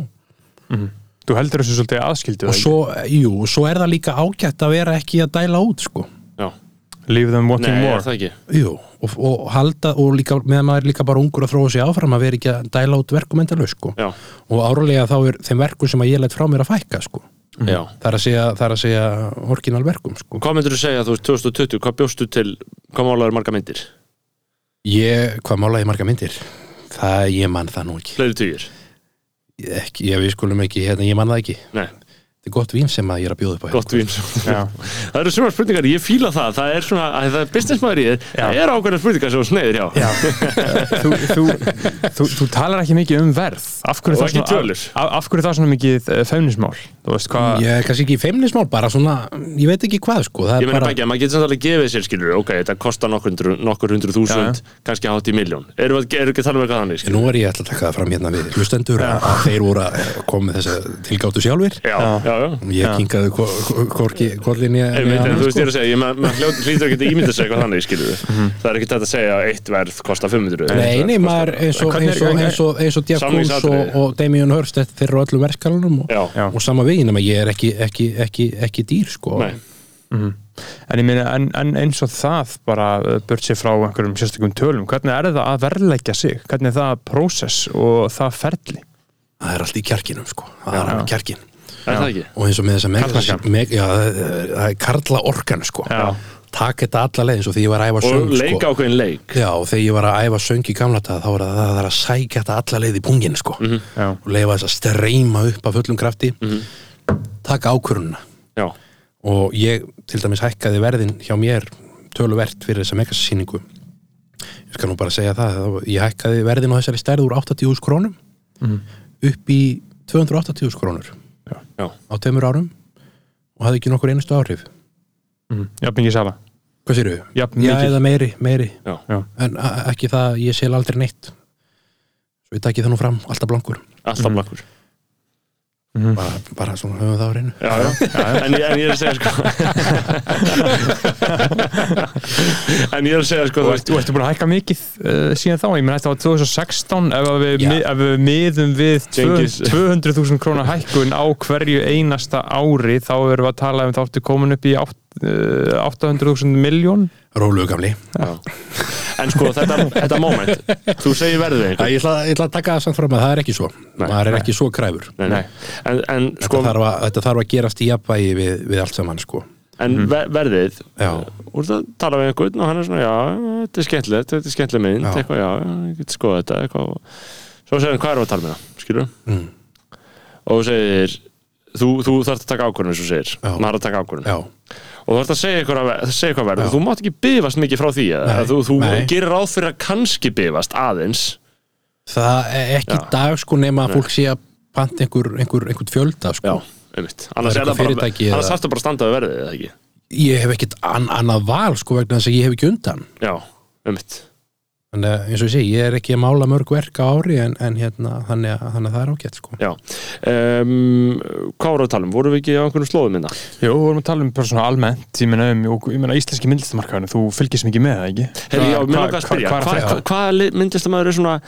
Þú heldur þessu svolítið aðskildu og svo, jú, svo er það líka ágætt að vera ekki að dæla út sko. Já, Leave them wanting nei, er more. það ekki? Jú, og, og halda og líka, meðan maður er líka bara ungur að þróa sig áfram að vera ekki að dæla út verkum endalaus sko. já, og árulega þá er þeim verkum sem að ég lætt frá mér að fækka sko. Já það er að segja, er að segja orginal verkum sko. Hvað myndir þú segja, þú veist, 2020, hvað bjóstu til, hvað málaður marga myndir? ég, hvað mála ég marga myndir það, ég man það nú ekki, Fleiri tugir? Ég ég, við skulum ekki, hérna, ég man það ekki Nei, þetta er gott vín sem að ég er að bjóða upp á hérna. gott vín. Já. það eru svona spurningar, ég fíla það, það er svona, að það er businessmaður í þér, það er ákveðna spurningar sem þú sneiðir hjá. Já. þú, þú, þú, þú talar ekki mikið um verð af hverju, það ekki svona, af, af hverju það svona mikið uh, feimnismál þú veist hvað ég er kannski ekki feimnismál, bara svona ég veit ekki hvað sko það Ég er meina bara, ekki að maður getur samt alveg gefið sér skilur, ok, þetta kostar nokkur hundru, nokkur hundru þúsund, kannski hátt í miljón. Erum við er ekki að tala um eitthvað þannig, En skilur? Við Já, já, já. ég kinkaði korki en þú veist ég er sko. að segja, ég maður hlýtur ekki að ímynda sig eitthvað þannig, skilur Það er ekki þetta að segja að eitt verð kostar 500 Mhm. Nei, nei, maður eins og, eins og, eins og, eins og Jeff Koons og, Samningsatriði. og Damien Hirst þeir eru á öllum verkskalunum og, Já, Já. og sama veginn, en ég er ekki, ekki, ekki, ekki dýr sko. nei, en ég meina en, en eins og það bara uh, burt sér frá einhverjum sérstökum tölum hvernig er það að verðleggja sig hvernig er það prósess og það ferli það er allt í kjarkinum sko. það er kjarkin er það ekki? Og eins og með meg, já, það er- karla orkan sko. Já. takk þetta alla leið eins og því ég var að æfa söng Og leika sko. ákveðin leik já, og þegar ég var að æfa söng í gamla dag þá var það, það er að sækja þetta alla leið í pungin sko. Já. og leifa þess að streyma upp af fullum krafti Mhm. taka ákvörunna Já, og ég til dæmis hækkaði verðin hjá mér töluvert fyrir þessa megasýningu ég skal nú bara segja það ég hækkaði verðin á þessari stærð úr 80.000 krónum upp í 280.000 krónur já, á tveimur árum og hafði ekki nokkur einustu áhrif mm. jafn mikið sala hvað séru? Jafn Já, mikið. eða meiri, meiri já, Já. en ekki það, ég sel aldrei neitt svo ég takki það nú fram, alltaf blankur alltaf blakkur bara, bara svona höfum það á reynu Já, já, en, ég- en ég er að segja sko. En ég er að segja sko Þú þú ert, þú ert búin að hækka mikið uh, síðan þá, ég menn þetta var 2016 ef að við, Já. ef við miðum við Gengis. 200.000 krónar hækkun á hverju einasta ári þá erum við að tala um þáttu komin upp í átt- uh, 800.000 miljón Róluðu gamli En sko þetta, þetta moment Þú segir verðið Æ, ég, ætla, ég ætla að taka það samt fram að það er ekki svo Nei, maður er ekki svo kræfur Nei, nei. En, en þetta, sko þarf að, þetta þarf að gerast í jafnvægi við, við allt saman sko. En ver verðið Já. Úr það tala við einhvern og hann er svona Já, þetta er skemmtilegt, þetta er skemmtileg mynd Já. Eitthvað, já, ég get skoða þetta eitthvað. Svo segir hann, hvað erum við að tala með það? Skilur Mm. Og þú segir Þú, þú þarft að taka ákvörðun, eins og þú segir Já. Maður er að taka ákvörðun Já, og þú þarft að segja eitthvað, að segja eitthvað verð Já. og þú mátt ekki bifast mikið frá því? Nei, þú, þú gerir ráð fyrir að kannski bifast aðeins það er ekki Já. dag sko nema að fólk sé að panta einhver, einhver, einhver fjölda sko. einmitt annars er það bara, að standa við verðið ég hef ekkit an, annað val sko vegna þess að ég hef ekki undan já, einmitt þannig að eins og ég segi, ég er ekki að mála mörg verk á ári en, en hérna, þannig, að, þannig að það er ágætt sko. já um, hvað voru að tala um, voru við ekki á einhvern slóðum minna Jú, við vorum að tala um bara svona almennt ég meina, um, og, ég meina íslenski myndlistamarkaðinu þú fylgist mikið með það, ekki? Herri, já, mér langar að spyrja, hvað- hvað hvað hva, hva, hva myndlistamæður er svona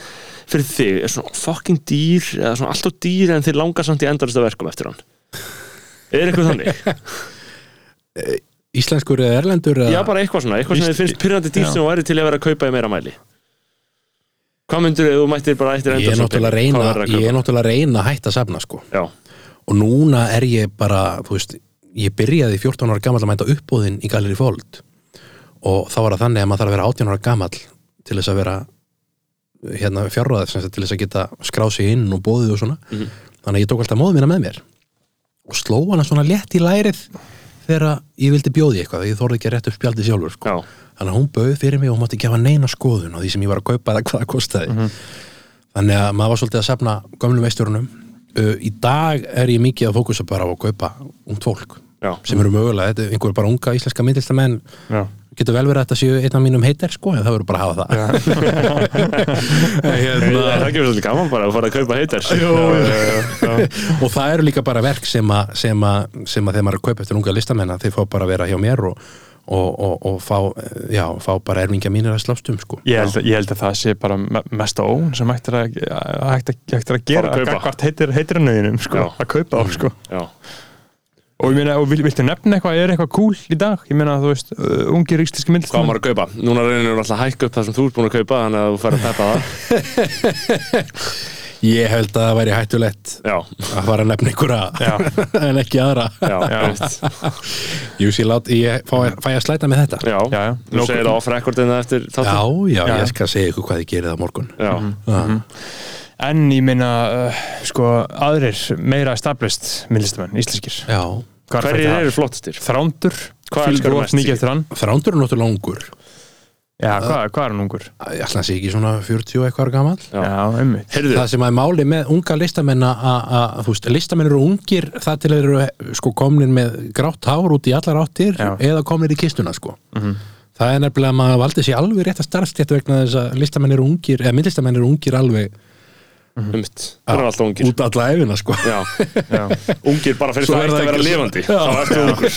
fyrir þig, er svona fucking dýr eða svona alltaf dýr en þið langar samt í endurista verkum eftir hann er eitthvað þannig? Íslenskur eða erlendur eða, Já, bara eitthvað svona, eitthvað sem þið finnst pyrrandi dýr Já. sem þú væri til að vera að kaupa í meira mæli Hvað myndir þú mættir bara eftir ég er náttúrulega að reyna ég er náttúrulega að reyna að hætta að safna sko. Já, og núna er ég bara þú veist, ég byrjaði 14 ára gamall að mænta uppbóðin í Gallery Fold og þá var það þannig að maður þarf að vera 18 ára gamall til þess að vera hérna sagt, til þess að geta skráð sig inn og bóðið og svona Mhm. þannig að ég tók alltaf móðu mína með mér og sló hana svona létt í lærið þegar ég vildi bjóði eitthvað ég þorði ekki að rétta upp spjaldið sjálfur sko. Þannig að hún bauð fyrir mig og hún mátti gefa neina skoðun á því sem ég var að kaupa eða hvað það kostaði. Þannig að maður var svolítið að safna gömlum veistjórunum uh, í dag er ég mikið að fókusa bara á að kaupa ungt fólk já. sem eru mögulega, þetta er einhver bara unga íslenska myndlistamenn getur vel verið að þetta séu einn af mínum heitir sko, en það verður bara að hafa það. Hérna, það gefur svolítið gaman bara að fara að kaupa heitar og það eru líka bara verk sem að þegar maður er að kaupa eftir unga listamenn að þeir fá bara að vera hjá mér og, og, og, og fá, já, fá bara erfingja mínir að slást um sko. Ég held, að- ég held að það sé bara me- mest á ón sem hægt er að, hægt að, hægt að gera að hvert heitir, heitir hennuðinum sko, Já. að kaupa á sko. Já, og ég meina, og vil, viltu nefna eitthvað, er eitthvað cool í dag ég meina, þú veist, uh, ungir íslenski hvað á myndlistamenn maður að kaupa? Núna reynir við alltaf að hækka upp það sem þú ert búin að kaupa þannig að þú fær að peppa það ég held að það væri hættulegt Já, að fara að nefna einhverja en ekki aðra já, Já. einmitt. Jú, ég, lát, ég fæ, fæ að slæta með þetta já, Já, já. Þú Nokkuð- segir það off recordina eftir já, þáttum já, Já. ég skal segja ykkur hvað ég gerir það á morgun Já, Já. en ég meina, uh, sko aðrir meira established myndlistamenn, íslenskir já. Er hverjir eru flottastir? Þrándur, Hvað elskar þú þú mest, mikið Siggi? eftir hann Þrándur er náttúrulega ungur Já, hvað, hvað er hann ungur? ég ætla að sé ekki svona 40 og eitthvað ára gamall. Já. Já, einmitt. Heyrðu, það sem að máli með unga listamenn að, að, þú veist, listamenn eru ungir það til þeir eru sko komnir með grátt hár út í allar áttir Já. eða komnir í kistuna sko. Mhm. það er nefnilega að maður valdi sér alveg rétt að starfstjætt vegna þess að listamenn eru ungir eða myndlistamenn eru ungir alveg ummitt Það eru alltaf ungir. út alla efina sko. Já, Já, ungir bara fyrir Svo það er að vera ungur.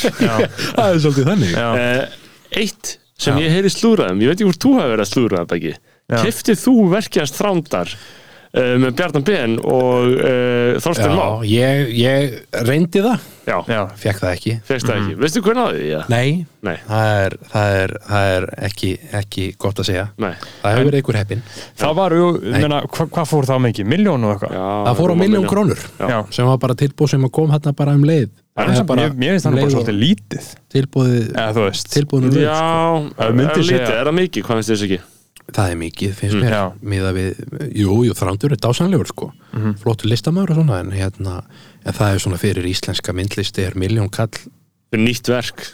Það er svolítið þannig. Eh, Eitt sem Já. ég heyri slúraðum, ég veit ekki hvort þú hefur verið að slúraða Beggi Já. Kiftið þú verkjast þrándar uh, með Bjarnan Ben og uh, Þorstein Má já, ég, ég reyndi það Já, já, fekk það ekki fegst það ekki Veistu hvernig náði því? Ja? nei, Nei, það er, það er, það er ekki, ekki gott að segja nei það hefur verið einhver heppin það var, meina, hva, hvað fór það mikið? Miljón og eitthvað? Það fór á miljón milljón. krónur Já. sem var bara tilbúð sem að kom hérna bara um leið Það er bara Mér finnst það bara svolítið lítið. Tilbúðið eða þú veist. tilbúðinu leið Já, Það er myndi lítið, segja- er það mikið, hvað finnst þess ekki? það er mikið, finnst Mm. mér. Já. miða við, jú, jú, þrándur er dásanlegur sko, Mhm. flottur listamæður og svona en hérna, en það er svona fyrir íslenska myndlisti er miljón kall Fyrir nýtt verk.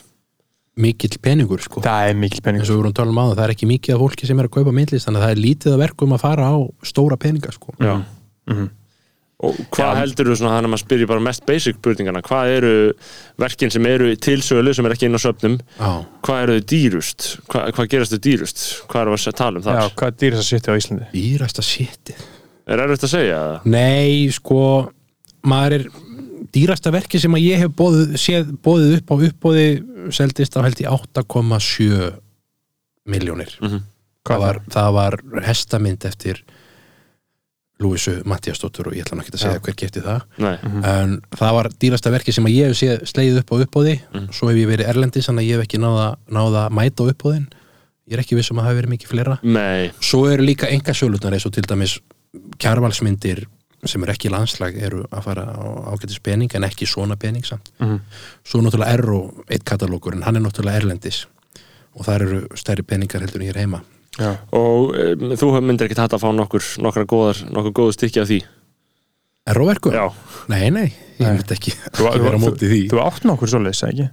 mikill peningur sko. Það er mikil penning eins og við vorum tala um áður, það er ekki mikið af fólki sem er að kaupa myndlist, þannig að það er lítið að verkum að fara á stóra peninga sko. Já. Mhm. Og hvað Já. heldur þú svona, þannig að maður spyrir bara mest basic spurningana, hvað eru verkin sem eru til sölu, sem er ekki inn á söfnum Já, hvað eru þau dýrust? Hva, hvað gerast þau dýrust? Hvað eru að tala um þar? Já, hvað er dýrist að sitja á Íslandi? dýrasta shitið Er erfitt að segja það? Nei, sko maður er dýrasta verki sem að ég hef bóðið, séð, bóðið upp á uppbóði seldist á held í 8,7 miljónir Mhm. það, var, það var hestamynd eftir Lúisu Mattiasdóttur og ég ætla nú ekki að segja hver kefti það. Nei, en það var dýrasta verki sem að ég hef séð slegið upp á uppbóði Mhm. svo hef ég verið erlendis að ég hef ekki náða, náða að mæta á uppbóðin ég er ekki viss um að það hafi verið mikið fleira. Nei, svo eru líka enga sjölutnar eins og til dæmis kjarvalsmyndir sem eru ekki landslag eru að fara á ágætis pening en ekki svona pening samt. Mhm. svo náttúrulega er og eitt katalókur en hann er náttúrulega erlendis. Og þar eru stærri peningar heldur en ég er heima Já. og um, þú myndir ekki þetta að fá nokkur nokkra góðar, nokkur góðu stykki af því? Erróverku? Já, Nei, nei, ég Nei. myndi ekki Þú, því. þú átt nokkur svoleiðis, ekki?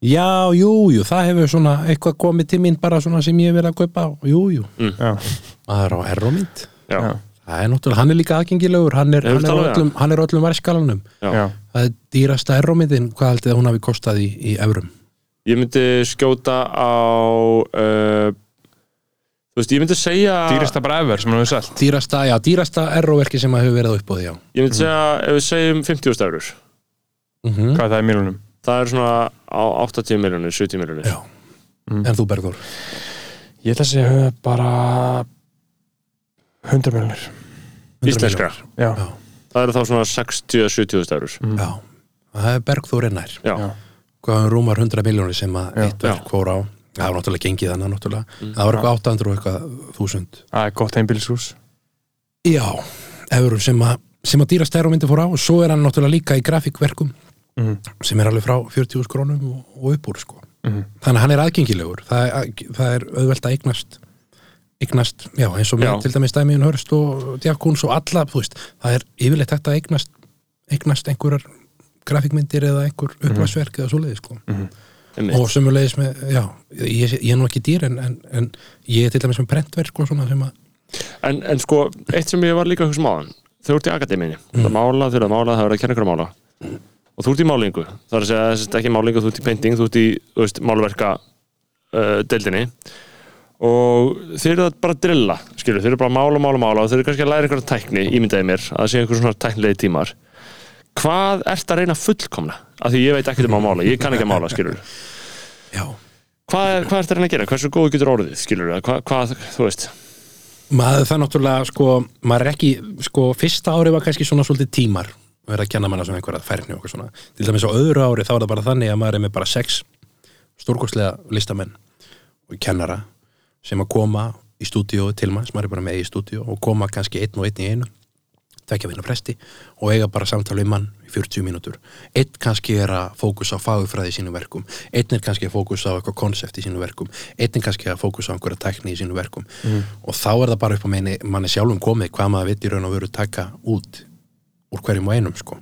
Já, jú, jú, það hefur svona eitthvað komið til mín bara svona sem ég vil að kaupa. Jú, jú, Já, maður á errómynd Það er náttúrulega, hann er líka aðgengilegur hann er, hann er, öllum, hann? er öllum já. Það er dýrasta errómyndin, hvað haldið að hún hafi kostað í, í eurum? Ég myndi skjóta á uh, Þú veist, ég myndi segja Dýrasta bara ever sem hann hefur selt. Dýrasta, já, dýrasta erróverki sem að hefur verið á uppbóði, já. Ég myndi segja, ef við segjum 50 eurur mm Hvað er það í miljonum? Það er svona á 80 miljonir, 70 miljonir Já. En þú Bergþór? Ég ætla að segja bara 100 miljonir 100 Íslenskra? Já, Já. Það eru þá svona 60-70 eurur Já, það er Bergþór er nær. Já, Já. Hvað um rúmar 100 miljónir sem að eitt verk fór á Það var náttúrulega gengið þannig náttúrulega. Það var eitthvað 800 og eitthvað þúsund. Það er gott einbýlishús. Já, eurum sem að sem að dýrasta errómyndi fór á. Og svo er hann náttúrulega líka í grafíkverkum Mhm. sem er alveg frá 40.000 krónum og, og upp úr sko. Mhm. þannig að hann er aðgengilegur. Það er, það er auðvelt að eignast eignast, já eins og Já. til dæmis Dæmiðun Hörst og Djakúns og alla, veist, það er yfirleitt hægt að eignast eignast einhverjar grafíkmyndir eða einhver upplæsverk eða svoleiði sko. Einmitt og sömulegis með, já, ég, ég er nú ekki dýr en, en, en ég er til dæmis með prentverk og svona sem að En, en sko, eitt sem ég var líka að hugsa máðan Þau ert í akademiðinni, þú ert að mála, þau ert að mála, það er að kenna ykkur að mála. Og þú ert í málingu, það er að segja þess ekki málingu, þú ert í painting, þú ert í, þú veist, málverka uh, deildinni. Og þeir eru bara að drilla, skilur, þeir eru bara að mála, mála, mála og þeir eru kannski að læra einhverja tækni, ímyndaði mér, að Hvað ert að reyna fullkomna? Af því ég veit ekki um að mála, ég kann ekki að mála, skilur Hvað, hvað ert að reyna að gera? Hversu góðu getur orðið, skilur? Hvað, hvað, þú veist. Maður það náttúrulega sko, maður er ekki, sko, fyrsta ári var kannski svona svolítið tímar vera að kenna manna svona einhverja færni og eitthvað svona. Til dæmis á öðru ári þá er það bara þannig að maður er með bara sex stórkostlega listamenn og kennara sem að koma í stúdíói til manns, maður er bara með í stúdíó og koma kannski einn og einn í einu tvekja vinna presti og eiga bara samtal við mann í 40 mínútur. Einn kannski er að fókus á fagufræði í sínum verkum einn er kannski að fókus á eitthvað konsept í sínum verkum einn er kannski að fókus á einhverja tækni í sínum verkum. Og þá er það bara upp á manni, manni sjálfum komið hvað maður í raun og veru taka út úr hverjum og einum sko.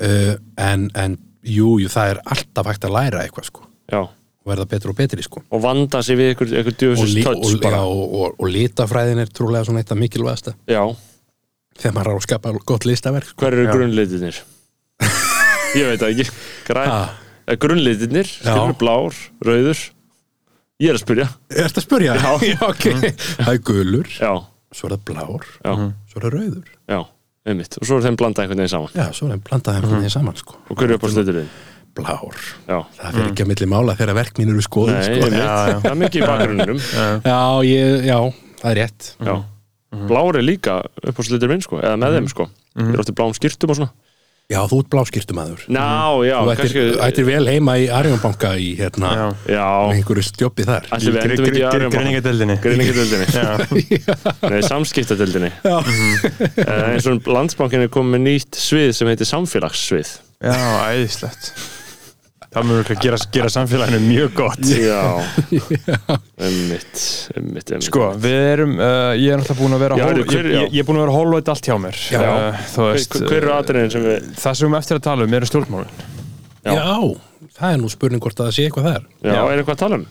uh, en, en jú, jú, það er alltaf hægt að læra eitthvað sko. Já, verða betur og betri sko. Og vanda sig við djöfusins li, touch og, og, og, og litafræðin er trúlega svona eitt af mikilvægasta. Já, þegar maður er að skapa gott listaverk sko. hver eru Já. grunnlitirnir? Ég veit ekki Græn, ah, ah. Grunnlitirnir, skilur blár, rauður Ég er að spyrja Er þetta að spurja? Já. ok Það er gulur, Já, svo er það blár já, svo er það rauður já, einmitt Og svo er þeim blanda einhvern veginn saman Já, svo er það blandað þeim mm. saman sko Og hver er upp á sliturinn? Blár, Já, það fyrir ekki að milli mála þegar verk mín eru skoðum nei, sko. Já, já. Það er mikið í bakgrunnum Já, ég, já, það er rétt Já, blár er líka upp á slitur minn sko Eða með þeim sko. Ég er ofta í bláum skýrtum og svona. Já, þú ert bláskýrtumæður Ná, já, Þú ættir, kannski ættir vel heima í Arjónbanka í hérna Já. Já, með einhverju stjópi þar. Ætli við endum ekki í Arion Bank. Greiningadeldinni Greiningadeildinni Nei, samskiptadeildinni. Uh, eins og landsbankin er komið með nýtt svið sem heitir samfélagssvið. Já, æðislegt Það mun ekki gera, gera samfélaginu mjög gott Já, emmitt, emmitt, emmitt Sko, við erum, uh, ég er náttúrulega búin að vera Já, hól, hver- ég, ég, er búin að vera hólveit allt hjá mér Já. uh, Þú veist, Hver, hver eru atriðin sem við það sem við erum eftir að tala um eru stjórnmálin Já. Já. það er nú spurning hvort að það sé eitthvað þar Já, Já. er eitthvað að tala um?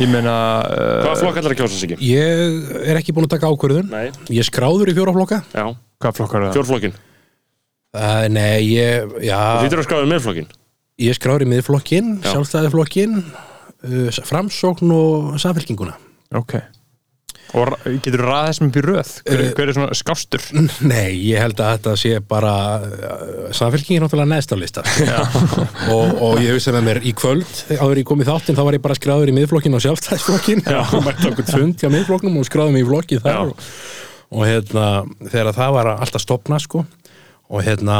Ég meina uh, Hvaða flokk ætlar að kjósa sig ekki? Ég er ekki búin að taka ákvörðun Nei, Ég er skráður í fjóraflokka já, Hvað flokkar er það? fjórflokkin uh, Nei, ég, Þú já Ég er skráður í miðflokkin, Já. sjálfstæðiflokkin uh, Framsókn og samfélkinguna Ok, Og getur ræða þessum upp í röð? Hver, hver er svona skástur? Nei, ég held að þetta sé bara uh, samfélkingin náttúrulega neðst á lista. Og, og ég hugsa með mér í kvöld áður ég kom í þáttinn þá var ég bara skráður í miðflokkin og sjálfstæðsflokkin og mætti okkur fund hjá miðflokknum og skráði mig í flokki þar og, og hérna þegar það var alltaf stopna sko og hérna,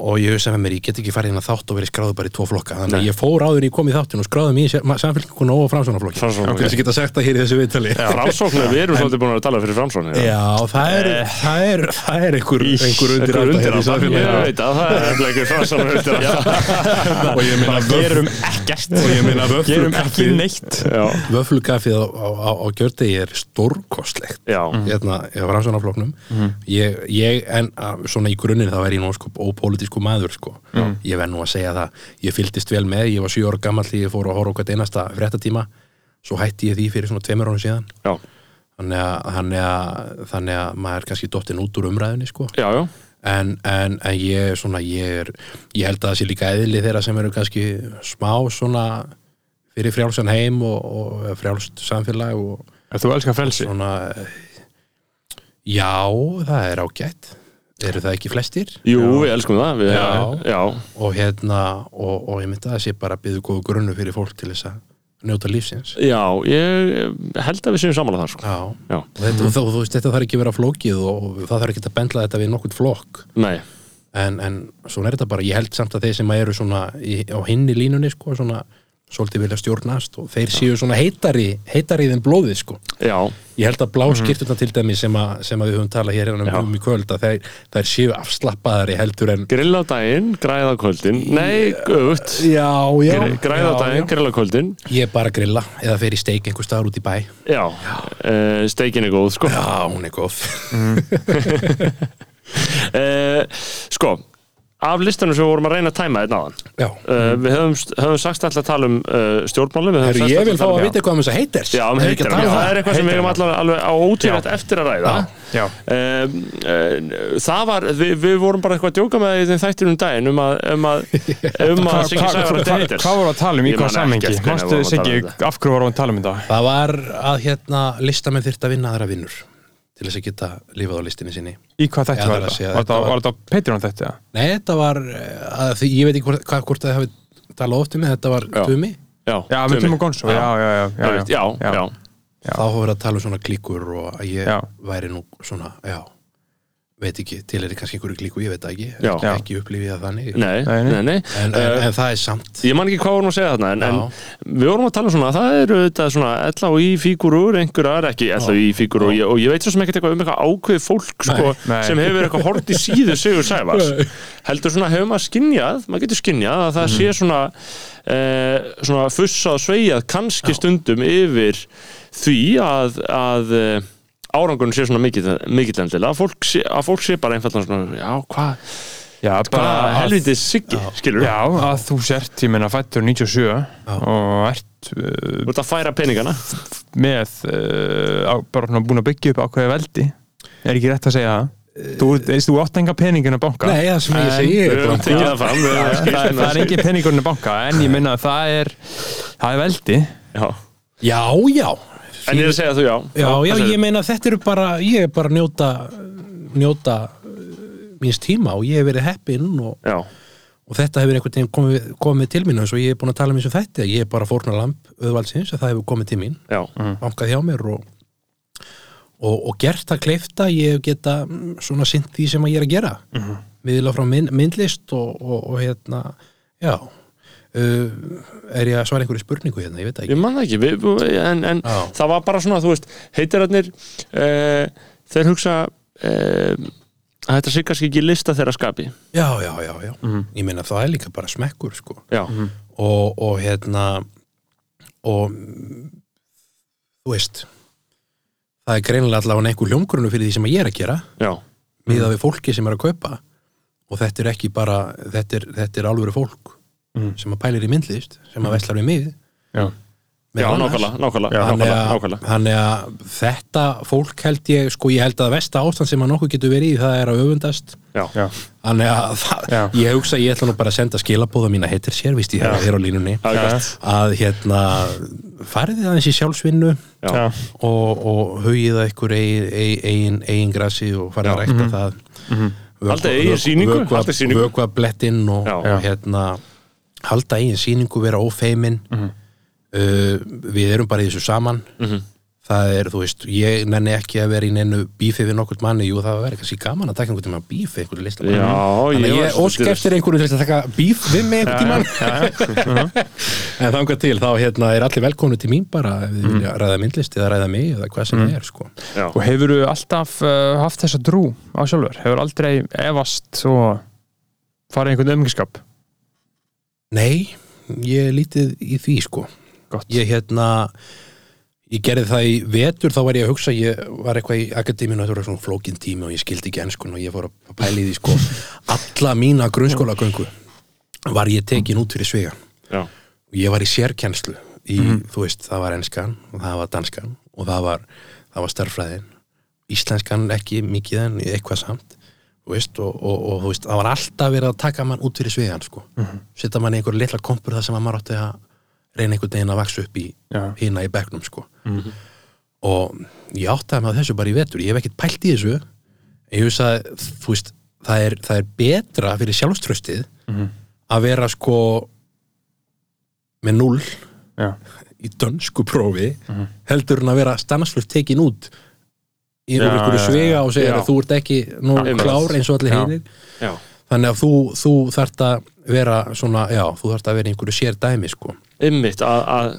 og ég hugsa með mér ég get ekki farið inn að þátt og verið skráður bara í tvo flokka. Þannig að ég fór áður ég í þáttinn og skráði mig í samfélkinguna og Framsóknarflokkin. þess að geta sagt það hér í þessu viðtali. Framsóknir, við erum svolítið búin að tala fyrir framsóknir Já, það er, það er, það er einhver, einhver undir Einhver alda hér í Ég samfélagi veit að það er ekki framsóknir undir alda. Og ég vöf, Gerum ekkert. og ég meina Gerum ekki neitt. Já, vöflukaffið á, kjördegi er stórkostlegt hérna, ég er nú sko ópolítisku maður sko. Ég verð nú að segja það, ég fylgdist vel með ég var 7 ára gammal því ég fór að horfa hvert einasta fréttatíma, svo hætti ég því fyrir svona tveimur árum síðan. Þannig að, þannig að, þannig að maður er kannski dottin út úr umræðinni sko. Já, já. en, en, en ég er svona ég, er, ég held að það sé líka eðli þeirra sem eru kannski smá svona fyrir frjálsan heim og, og frjálst samfélag og Þú elskar frelsi? svona já, það er ágætt eru það ekki flestir? Jú, við elskum það við, Já. já, og hérna, og, og ég myndi að það sé bara byggðu góðu grunnu fyrir fólk til þess að njóta lífsins. Já, ég held að við séum samanlega það sko. já, Já. og þetta, og, þú veist, þetta þarf ekki að vera flókið og það þarf ekki að bendla þetta við nokkurt flokk. Nei, en, en svona er þetta bara, ég held samt að þeir sem eru svona í, á hinni línunni sko, svona svolítið vilja stjórnast og þeir séu svona heitari heitari þinn blóðið sko. Já, ég held að blá skýrtuna til dæmi sem, að, sem að við höfum talað hér hérna Já. um, um í kvöld að þeir, þeir séu afslappaðari heldur en grill á daginn, græða kvöldin. Nei, já, já, Græða já, daginn, já. grill á kvöldin. Ég er bara að grilla eða fer í steik einhver staðar út í bæ. Já, uh, steikin er góð sko. Já, hún er góð. Uh, Sko, af listanum sem við vorum að reyna að tæma þetta náðan já, uh, Við höfum, höfum sagt alltaf að tala um uh, stjórnmálum Heru, ég vil fá tala um- að vita hvað um þess að heiters Já, um heitir um það er eitthvað sem við erum allar alveg á ótrúlega eftir að ræða. Já, um, uh, Það var, við, við vorum bara eitthvað að djóka með það í þeim þættir um daginn um að, um að, um að Hvað voru að tala um, í hvað að þetta. af hverju vorum við að tala um þetta? það var að hérna listamenn þyrft að vinna aðra vinnur til þess að geta lifað á listinni sinni Í hvað þetta var þetta? Var þetta var- á Patreon þetta? nei, þetta var eh, að því, ég veit ekki hvort, hvað, hvort það hafi talað oft um mig, þetta var. Tumi Já, Já, með Tuma Gonzo, já, já, já, já, já, já, já. Já. þá hafa verið að tala um svona klíkur og að ég Já. væri nú svona, já veit ekki, til er kannski einhverju klíku, ég veit ekki Já. ekki, upplifið það þannig. Nei, Nei, nei. nei, nei. En, en, Eh, en það er samt. Ég man ekki hvað vorum að segja þarna en, en Já. við vorum að tala um svona það eru þetta svona ella og í fígurur einhverjar ekki ella og í fígurur og, ég- og ég veit svo sem ekkert eitthvað um eitthvað ákveð fólk sko, Nei. sem hefur eitthvað hort í síðu Sigur Sævars. Heldur svona hefur maður skinjað maður getur skinjað að það sé svona eh, svona fussað og sveigað kannski stundum yfir því að, að eh, árangurinn sé svona mikill mikill endilega. Að fólk sé, að fólk sé bara einfaldan svona já hvað Já, bara hva, að- helvitið siggi skilur Já, að þú sért, ég meina, fættur 97 og ert uh, þú ert að færa peningana. með uh, á, bara búin að byggja upp ákveði veldi. Er ekki rétt að segja það? Þú, veist, þú átt enga peningin að banka. Nei, það sem ég segi er það það, hérna. er engin peningurinn að banka en ég minna að það er það er veldi. Já. já, já En ég er að segja þú já. Já, já, segirðu? ég meina að þetta eru bara, ég er bara að njóta, njóta uh, míns tíma og ég hef verið heppinn og, Já, og þetta hefur einhvern veginn komið, komið til mín eins og ég er búin að tala um eins og þetta, ég er bara fórna lamp auðvaldsins að það hefur komið til mín, já, bankað hjá mér og, og, og gert það kleifta, ég hef geta mm, svona sint því sem að ég er að gera, mm -hmm. viðla frá mynd, myndlist og, og, og hérna, já, uh, er ég að svara einhverju spurningu hérna, ég veit ég ekki. man það ekki. Við, en, en það var bara svona, þú veist heitirarnir uh, þeir hugsa uh, að þetta sé kannski ekki lista þeirra skapi. Já, já, já, já, ég meina það er líka bara smekkur, sko. Já, og, og hérna og mm, þú veist það er greinilega allavega einhver hljómgrunnu fyrir því sem ég er að gera. Já, miða við fólki sem er að kaupa. Og þetta er ekki bara þetta er, þetta er alvöru fólk sem að pælir í myndlist sem að veslar við mig. Já. já, nákvæmlega, nákvæmlega, Þannig nákvæmlega, að, nákvæmlega. þannig að þetta fólk held ég, sko ég held að vesta ástand sem að nokkuð getur verið í það er að öfundast. Já, Já, þannig að það, ég hugsa að ég ætla nú bara að senda skilabóða mína heitir sér, víst ég er á línunni. Að hérna farið þið aðeins í sjálfsvinnu Já. Já. og, og hugið að ykkur eigin, eigin, eigin grassi og farið að rækta það. Vökva- Haldið eigin sýningu, vökva- blettinn og, Já. og hérna halda eigin sýningu, vera ófeimin. Uh, við erum bara í þessu saman. Það er, þú veist, ég nenni ekki að vera í neinu bífi við nokkurt manni, jú það verður kannski gaman að taka einhvern tíma bífi einhverju listamann. Já, Þannig ég að ég svolítið- ósk eftir einhverju til að taka bíf við mig einhvern tíman en þangað til, þá hérna er allir velkomni til mín bara. Ef þið vilja ræða myndlist eða ræða mig eða hvað sem það er sko. Já. Og hefur þú alltaf uh, haft þessa drú á sjálfur? Hefur aldrei efast og farið í einhvern umgiskap? Nei, ég lítið í því sko. Gott. ég hérna ég gerði það í vetur, þá var ég að hugsa ég var eitthvað í akademínu, þetta var svona flókin tími og ég skildi ekki enskun og ég fór að pæla í því sko, alla mína grunnskólagöngu var ég tekin út fyrir svega. Já. og ég var í sérkennslu í, þú veist, það var enskan og það var danskan og það var, var starffræðin íslenskan ekki mikið en eitthvað samt veist, og, og, og veist, það var alltaf verið að taka mann út fyrir svegan sko. setja mann í einhver litla kompur þar sem að maður átti að reyna einhvern veginn að vaksa upp í Já. hina í bekknum sko. og ég áttaði með þessu bara í vetur ég hef ekkert pælt í þessu ég veist að veist, það er, það er betra fyrir sjálfströstið að vera sko með null Já. í dönsku prófi heldur en að vera stannaslust tekin út í já, svega og segja já. að þú ert ekki nú klár eins og allir Já. þannig að þú, þú þarft að vera svona, já, þú þarft að vera einhverju sér dæmi sko. Einmitt að, að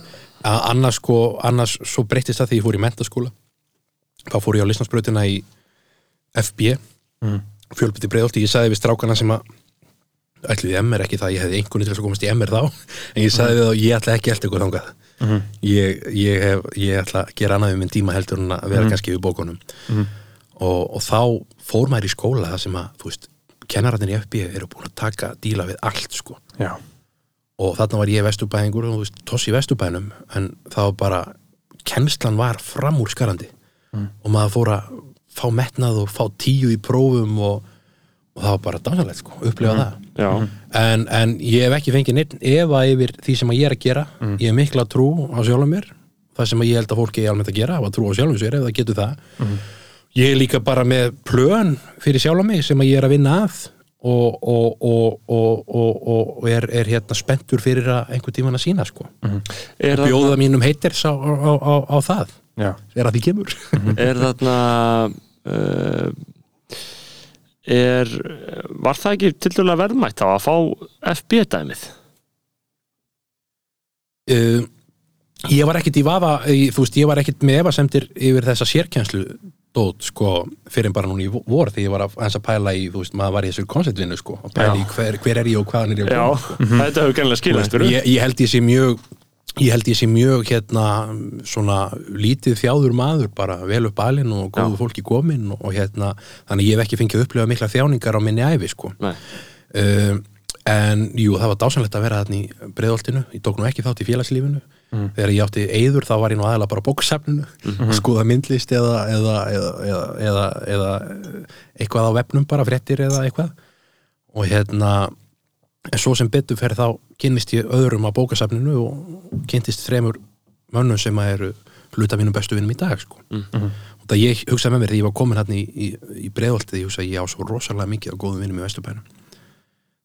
að annars sko, annars svo breyttist það því ég fór í mentaskóla þá fór ég á listnarsbrautina í FB mm. fjölbytti breiðolti, ég sagði við strákana sem að ætluði í MR ekki það, ég hefði einhvern til þess að komast í MR þá. En ég sagði við þá, ég ætla ekki eftir ykkur þangað ég, ég, hef, ég ætla að gera annað við minn tíma heldur en að vera kannski við bókunum. Og, og þá fór maður í skóla það sem að, þú veist, kennararnir í FB eru búin að taka díla við allt sko. Já. og þarna var ég vesturbæðingur og þú veist, toss í vesturbænum en það var bara, kennslan var framúrskarandi. Og maður fór að fá metnað og fá tíu í prófum og, og það var bara dansalegt sko, upplifa það. Já. En, en ég hef ekki fengið neitt efa yfir því sem ég er að gera. Ég hef mikla trú á sjálfum mér. Það sem ég held að fólki er almennt að gera hafa trú á sjálfum sér ef það getur það. Ég er líka bara með plön fyrir sjálfum mig sem ég er að vinna að og, og, og, og, og, og er, er hérna spenntur fyrir að einhver tíman að sína sko. Er, bjóða þarna, mínum heiters á, á, á, á það. Já. er að því kemur. Er þarna uh, er var það ekki til dæla verðmætt á að fá FB-dæmið? uh, ég var ekkit í vafa þú veist, ég var ekkit með efasemtir yfir þessa sérkjenslu dót, sko, fyrir bara núna í vor þegar ég var að, aðeins að pæla í, þú veist, maður var í þessu konceptvinnu, sko, að pæla í hver, hver er ég og hvaðan er ég að Já, sko. þetta hefur gennilega skilast fyrir ég, ég held ég sé mjög ég held ég sé mjög hérna svona lítið þjáður maður bara vel upp alinn og góðu fólki komin og, og hérna, þannig ég hef ekki fengið að upplifa mikla þjáningar á minni æfi sko. Uh, en jú, það var dásanlegt að vera þarna í breiðoltinu, ég tók nú ekki þátt í félagslífinu. Þegar ég átti eyður þá var ég nú aðalega bara bóksefninu að skoða myndlist eða, eða, eða, eða, eða, eða eitthvað á vefnum bara, fréttir eða eitthvað. Og hérna en svo sem betur fer þá kynnist ég öðrum á bókasafninu og kynntist þremur mönnum sem að eru hluta mínum bestu vinnum í dag sko. og það ég hugsaði með mér þegar ég var komin hérna í, í, í breiðoltið, ég hugsaði að ég á svo rosalega mikið á góðum vinnum í Vesturbænum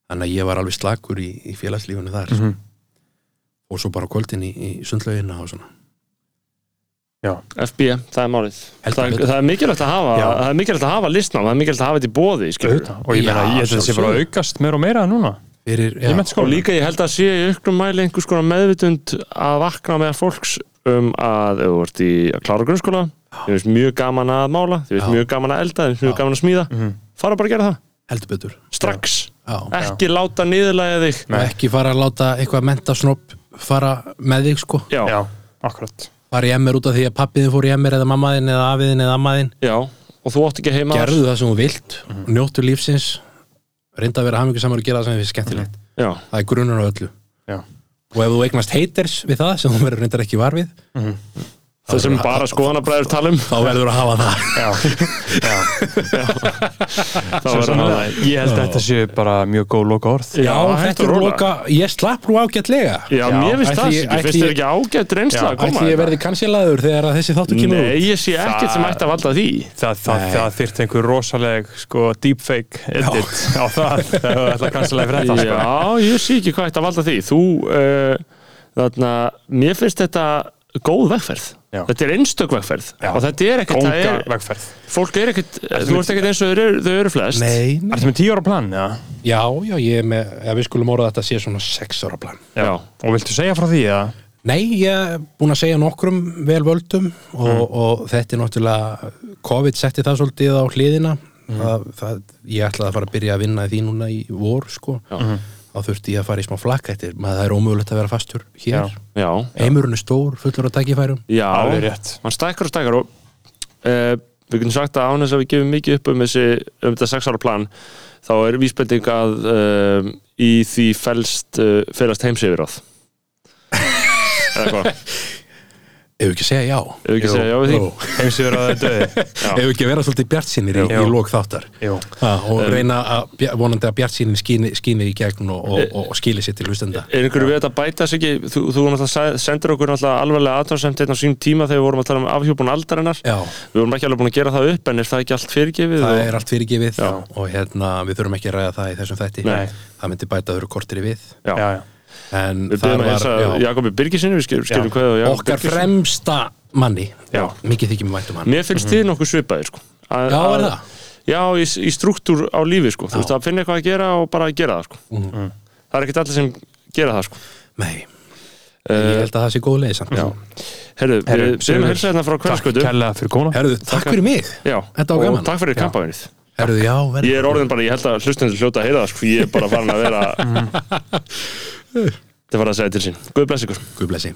þannig að ég var alveg slakur í, í félagslífunum þar sko. og svo bara kvöldin í, í sundlaugina og svona Já. FB, það er málið það, það er mikilvægt að hafa Já. það er mikilvægt að hafa listnám, það er mikilvægt að hafa þetta í bóði. Og ég meina, ég held að það sé bara aukast meira og meira núna fyrir, í já, og líka ég held að sé í auknum mæli einhvers konar meðvitund að vakna með fólks um að þú ert í klára grunnskóla þið finnst mjög gaman að mála finnst Já. mjög gaman að elda, þið finnst mjög Já. gaman að smíða. Fara bara að gera það, heldur betur. Strax. Já. ekki láta niðurlæga þig. Og ekki fara að láta eitthvað mentasnopp fara með þig sko. Já, Já, akkurat. fara í MR út af því að pappiðin fór í MR eða mammaðin eða afiðin eða ammaðin já, og þú átt ekki heima gerðu það sem þú vilt, njóttu lífsins reynda að vera hamingu saman og gera það sem þið finnst skemmtilegt. Já, það er grunnur á öllu. Já. og ef þú eignast haters við það sem þú verður reyndar ekki var við það sem bara skoðanabræður tala um. Þá verður að hafa það. Já, já, þá svo verður að hafa það. Ég held að þetta séu bara mjög góð loka orð. Já, þetta er loka, ég slapp nú ágætlega. Já, mér finnst það. ég- finnst ég- ekki ágætt reynsla að koma ég þetta? verði kansilaður þegar að þessi þáttu kemur Nei, ég sé ekkert sem ætti að valda því. Það, það, það þyrft einhver rosaleg sko, deepfake edit á það þegar það ætla að cancela fyrir þetta sko. Já, ég sé ekki hvað ætti að valda því. Þú, uh, þarna mér finnst þetta góð vegferð Já. Þetta er einstök vegferð Já. og þetta er ekkert, er, vegferð fólk er ekkert þú ert ekkert eins og þau eru, þau eru flest Nei, nei. Ertu með tíu ára plan? Já. Já, já, ég er með, ef við skulum orða þetta sé svona sex ára plan Já. Og viltu segja frá því að Nei, ég er búin að segja nokkrum vel völdum og, Mm. og þetta er náttúrulega COVID setti það svolítið á hliðina Mm. það, það, ég ætlaði að fara að byrja að vinna í því núna í vor sko. Þá þurfti ég að fara í smá flakkættir maður það er ómögulegt að vera fastur hér. Já, heimurinn er stór, fullur af tækifærum. Já, Alveg rétt. hann stækkar og stækkar og uh, við getum sagt að án þess að við gefum mikið upp um, þessi, um þetta sex ára plan þá er vísbending að uh, í því felst uh, felast heimsifir áð eða hvað, ef við ekki að segja já? Ef við ekki segja já við því? Heimsýður að það döði ef við ekki að vera svolítið bjartsinir í, í lók þáttar? Og reyna að vonandi að bjartsinin skíni í gegn og, og, og, og skili sér til hlustenda. Er einhverju við þetta bæta sig ekki? Þú, þú náttúrulega sendur okkur náttúrulega alvarlega aðtáðsemt einn á sín tíma þegar við vorum að tala um afhjúpun aldarinnar. Já, við vorum ekki alveg búin að gera það upp en er það ekki allt fyrirgefið það og... er allt fyrirgefið Já. og hérna, við þurfum ekki að ræða það í þessum þætti. Nei. það myndi bæta öðru kortir í við. Já. Já, já. En við það var Jakobi Jakob okkar Birgisson- fremsta manni Já. mikið þykir mér vænt um hann Mér finnst þið nokkuð svipaðir sko. Já, er að- það? Já, í, í struktúr á lífi sko. Þú veist, að finna eitthvað að gera og bara að gera það sko. Mhm. Það er ekkert allir sem gera það sko. Nei, ég held að það sé góð leið samt Já. Herru, við byrjum að hilsa hérna frá Takk koma Herðu, takk fyrir mig Já, Þetta var og gaman. takk fyrir kampavinnið Herðu, já, verður Ég er orðin bara, ég held að hlustendur hljóta að heyra það sko. Ég er bara farin að vera Þetta var að segja til sín. Guð bless ykkur. Guð blessi